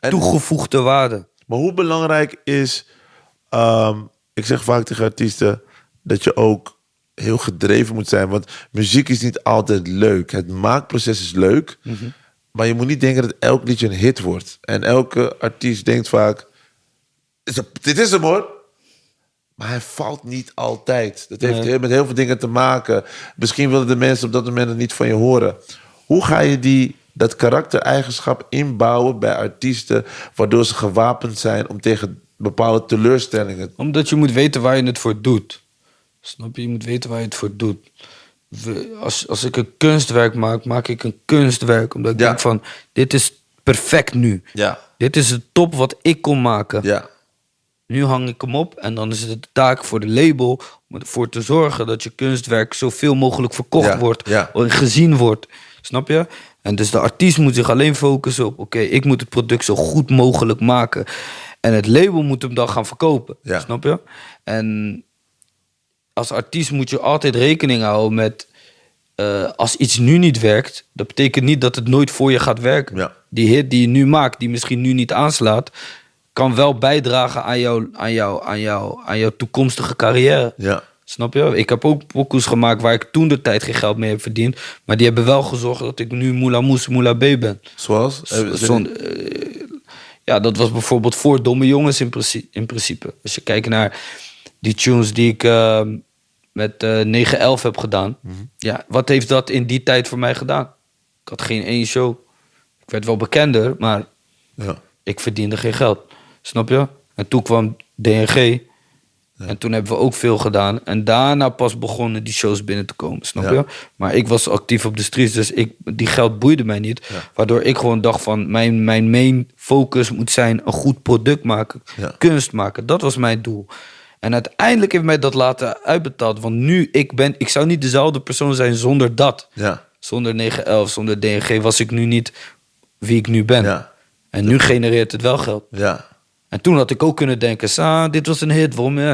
S6: En-
S1: Toegevoegde waarde.
S6: Maar hoe belangrijk is, ehm, ik zeg vaak tegen artiesten, dat je ook heel gedreven moet zijn. Want muziek is niet altijd leuk. Het maakproces is leuk, maar je moet niet denken dat elk liedje een hit wordt. En elke artiest denkt vaak, "Is het- dit is hem hoor. Maar hij valt niet altijd. Dat heeft
S1: Nee.
S6: met heel veel dingen te maken. Misschien willen de mensen op dat moment het niet van je horen. Hoe ga je die, dat karaktereigenschap inbouwen bij artiesten... waardoor ze gewapend zijn om tegen bepaalde teleurstellingen...
S1: Omdat je moet weten waar je het voor doet. Snap je? Je moet weten waar je het voor doet. We- Als, als ik een kunstwerk maak, maak ik een kunstwerk. Omdat ik
S6: Ja.
S1: denk van, dit is perfect nu.
S6: Ja,
S1: Dit is het top wat ik kon maken.
S6: ja,
S1: Nu hang ik hem op en dan is het de taak voor de label om ervoor te zorgen dat je kunstwerk zoveel mogelijk verkocht
S6: Ja,
S1: wordt
S6: ja.
S1: en gezien wordt. Snap je? En dus de artiest moet zich alleen focussen op: oké, ik moet het product zo goed mogelijk maken. En het label moet hem dan gaan verkopen.
S6: Ja.
S1: Snap je? En als artiest moet je altijd rekening houden met. eh, als iets nu niet werkt, dat betekent niet dat het nooit voor je gaat werken.
S6: Ja.
S1: Die hit die je nu maakt, die misschien nu niet aanslaat, kan wel bijdragen aan, jou, aan, jou, aan, jou, aan jouw toekomstige carrière.
S6: ja.
S1: Snap je? Ik heb ook pokoes gemaakt waar ik toen de tijd geen geld mee heb verdiend. Maar die hebben wel gezorgd dat ik nu Moula Moes, Moula B ben.
S6: Zoals? Eh,
S1: Zon- eh, ja, dat was bijvoorbeeld voor Domme Jongens in, principe, in principe. Als je kijkt naar die tunes die ik eh, met eh 9-11 heb gedaan.
S6: Mhm.
S1: Ja, wat heeft dat in die tijd voor mij gedaan? Ik had geen één show. Ik werd wel bekender, maar
S6: Ja.
S1: ik verdiende geen geld. Snap je? En toen kwam DNG. En toen hebben we ook veel gedaan. En daarna pas begonnen die shows binnen te komen. Snap
S6: Ja.
S1: je? Maar ik was actief op de streets. Dus ik, die geld boeide mij niet. Waardoor ik gewoon dacht van... Mijn, mijn main focus moet zijn een goed product maken. Kunst maken. Dat was mijn doel. En uiteindelijk heeft mij dat laten uitbetaald. Want nu, ik ben... Ik zou niet dezelfde persoon zijn zonder dat.
S6: Ja.
S1: Zonder 911, zonder DNG was ik nu niet wie ik nu ben.
S6: Ja.
S1: En nu genereert het wel geld.
S6: Ja.
S1: En toen had ik ook kunnen denken, Sa, dit was een hit. Waarom, eh,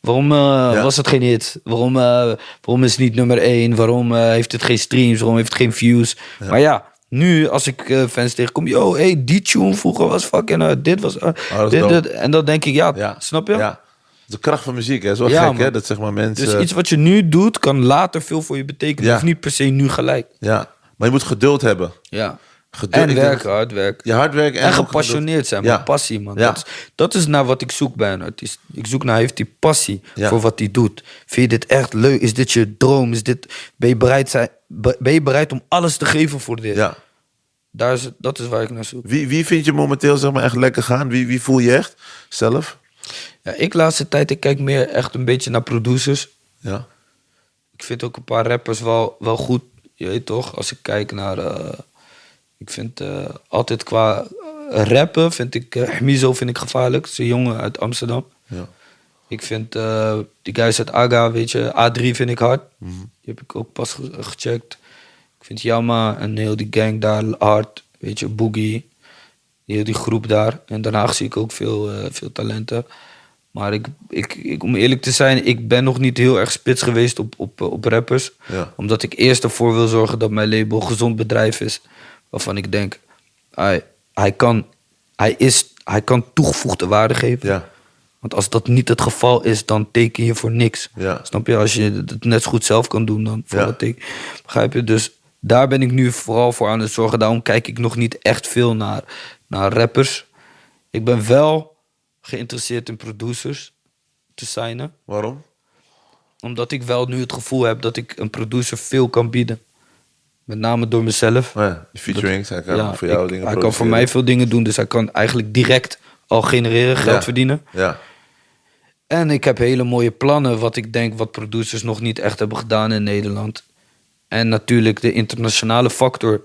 S1: waarom eh,
S6: Ja.
S1: was het geen hit? Waarom, eh, waarom is het niet nummer één? Waarom heeft het geen streams? Waarom heeft het geen views? Maar ja, nu als ik fans tegenkom... Yo, hey, die tune vroeger was fucking... dit was...
S6: Oh,
S1: dit, dit. En dan denk ik, ja, snap je?
S6: Ja. De kracht van muziek, hè. Zo
S1: Ja,
S6: gek, hè. Dat zeg maar mensen...
S1: Dus iets wat je nu doet, kan later veel voor je betekenen.
S6: Ja.
S1: Of niet per se nu gelijk.
S6: Ja. Maar je moet geduld hebben.
S1: Ja.
S6: Geduld,
S1: En werken,
S6: dat-
S1: hard werken.
S6: Je hard werken en,
S1: gepassioneerd zijn,
S6: Ja.
S1: man. Passie, man.
S6: Ja.
S1: Dat, is, dat is naar wat ik zoek bij een artiest. Ik zoek naar, heeft hij passie
S6: Ja.
S1: voor wat hij doet? Vind je dit echt leuk? Is dit je droom? Is dit, ben, je bereid zijn, be- ben je bereid om alles te geven voor dit?
S6: Ja.
S1: Daar is, dat is waar ik naar zoek.
S6: Wie, wie vind je momenteel zeg maar, echt lekker gaan? Wie, wie voel je echt zelf?
S1: Ja, ik laatste tijd, ik kijk meer echt een beetje naar producers.
S6: Ja.
S1: Ik vind ook een paar rappers wel, wel goed. Je weet toch, als ik kijk naar... eh, ik vind eh, altijd qua eh, rappen, vind ik... eh Hmizo vind ik gevaarlijk. Een jongen uit Amsterdam.
S6: ja.
S1: Ik vind die guys uit Aga, weet je, A3 vind ik hard.
S6: Mhm.
S1: Die heb ik ook pas ge- gecheckt. Ik vind Yama en heel die gang daar hard. Weet je, Boogie. Heel die groep daar. En daarna zie ik ook veel, veel talenten. Maar ik, ik, ik, om eerlijk te zijn, ik ben nog niet heel erg spits geweest op, op, op rappers.
S6: Ja.
S1: Omdat ik eerst ervoor wil zorgen dat mijn label een gezond bedrijf is. Waarvan ik denk, hij, hij, kan, hij, is, hij kan toegevoegde waarde geven.
S6: Ja.
S1: Want als dat niet het geval is, dan teken je voor niks.
S6: Ja.
S1: Snap je? Als je het net zo goed zelf kan doen, dan voor
S6: Ja.
S1: wat teken. Begrijp je? Dus daar ben ik nu vooral voor aan het zorgen. Daarom kijk ik nog niet echt veel naar, naar rappers. Ik ben wel geïnteresseerd in producers te signen.
S6: Waarom?
S1: Omdat ik wel nu het gevoel heb dat ik een producer veel kan bieden. Met name door mezelf.
S6: Oh ja, die featurings, hij kan
S1: Ja,
S6: voor jou
S1: ik-
S6: dingen
S1: hij kan voor mij veel dingen doen. Dus hij kan eigenlijk direct al genereren, geld
S6: Ja.
S1: verdienen.
S6: Ja,
S1: En ik heb hele mooie plannen, wat ik denk wat producers nog niet echt hebben gedaan in Nederland. En natuurlijk de internationale factor,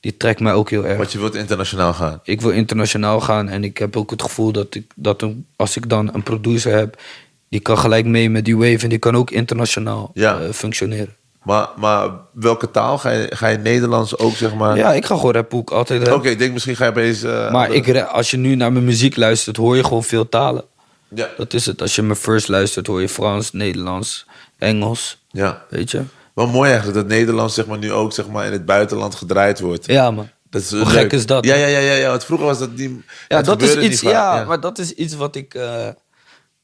S1: die trekt mij ook heel erg.
S6: want je wilt internationaal gaan.
S1: Ik wil internationaal gaan en ik heb ook het gevoel dat, ik, dat een, als ik dan een producer heb, die kan gelijk mee met die wave en die kan ook internationaal
S6: Ja.
S1: eh, functioneren.
S6: Maar, maar welke taal? Ga je, ga je Nederlands ook, zeg maar?
S1: Ja, ik ga gewoon ik altijd.
S6: Oké, ik denk misschien ga je opeens... eh,
S1: Maar ik, als je nu naar mijn muziek luistert, hoor je gewoon veel talen.
S6: Ja.
S1: Dat is het. Als je mijn first luistert, hoor je Frans, Nederlands, Engels.
S6: ja.
S1: Weet je?
S6: Wel mooi eigenlijk dat Nederlands zeg maar, nu ook zeg maar, in het buitenland gedraaid wordt.
S1: Ja, man.
S6: Dat is
S1: Hoe
S6: leuk.
S1: gek is dat?
S6: Ja, ja, ja, ja, ja. Want vroeger was dat niet.
S1: Ja, dat is iets, ja, maar dat is iets wat ik, eh,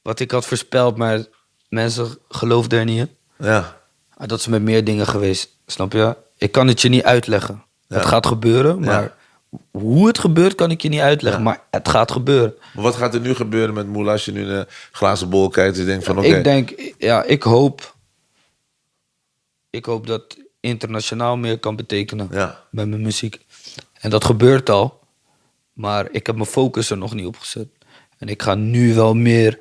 S1: wat ik had voorspeld, maar mensen geloofden er niet in.
S6: Ja,
S1: Maar dat is met meer dingen geweest, snap je? Ik kan het je niet uitleggen.
S6: Ja.
S1: Het gaat gebeuren, maar hoe het gebeurt kan ik je niet uitleggen. Maar het gaat gebeuren.
S6: maar wat gaat er nu gebeuren met Moela als je nu een glazen bol kijkt en denkt van oké.
S1: Ik denk, ja, ik hoop, ik hoop dat internationaal meer kan betekenen met mijn muziek. En dat gebeurt al, maar ik heb mijn focus er nog niet op gezet. En ik ga nu wel meer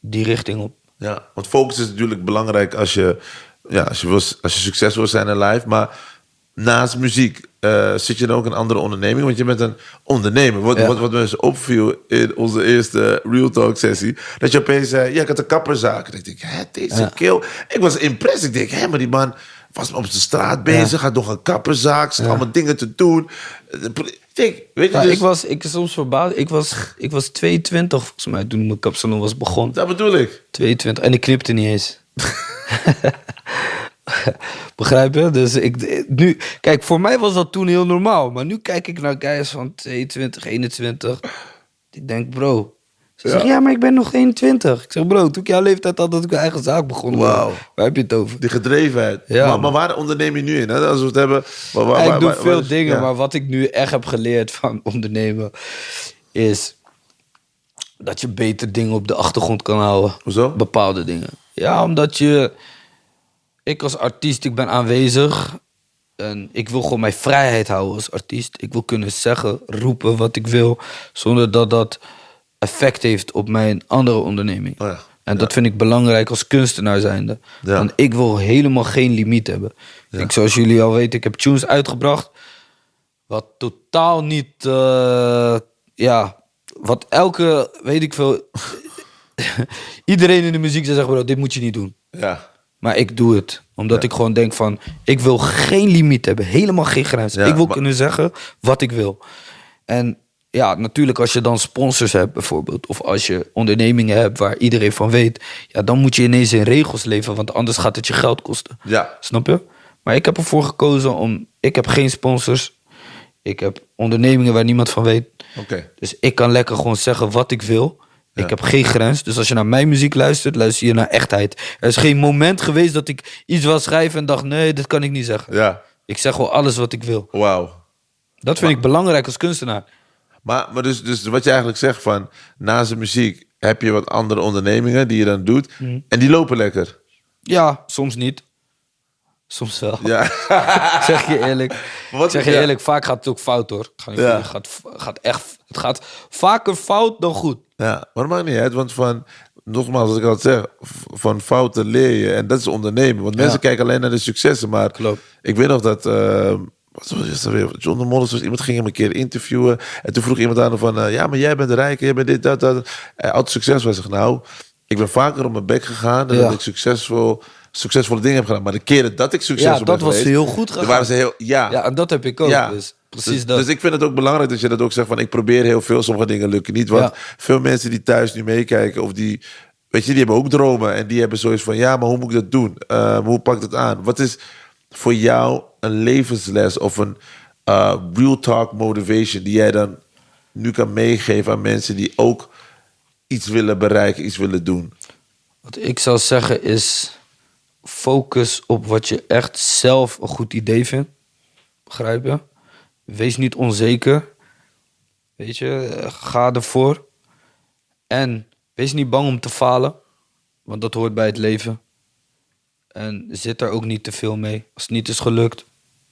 S1: die richting op.
S6: Ja, want focus is natuurlijk belangrijk als je, ja, als je, wil, als je succesvol wil zijn in life. Maar naast muziek eh, zit je dan ook in een andere onderneming. Want je bent een ondernemer. Wat,
S1: Ja.
S6: wat, wat mensen opviel in onze eerste Real Talk sessie. Dat je opeens zei, ja, ik had een kapperzaak. En ik denk, hè, deze
S1: Ja.
S6: kill. Ik was impressed. Ik denk, hè, maar die man was op de straat bezig. Had nog een kapperzaak. Zat allemaal dingen te doen. Ik weet je,
S1: Ja,
S6: dus,
S1: ik was ik soms verbaasd. Ik was, ik was 22 volgens mij toen mijn kapsalon was begonnen.
S6: dat bedoel ik.
S1: 22 en ik knipte niet eens. [LAUGHS] [LAUGHS] Begrijp je? Dus ik, nu, kijk, voor mij was dat toen heel normaal. Maar nu kijk ik naar guys van 22, 21. Ik denk, bro. Ze zeggen, ja, maar ik ben nog 21. Ik zeg, bro, toen ik jouw leeftijd had, dat ik mijn eigen zaak begon.
S6: Wauw.
S1: Waar heb je het over?
S6: Die gedrevenheid.
S1: Ja,
S6: maar, maar waar onderneem je nu in? Hè? Als we het hebben... Waar, waar-
S1: ik doe
S6: waar-
S1: veel
S6: is-
S1: dingen,
S6: ja.
S1: maar wat ik nu echt heb geleerd van [LAUGHS] ondernemen is dat je beter dingen op de achtergrond kan houden.
S6: Hoezo?
S1: Bepaalde dingen. Ja, omdat je. Ik als artiest, ik ben aanwezig. En ik wil gewoon mijn vrijheid houden als artiest. Ik wil kunnen zeggen, roepen wat ik wil. Zonder dat dat effect heeft op mijn andere onderneming.
S6: Oh ja.
S1: En dat vind ik belangrijk als kunstenaar zijnde.
S6: Ja.
S1: Want ik wil helemaal geen limiet hebben. Ik, zoals jullie al weten, ik heb tunes uitgebracht. Wat totaal niet... eh, ja, wat elke, weet ik veel... [LAUGHS] iedereen in de muziek zou zeggen, bro, dit moet je niet doen.
S6: Ja.
S1: Maar ik doe het. Omdat ik gewoon denk van... Ik wil geen limiet hebben. Helemaal geen grens.
S6: Ja,
S1: ik wil
S6: maar-
S1: kunnen zeggen wat ik wil. En ja, natuurlijk als je dan sponsors hebt bijvoorbeeld... of als je ondernemingen hebt waar iedereen van weet... Ja, dan moet je ineens in regels leven... want anders gaat het je geld kosten.
S6: Ja.
S1: Snap je? Maar ik heb ervoor gekozen om... Ik heb geen sponsors. Ik heb ondernemingen waar niemand van weet.
S6: Oké.
S1: Dus ik kan lekker gewoon zeggen wat ik wil.
S6: Ja.
S1: Ik heb geen grens. Dus als je naar mijn muziek luistert, luister je naar echtheid. Er is geen moment geweest dat ik iets wil schrijven en dacht: nee, dit kan ik niet zeggen.
S6: Ja.
S1: Ik zeg gewoon alles wat ik wil.
S6: Wauw.
S1: Dat vind ik belangrijk als kunstenaar.
S6: Maar, maar dus, dus wat je eigenlijk zegt van... naast de muziek heb je wat andere ondernemingen die je dan doet.
S1: Mhm.
S6: En die lopen lekker.
S1: Ja, soms niet. Soms wel.
S6: Ja. [LAUGHS]
S1: Zeg je eerlijk. [LAUGHS]
S6: Wat-
S1: zeg je
S6: ja.
S1: eerlijk, vaak gaat het ook fout hoor. Ik ga niet
S6: Ja.
S1: gaat, gaat echt, het gaat vaker fout dan goed.
S6: Ja. Maar maakt niet uit. Want van... Nogmaals, als ik al zeg, van fouten leer je. En dat is ondernemen. Want mensen kijken alleen naar de successen. Maar
S1: Klopt.
S6: ik weet nog dat... eh, wat was het weer? John de Mollis was iemand ging hem een keer interviewen. En toen vroeg iemand aan hem van... eh, ja, maar jij bent rijk, jij bent dit, dat, dat. Had succes. Hij zegt, nou, ik ben vaker op mijn bek gegaan... dan
S1: Ja.
S6: dat ik succesvol, succesvolle dingen heb gedaan. Maar de keren dat ik succesvol
S1: Ja, dat was
S6: geweest,
S1: heel goed gegaan.
S6: waren ze heel... Ja,
S1: Ja, en dat heb ik ook.
S6: ja.
S1: Dus precies
S6: dus,
S1: dat.
S6: Dus ik vind het ook belangrijk dat je dat ook zegt van ik probeer heel veel, sommige dingen lukken niet. Want
S1: Ja.
S6: veel mensen die thuis nu meekijken of die weet je, die hebben ook dromen. En die hebben zoiets van, ja, maar hoe moet ik dat doen? Eh, hoe pak ik dat aan? Wat is voor jou een levensles of een eh, real talk motivation... die jij dan nu kan meegeven aan mensen die ook iets willen bereiken, iets willen doen?
S1: Wat ik zou zeggen is... Focus op wat je echt zelf een goed idee vindt. Begrijp je? Wees niet onzeker. Weet je, eh, ga ervoor. En wees niet bang om te falen. Want dat hoort bij het leven. En zit er ook niet te veel mee. Als het niet is gelukt,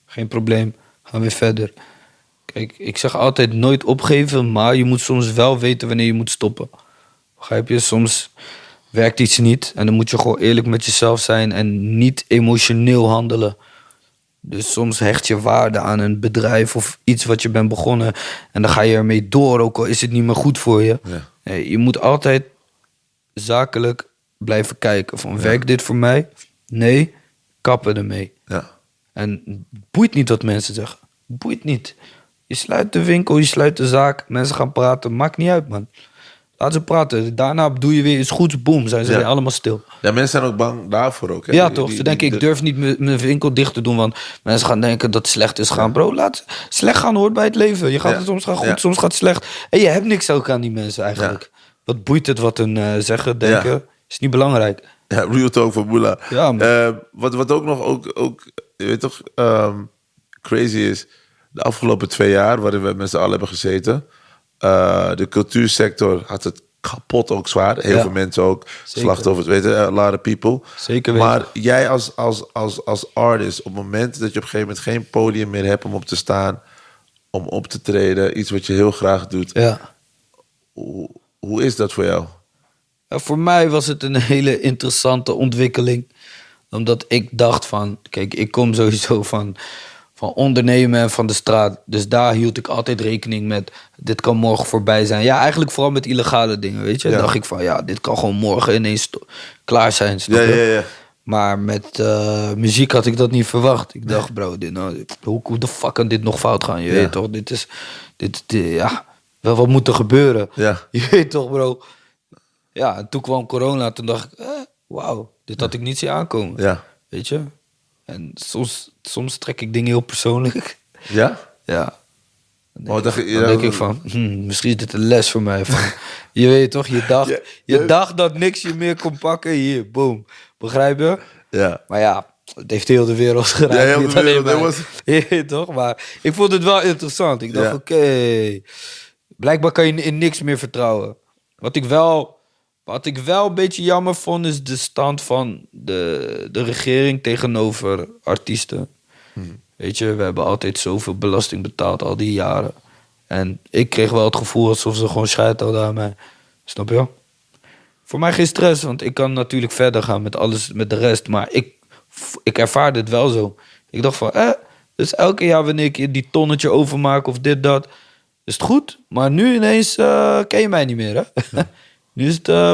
S1: geen probleem. Gaan we verder. Kijk, ik zeg altijd nooit opgeven, maar je moet soms wel weten wanneer je moet stoppen. Begrijp je? Soms werkt iets niet en dan moet je gewoon eerlijk met jezelf zijn en niet emotioneel handelen. Dus soms hecht je waarde aan een bedrijf of iets wat je bent begonnen en dan ga je ermee door, ook al is het niet meer goed voor je.
S6: Ja.
S1: Nee, je moet altijd zakelijk blijven kijken van werkt dit voor mij? Nee, kappen ermee.
S6: Ja,
S1: En boeit niet wat mensen zeggen. Boeit niet. Je sluit de winkel, je sluit de zaak. Mensen gaan praten. Maakt niet uit, man. Laat ze praten. Daarna doe je weer iets goeds. Boom, zijn ze
S6: Ja.
S1: weer allemaal stil.
S6: ja mensen zijn ook bang daarvoor ook. Hè?
S1: Ja,
S6: Die-
S1: toch?
S6: die-
S1: Ze denken,
S6: die-
S1: ik durf niet mijn winkel dicht te doen. Want mensen gaan denken dat het slecht is gaan. Bro, laat slecht gaan hoort bij het leven. Je gaat het soms gaan goed, soms gaat het slecht. En je hebt niks ook aan die mensen eigenlijk. Wat boeit het wat hun eh, zeggen, denken? Is niet belangrijk.
S6: Ja, real talk van Moela.
S1: Ja.
S6: Eh, wat, wat ook nog ook, ook je weet toch, ehm, crazy is. De afgelopen twee jaar, waarin we met z'n allen hebben gezeten. Eh, de cultuursector had het kapot ook zwaar. Heel
S1: Ja.
S6: veel mensen ook.
S1: Zeker.
S6: Slachtoffers, weet je, a lot of people.
S1: Zeker weten.
S6: Maar jij als, als, als, als artist, op het moment dat je op een gegeven moment geen podium meer hebt om op te staan, om op te treden, iets wat je heel graag doet.
S1: Ja.
S6: Hoe, hoe is dat voor jou?
S1: Ja, voor mij was het een hele interessante ontwikkeling. Omdat ik dacht van... Kijk, ik kom sowieso van, van ondernemen en van de straat. Dus daar hield ik altijd rekening met... Dit kan morgen voorbij zijn. Ja, eigenlijk vooral met illegale dingen, weet je.
S6: Ja.
S1: dacht ik van, ja, dit kan gewoon morgen ineens klaar zijn.
S6: Ja, ja, ja.
S1: Maar met eh, muziek had ik dat niet verwacht. Ik dacht, bro, dit, nou, hoe, hoe de fuck kan dit nog fout gaan? Je
S6: Ja.
S1: weet toch, dit is... Dit, dit- ja, wel wat moet er gebeuren?
S6: Ja. [LAUGHS]
S1: Je weet toch, bro. Ja, en toen kwam corona. Toen dacht ik, eh, wauw, dit had ik niet zien aankomen.
S6: Ja.
S1: Weet je? En soms, soms trek ik dingen heel persoonlijk.
S6: Ja? [LAUGHS]
S1: Ja. Dan denk,
S6: Oh,
S1: ik, dan
S6: ja,
S1: denk ik
S6: dat-
S1: van, hm, misschien is dit een les voor mij. Van, je weet toch, je dacht, [LAUGHS] je dacht dat niks je meer kon pakken. Hier, boom. Begrijp je?
S6: Ja.
S1: Maar ja, het heeft heel de wereld geraakt.
S6: Ja, heel de wereld, dat was- [LAUGHS]
S1: toch? Maar ik vond het wel interessant. Ik dacht,
S6: Ja.
S1: oké. Blijkbaar kan je in niks meer vertrouwen. Wat ik wel... Wat ik wel een beetje jammer vond, is de stand van de, de regering tegenover artiesten.
S6: Hmm.
S1: Weet je, we hebben altijd zoveel belasting betaald al die jaren. En ik kreeg wel het gevoel alsof ze gewoon scheid hadden aan mij. Snap je? Voor mij geen stress, want ik kan natuurlijk verder gaan met alles, met de rest. Maar ik, ik ervaarde het wel zo. Ik dacht van, eh, dus elke jaar wanneer ik die tonnetje overmaak of dit, dat, is het goed. Maar nu ineens eh, ken je mij niet meer, hè? [LAUGHS] nu is het, eh,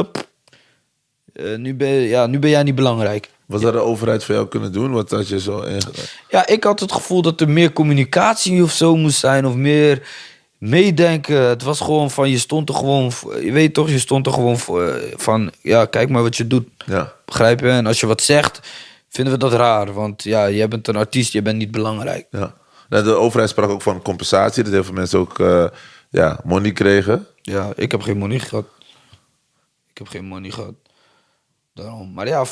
S1: eh, nu, ben, je- ja, nu ben jij niet belangrijk.
S6: Wat had de overheid voor jou kunnen doen? Wat had je zo in-
S1: Ja, ik had het gevoel dat er meer communicatie of zo moest zijn. Of meer meedenken. Het was gewoon van, je stond er gewoon... Je weet toch, je stond er gewoon voor, eh, van... Ja, kijk maar wat je doet.
S6: Ja.
S1: Begrijp je? En als je wat zegt, vinden we dat raar. Want ja, jij bent een artiest, je bent niet belangrijk.
S6: ja. Nou, de overheid sprak ook van compensatie. Dat heel veel mensen ook eh, ja, money kregen.
S1: Ja, ik heb geen money gehad. Ik heb geen money gehad. Daarom. Maar ja,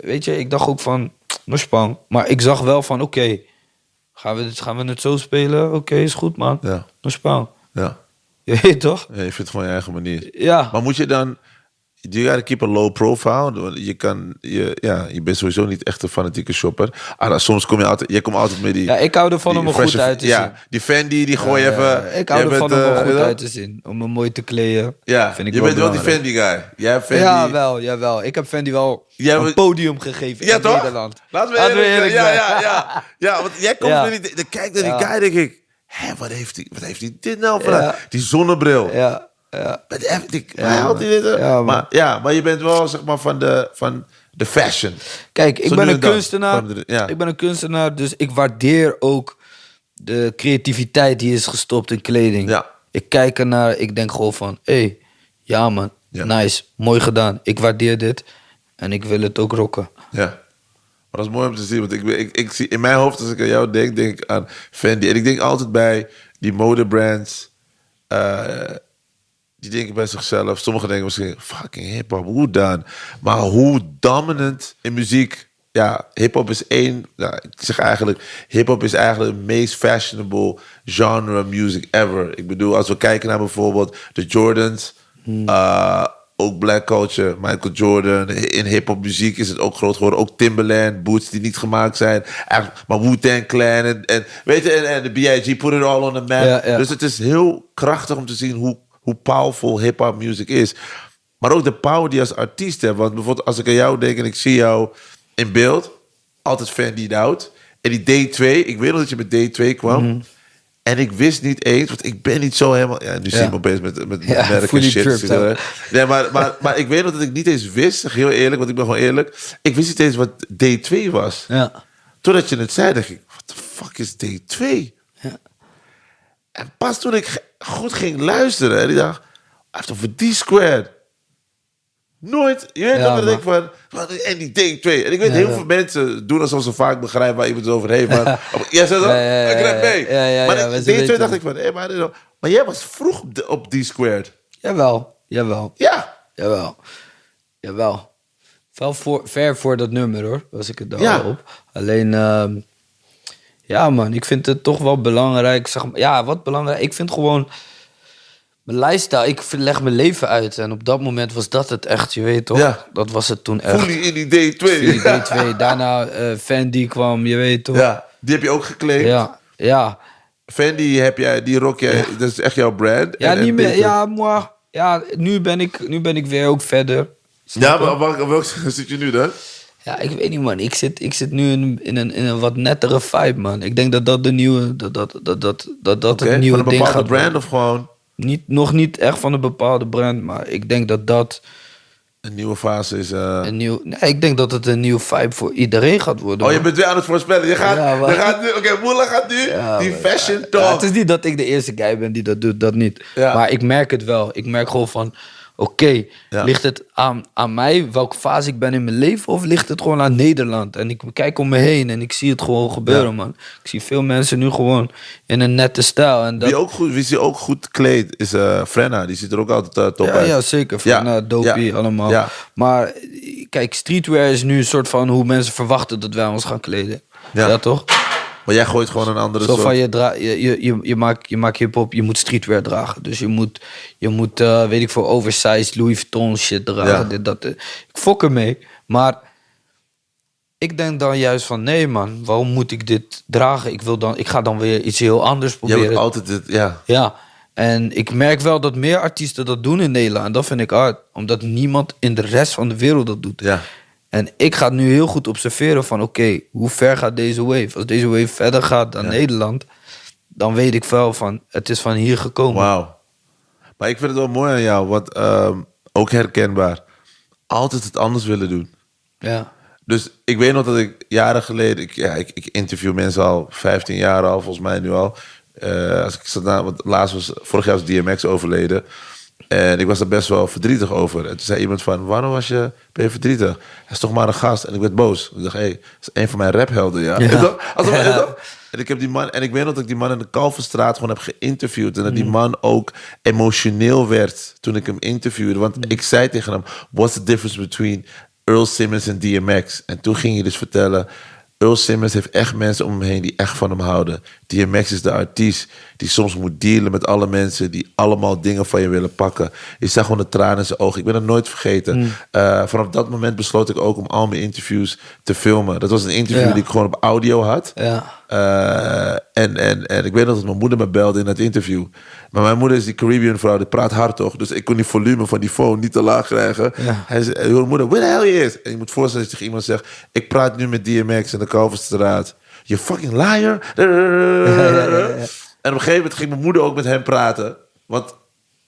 S1: weet je, ik dacht ook van, Nospang. Maar ik zag wel van, oké, gaan, we dit- gaan we het zo spelen? Oké, is goed man.
S6: Ja.
S1: Nospang.
S6: Ja. [LAUGHS]
S1: Je weet toch?
S6: ja. Je vindt het gewoon je eigen manier.
S1: Ja.
S6: Maar moet je dan... You gotta keep a low profile. Je, kan, je, ja, je bent sowieso niet echt een fanatieke shopper. Ah, nou, soms kom je altijd... Je komt altijd met die...
S1: Ja, ik hou ervan om er goed uit te
S6: ja,
S1: zien.
S6: die Fendi, die gooi je even...
S1: Ik hou ervan
S6: bent,
S1: om er
S6: eh,
S1: goed uit te zien. Om me mooi te kleden.
S6: Ja,
S1: vind ik
S6: je
S1: wel
S6: bent wel die
S1: belangrijk.
S6: Fendi guy. Jij hebt Fendi...
S1: Ja, wel, jawel. Ik heb Fendi wel
S6: Jij
S1: een podium gegeven
S6: Ja,
S1: in
S6: toch?
S1: Nederland.
S6: Laten we eerlijk,
S1: zijn.
S6: ja, ja, ja. [LAUGHS] Ja, want jij komt
S1: Ja.
S6: er niet... Kijk naar die
S1: Ja.
S6: guy, denk ik... Hé, wat heeft hij wat heeft hij dit nou voor...
S1: Ja.
S6: Die zonnebril.
S1: Ja, ja.
S6: Met
S1: Ja,
S6: maar, ja, maar je bent wel, zeg maar, van de, van de fashion.
S1: Kijk, ik
S6: Zo
S1: ben een kunstenaar.
S6: Ja.
S1: Ik ben een kunstenaar, dus ik waardeer ook de creativiteit die is gestopt in kleding.
S6: Ja.
S1: Ik kijk ernaar, ik denk gewoon van, hé, hey, ja man,
S6: Ja.
S1: Nice, mooi gedaan. Ik waardeer dit en ik wil het ook rocken.
S6: Ja. Maar dat is mooi om te zien. Want ik, ik, ik zie in mijn hoofd, als ik aan jou denk, denk ik aan Fendi. En ik denk altijd bij die modebrands. eh die denken bij zichzelf. Sommigen denken misschien, fucking hip-hop, hoe dan? Maar hoe dominant in muziek. Ja, hip-hop is één. Ja, ik zeg eigenlijk, hip-hop is eigenlijk het meest fashionable genre music ever. Ik bedoel, als we kijken naar bijvoorbeeld de Jordans. eh, ook black culture, Michael Jordan. In hip-hop muziek is het ook groot geworden. Ook Timberland, boots die niet gemaakt zijn. Maar Wu-Tang Clan en, en, weet je, en, en de B.I.G. put it all on the map.
S1: Ja, ja.
S6: Dus het is heel krachtig om te zien hoe, hoe powerful hip-hop music is. Maar ook de power die je als artiest hebt. Want bijvoorbeeld als ik aan jou denk en ik zie jou in beeld, altijd fan die out. En die D2, ik weet nog dat je met D2 kwam.
S1: Mhm.
S6: En ik wist niet eens, want ik ben niet zo helemaal. Ja, nu zie je
S1: Ja.
S6: me opeens met, met,
S1: Ja,
S6: merk en
S1: fully
S6: shit. Nee, maar, maar, maar ik weet nog dat ik niet eens wist, zeg heel eerlijk, want ik ben gewoon eerlijk. Ik wist niet eens wat D2 was.
S1: Ja.
S6: Totdat je het zei, dacht ik, what the fuck is D2?
S1: Ja.
S6: En pas toen ik goed ging luisteren, en ik dacht, hij heeft over D-squared. Nooit, je weet
S1: Ja,
S6: ik van, van, en die D2. En ik weet,
S1: Ja,
S6: heel
S1: ja.
S6: veel mensen doen alsof ze vaak begrijpen waar iemand het over heeft. Maar, [LAUGHS] jij zei dat,
S1: Ja, ja, ja,
S6: ik red mee.
S1: ja, ja,
S6: maar D2
S1: weten
S6: dacht ik van, hé, maar, jij was vroeg op, de- op D-squared.
S1: Jawel, jawel,
S6: Ja,
S1: jawel. Jawel. Wel voor, ver voor dat nummer hoor, was ik het daar
S6: Ja.
S1: al op. Alleen, ehm, ja man, ik vind het toch wel belangrijk. Zeg, maar- ja, wat belangrijk. Ik vind gewoon mijn lifestyle, ik leg mijn leven uit. En op dat moment was dat het echt, je weet toch?
S6: Ja.
S1: Dat was het toen echt.
S6: je in die D2.
S1: Die D2, [LAUGHS] daarna eh Fendi kwam, je weet toch?
S6: Ja, die heb je ook geclaimd.
S1: ja. ja.
S6: Fendi heb jij, die rock jij, dat is echt jouw brand.
S1: Ja,
S6: En-
S1: niet meer.
S6: D2.
S1: Ja, moi. Ja, nu ben, ik, nu ben ik weer ook verder.
S6: Ja, maar welk, welk [LAUGHS] zit je nu dan?
S1: Ja, ik weet niet, man. Ik zit, ik zit nu in, in, een, in een wat nettere vibe, man. Ik denk dat dat de nieuwe, dat dat, dat, dat, dat, dat het nieuwe
S6: van een
S1: ding
S6: bepaalde
S1: gaat
S6: brand of gewoon
S1: Niet, nog niet echt van een bepaalde brand, maar ik denk dat dat
S6: een nieuwe fase is. eh.
S1: een nieuw... Nee, ik denk dat het een nieuwe vibe voor iedereen gaat worden.
S6: Oh, je bent weer aan het voorspellen. Je gaat,
S1: Ja, maar-
S6: je gaat nu, oké, Moela gaat nu
S1: Ja,
S6: die
S1: maar-
S6: fashion
S1: Ja,
S6: talk.
S1: het is niet dat ik de eerste guy ben die dat doet, dat niet. Maar ik merk het wel. Ik merk gewoon van, oké,
S6: Ja.
S1: ligt het aan, aan mij, welke fase ik ben in mijn leven, of ligt het gewoon aan Nederland? En ik kijk om me heen en ik zie het gewoon gebeuren,
S6: Ja.
S1: man. Ik zie veel mensen nu gewoon in een nette stijl. En dat,
S6: Wie, ook goed, wie zich ook goed kleedt is eh Frenna. Die ziet er ook altijd eh, top
S1: ja,
S6: uit.
S1: ja, zeker. Nou, dopey, allemaal. Maar kijk, streetwear is nu een soort van hoe mensen verwachten dat wij ons gaan kleden.
S6: Ja
S1: toch?
S6: Maar jij gooit gewoon een andere
S1: Zo
S6: soort.
S1: van je, dra je, je, je, je maakt, je maakt hip-hop, je moet streetwear dragen. Dus je moet, je moet eh, weet ik veel, oversized Louis Vuitton shit dragen.
S6: Ja.
S1: Dit, dat, eh. Ik fok ermee. Maar ik denk dan juist van, nee man, waarom moet ik dit dragen? Ik, wil dan, ik ga dan weer iets heel anders proberen.
S6: bent altijd dit, ja.
S1: Ja, en ik merk wel dat meer artiesten dat doen in Nederland. En dat vind ik hard. Omdat niemand in de rest van de wereld dat doet.
S6: Ja.
S1: En ik ga nu heel goed observeren van... oké, hoe ver gaat deze wave? Als deze wave verder gaat dan Nederland... dan weet ik wel van... het is van hier gekomen.
S6: Wauw. Maar ik vind het wel mooi aan jou, want ehm, ook herkenbaar. Altijd het anders willen doen.
S1: Ja.
S6: Dus ik weet nog dat ik jaren geleden... Ik, ja, ik, ik interview mensen al 15 jaar al, volgens mij nu al. Eh, als ik zat na, want laatst was, vorig jaar was DMX overleden. En ik was daar best wel verdrietig over. En toen zei iemand van, waarom was je, ben je verdrietig? Hij is toch maar een gast. En ik werd boos. Ik dacht, hé, hey, dat is een van mijn raphelden, ja. [LAUGHS]
S1: Ja.
S6: Alsof-? En ik heb die man, en ik weet nog dat ik die man in de Kalverstraat gewoon heb geïnterviewd. En dat
S1: Mm.
S6: die man ook emotioneel werd toen ik hem interviewde. Want
S1: Mm.
S6: ik zei tegen hem: What's the difference between Earl Simmons en DMX? En toen ging hij dus vertellen. Earl Simmons heeft echt mensen om hem heen die echt van hem houden. DMX is de artiest die soms moet dealen met alle mensen die allemaal dingen van je willen pakken. Je zag gewoon de tranen in zijn ogen. Ik ben het nooit vergeten.
S1: Mm.
S6: Eh, vanaf dat moment besloot ik ook om al mijn interviews te filmen. Dat was een interview
S1: Ja.
S6: die ik gewoon op audio had.
S1: Ja.
S6: Eh, en, en, en ik weet nog dat mijn moeder me belde in dat interview. Maar mijn moeder is die Caribbean vrouw, die praat hard toch? Dus ik kon die volume van die phone niet te laag krijgen.
S1: Ja.
S6: Hij zei, "Yo, moeder, where the hell is? En je moet voorstellen dat je tegen iemand zegt... ik praat nu met DMX in de Kalverstraat. You fucking liar. [LAUGHS] En op een gegeven moment ging mijn moeder ook met hem praten. Want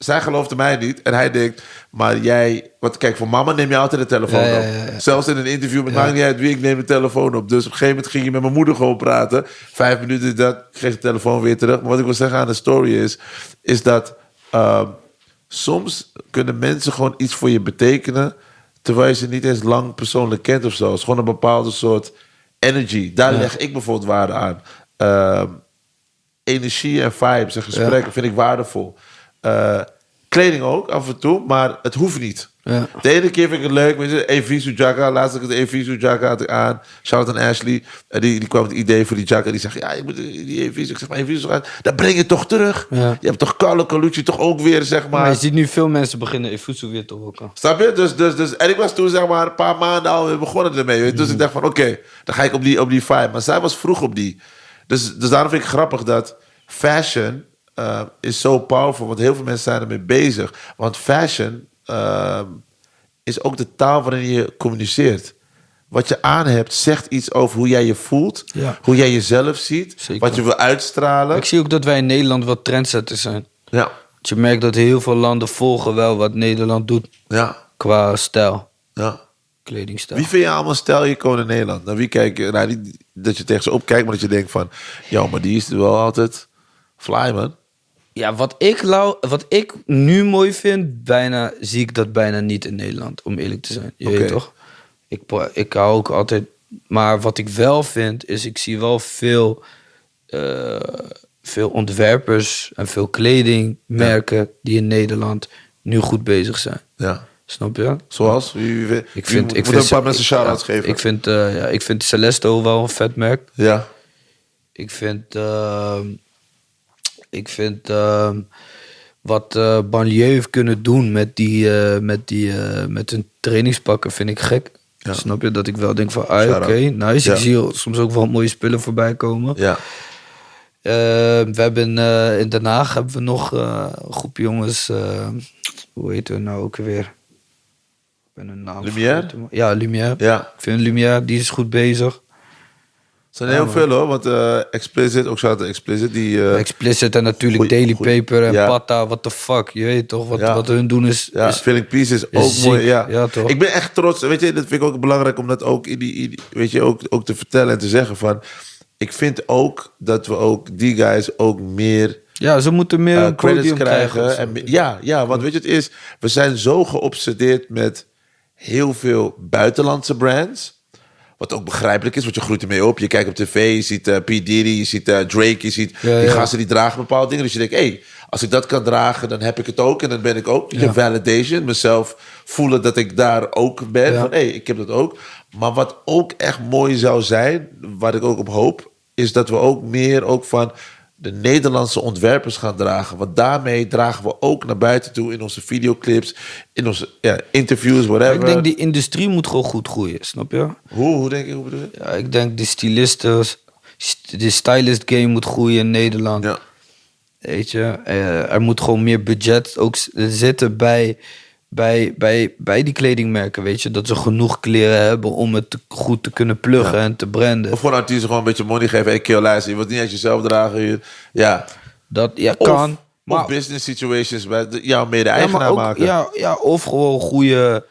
S6: zij geloofde mij niet. En hij denkt, maar jij... Want kijk, voor mama neem je altijd de telefoon
S1: Ja,
S6: op.
S1: ja, ja.
S6: Zelfs in een interview met maakt niet uit wie, ik neem de telefoon op. Dus op een gegeven moment ging je met mijn moeder gewoon praten. Vijf minuten dat, ik kreeg de telefoon weer terug. Maar wat ik wil zeggen aan de story is, is dat... ehm, soms kunnen mensen gewoon iets voor je betekenen... terwijl je ze niet eens lang persoonlijk kent of zo. Het is gewoon een bepaalde soort energy. Daar leg ik bijvoorbeeld waarde aan. Ehm, energie en vibes en gesprekken vind ik waardevol. Eh, kleding ook, af en toe, maar het hoeft niet.
S1: Ja.
S6: De ene keer vind ik het leuk, weet je, Evisu Jacka. Laatst had ik het Evisu had ik aan. Shout out aan Ashley. En die, die kwam het idee voor die Jacka. Die zegt, ja, je moet die Evisu. Ik zeg, maar Evisu, dat breng je toch terug?
S1: Ja.
S6: Je hebt toch Carlo Colucci toch ook weer, zeg maar.
S1: Maar je ziet nu veel mensen beginnen Efusu weer te rocken.
S6: Snap je? Dus, dus, dus, en ik was toen zeg maar een paar maanden al begonnen ermee. weet. Dus ik dacht van oké, dan ga ik op die, op die vibe. Maar zij was vroeg op die. Dus, dus daarom vind ik grappig dat fashion eh, is zo powerful. Want heel veel mensen zijn ermee bezig. Want fashion eh, is ook de taal waarin je communiceert. Wat je aan hebt zegt iets over hoe jij je voelt.
S1: Ja.
S6: Hoe jij jezelf ziet.
S1: Zeker.
S6: Wat je wil uitstralen.
S1: Ik zie ook dat wij in Nederland wat trendsetters zijn.
S6: Ja,
S1: je merkt dat heel veel landen volgen wel wat Nederland doet
S6: ja,
S1: qua stijl,
S6: ja.
S1: kledingstijl.
S6: Wie vind je allemaal stijlicoon in Nederland? Naar wie kijk je? Nou, niet dat je tegen ze opkijkt, maar dat je denkt van... Ja, maar die is er wel altijd fly, man.
S1: Ja, wat ik, wat ik nu mooi vind, bijna, zie ik dat bijna niet in Nederland, om eerlijk te zijn. Je weet toch? Ik, ik hou ook altijd... Maar wat ik wel vind, is ik zie wel veel, eh, veel ontwerpers en veel kledingmerken die in Nederland nu goed bezig zijn.
S6: Ja.
S1: Snap je?
S6: Zoals? Wie,
S1: Ik vind,
S6: wie-
S1: ik
S6: moet
S1: vind
S6: een paar mensen shout-outs geven.
S1: Ik vind, eh, ja, ik vind Celesto wel een vet merk.
S6: Ja.
S1: Ik vind, ehm, ik vind ehm, wat Banlieue heeft kunnen doen met, die, eh, met, die, eh, met hun trainingspakken, vind ik gek.
S6: Ja.
S1: Snap je? Dat ik wel denk van, ah, oké,
S6: Shout-out.
S1: nice.
S6: Ja.
S1: Ik zie soms ook wel mooie spullen voorbij komen.
S6: Ja.
S1: Eh, we hebben in Den Haag hebben we nog een groep jongens, hoe heet we nou ook weer? Ik ben hun naam
S6: Lumière?
S1: vergeten. Ja, Lumière.
S6: Ja.
S1: Ik vind Lumière, die is goed bezig.
S6: Er zijn heel veel hoor, want eh, Explicit, ook shout-out Explicit, die... eh,
S1: Explicit en natuurlijk
S6: goeie-
S1: Daily
S6: goeie-
S1: Paper en
S6: ja.
S1: Pata, what the fuck. Je weet toch, wat,
S6: Ja.
S1: wat hun doen is...
S6: Ja,
S1: is
S6: Feeling Peace is ook
S1: ziek.
S6: mooi. Ja.
S1: Ja, toch?
S6: Ik ben echt trots. Weet je, dat vind ik ook belangrijk om dat ook, in die, in weet je, ook, ook te vertellen en te zeggen van... Ik vind ook dat we ook die guys ook meer
S1: ja, ze moeten meer
S6: eh, credits krijgen.
S1: krijgen.
S6: en, me- ja, ja, want weet je, het is, we zijn zo geobsedeerd met heel veel buitenlandse brands. Wat ook begrijpelijk is, want je groeit ermee op. Je kijkt op tv, je ziet eh P. Diddy, je ziet eh, Drake, je ziet
S1: Ja,
S6: die
S1: ja.
S6: gasten die dragen bepaalde dingen. Dus je denkt, hé, hey, als ik dat kan dragen, dan heb ik het ook. En dan ben ik ook, je
S1: Ja.
S6: validation, mezelf voelen dat ik daar ook ben. Van, hé, hey, ik heb dat ook. Maar wat ook echt mooi zou zijn, waar ik ook op hoop, is dat we ook meer ook van de Nederlandse ontwerpers gaan dragen. Want daarmee dragen we ook naar buiten toe in onze videoclips, in onze ja, interviews, whatever.
S1: Ik denk die industrie moet gewoon goed groeien, snap je?
S6: Hoe, hoe denk je? Hoe bedoel je?
S1: Ja, ik denk de stylisten, st- de stylist game moet groeien in Nederland.
S6: Ja.
S1: Weet je, Eh, er moet gewoon meer budget ook zitten bij, bij, bij, bij die kledingmerken, weet je. Dat ze genoeg kleren hebben om het te- goed te kunnen pluggen en te branden.
S6: Of gewoon artiesten gewoon een beetje money geven. Hey, kill, luister, je wilt niet uit jezelf dragen. Je- Ja.
S1: Dat ja,
S6: Of,
S1: kan.
S6: of
S1: maar,
S6: business situations bij de- jouw mede-eigenaar maken.
S1: ja, ja, of gewoon goede,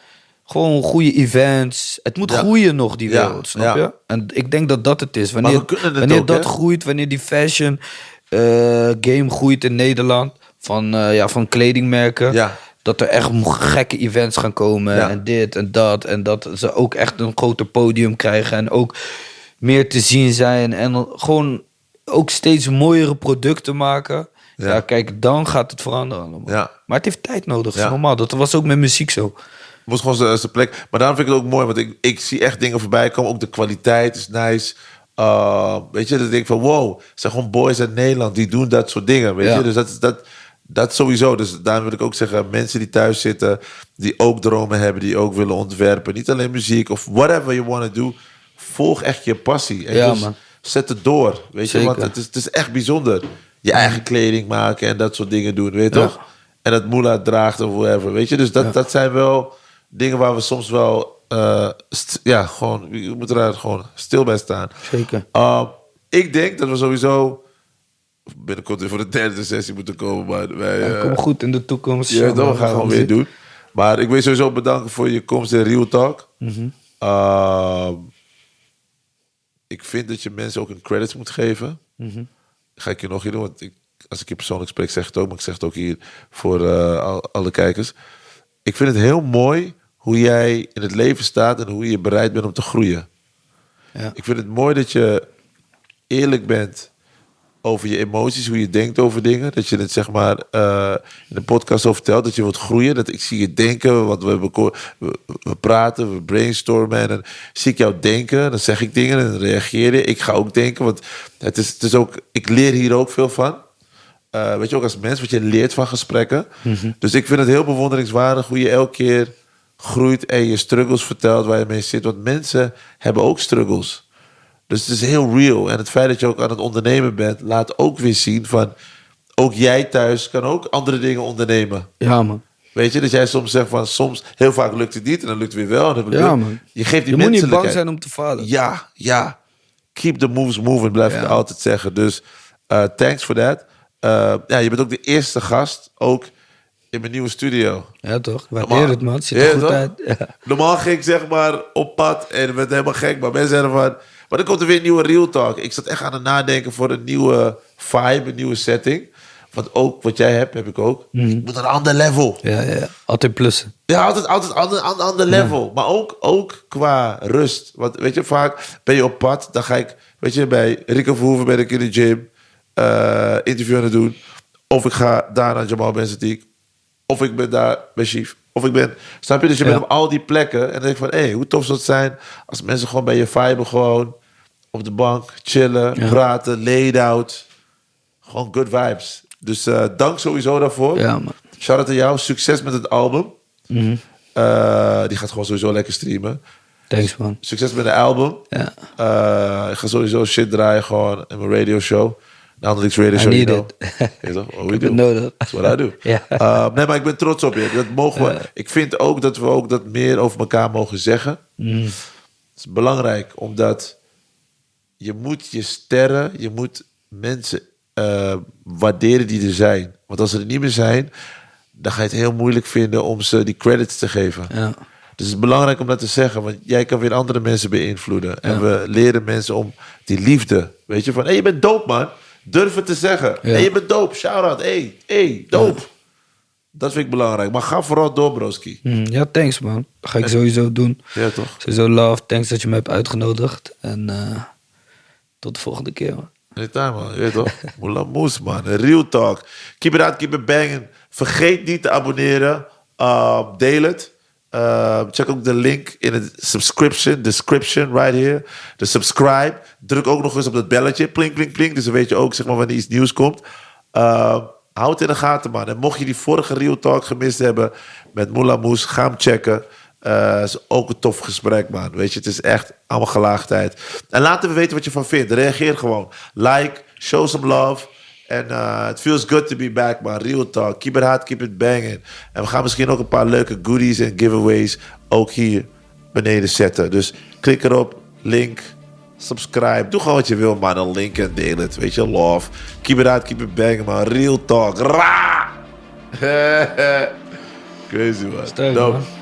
S1: gewoon goede events. Het moet
S6: Ja.
S1: groeien nog, die wereld, snap je? En ik denk dat dat het is. Wanneer,
S6: het
S1: wanneer
S6: ook,
S1: dat
S6: hè?
S1: groeit, wanneer die fashion eh, game groeit in Nederland, van, eh, ja, van kledingmerken,
S6: Ja.
S1: Dat er echt gekke events gaan komen
S6: Ja.
S1: en dit en dat. En dat ze ook echt een groter podium krijgen en ook meer te zien zijn. En gewoon ook steeds mooiere producten maken.
S6: Ja.
S1: Ja, kijk, dan gaat het veranderen allemaal.
S6: Ja.
S1: Maar het heeft tijd nodig, dat is normaal. Dat was ook met muziek zo.
S6: Moest gewoon zijn- plek. Maar daarom vind ik het ook mooi, want ik, ik zie echt dingen voorbij komen. Ook de kwaliteit is nice. Uh, weet je, denk ik van wow, het zijn gewoon boys uit Nederland die doen dat soort dingen. Weet je, dus dat, dat, dat sowieso. Dus daarom wil ik ook zeggen, mensen die thuis zitten, die ook dromen hebben, die ook willen ontwerpen. Niet alleen muziek of whatever you want to do. Volg echt je passie. En
S1: Ja,
S6: dus
S1: man.
S6: zet het door. Weet je,
S1: Zeker.
S6: want het is, het is echt bijzonder. Je eigen kleding maken en dat soort dingen doen, weet je
S1: Ja.
S6: toch? En dat moela draagt of whatever, weet je. Dus dat, dat zijn wel dingen waar we soms wel... eh, ja, gewoon... Je moet er gewoon stil bij staan.
S1: Zeker.
S6: Uh, ik denk dat we sowieso... binnenkort weer voor de derde sessie moeten komen. Maar wij,
S1: Ja,
S6: eh,
S1: kom goed in de toekomst.
S6: ja, dat
S1: man.
S6: gaan we gewoon weer doen. Maar ik wil je sowieso bedanken voor je komst in Real Talk.
S1: Mhm.
S6: Uh, ik vind dat je mensen ook een credits moet geven.
S1: Mhm.
S6: Ga ik je nog hier doen, want ik als ik je persoonlijk spreek, zeg het ook, maar ik zeg het ook hier voor eh, al- alle kijkers. Ik vind het heel mooi hoe jij in het leven staat en hoe je bereid bent om te groeien.
S1: Ja.
S6: Ik vind het mooi dat je eerlijk bent over je emoties, hoe je denkt over dingen. Dat je het zeg maar eh, in de podcast over vertelt, dat je wilt groeien. Dat ik zie je denken, want we, we, we praten, we brainstormen. En dan zie ik jou denken, dan zeg ik dingen en dan reageer je. Ik ga ook denken, want het is, het is ook, ik leer hier ook veel van. Eh, weet je, ook als mens, wat je leert van gesprekken. Dus ik vind het heel bewonderingswaardig hoe je elke keer groeit en je struggles vertelt waar je mee zit. Want mensen hebben ook struggles. Dus het is heel real. En het feit dat je ook aan het ondernemen bent, laat ook weer zien van... ook jij thuis kan ook andere dingen ondernemen.
S1: Ja, man.
S6: Weet je, dat jij soms zegt van soms, heel vaak lukt het niet en dan lukt het weer wel. En dan
S1: Ja, man.
S6: Je geeft die
S1: Je moet niet bang zijn om te falen.
S6: Ja, ja. Keep the moves moving, blijf ik
S1: Ja.
S6: altijd zeggen. Dus eh, thanks for that. Eh, ja, je bent ook de eerste gast, ook in mijn nieuwe studio.
S1: Ja, toch? Ik waardeer het, man. Ziet
S6: Ja,
S1: er goed
S6: toch?
S1: uit. Ja.
S6: Normaal ging ik zeg maar op pad en werd helemaal gek. Maar mensen zeiden van... Maar dan komt er weer een nieuwe Real Talk. Ik zat echt aan het nadenken voor een nieuwe vibe, een nieuwe setting. Want ook wat jij hebt, heb ik ook.
S1: Mhm.
S6: Ik moet naar een ander level.
S1: Ja, ja. Altijd plussen.
S6: Ja, altijd, altijd ander, ander, ander level. Maar ook, ook qua rust. Want weet je, vaak ben je op pad. Dan ga ik, weet je, bij Rico Verhoeven ben ik in de gym. eh interview aan het doen. Of ik ga daar naar Jamal Benzatiek. Of ik ben daar bij Chief. Of ik ben... Snap je? Dus je
S1: Ja.
S6: bent op al die plekken. En dan denk ik van, hé, hoe tof zou het zijn... als mensen gewoon bij je vibe gewoon... op de bank, chillen,
S1: Ja.
S6: praten, laid out. Gewoon good vibes. Dus eh, dank sowieso daarvoor.
S1: Ja, man.
S6: Shout-out aan jou. Succes met het album.
S1: Mhm.
S6: Eh, die gaat gewoon sowieso lekker streamen.
S1: Thanks, man.
S6: Succes met de album.
S1: Ja.
S6: Eh, ik ga sowieso shit draaien gewoon in mijn radio show. De Handelix Radio
S1: I
S6: Show.
S1: need
S6: you
S1: it. [LAUGHS]
S6: know. [LAUGHS] We
S1: heb
S6: do.
S1: het nodig.
S6: That's what I do. [LAUGHS]
S1: Ja.
S6: Eh, nee, maar ik ben trots op je. Dat mogen we. Ik vind ook dat we ook dat meer over elkaar mogen zeggen.
S1: Mhm.
S6: Het is belangrijk, omdat je moet je sterren, je moet mensen eh, waarderen die er zijn. Want als ze er niet meer zijn, dan ga je het heel moeilijk vinden om ze die credits te geven.
S1: Ja.
S6: Dus het is belangrijk om dat te zeggen, want jij kan weer andere mensen beïnvloeden. En we leren mensen om die liefde, weet je, van hé, hey, je bent dope man. Durf het te zeggen.
S1: Ja.
S6: hey, je bent dope. Shout out. Hé, hey, hey, dope. Dat vind ik belangrijk. Maar ga vooral door, broski.
S1: Mhm. Ja, thanks, man. Dat ga ik sowieso doen.
S6: Ja, toch?
S1: Sowieso love. Thanks dat je me hebt uitgenodigd. En eh, tot de volgende keer, man.
S6: Anytime, man. Je weet toch? [LAUGHS] Moela Moes, man. Real talk. Keep it out, keep it banging. Vergeet niet te abonneren. Uh, deel het. Uh, check ook de link in het subscription, description, right here. De subscribe. Druk ook nog eens op dat belletje. Plink, plink, plink. Dus dan weet je ook zeg maar, wanneer iets nieuws komt. Uh, houd in de gaten, man. En mocht je die vorige Real Talk gemist hebben met Moela Moes, ga hem checken. Eh is ook een tof gesprek, man. Weet je, het is echt allemaal gelaagdheid. En laat me weten wat je van vindt. Reageer gewoon. Like, show some love. En uh, it feels good to be back, man. Real talk. Keep it hot, keep it banging. En we gaan misschien ook een paar leuke goodies en giveaways ook hier beneden zetten. Dus klik erop, link, subscribe. Doe gewoon wat je wil, man. Een link en deel het. Weet je, love. Keep it hot, keep it banging, man. Real talk. Ra! [LAUGHS] Crazy, man.
S1: Sterk.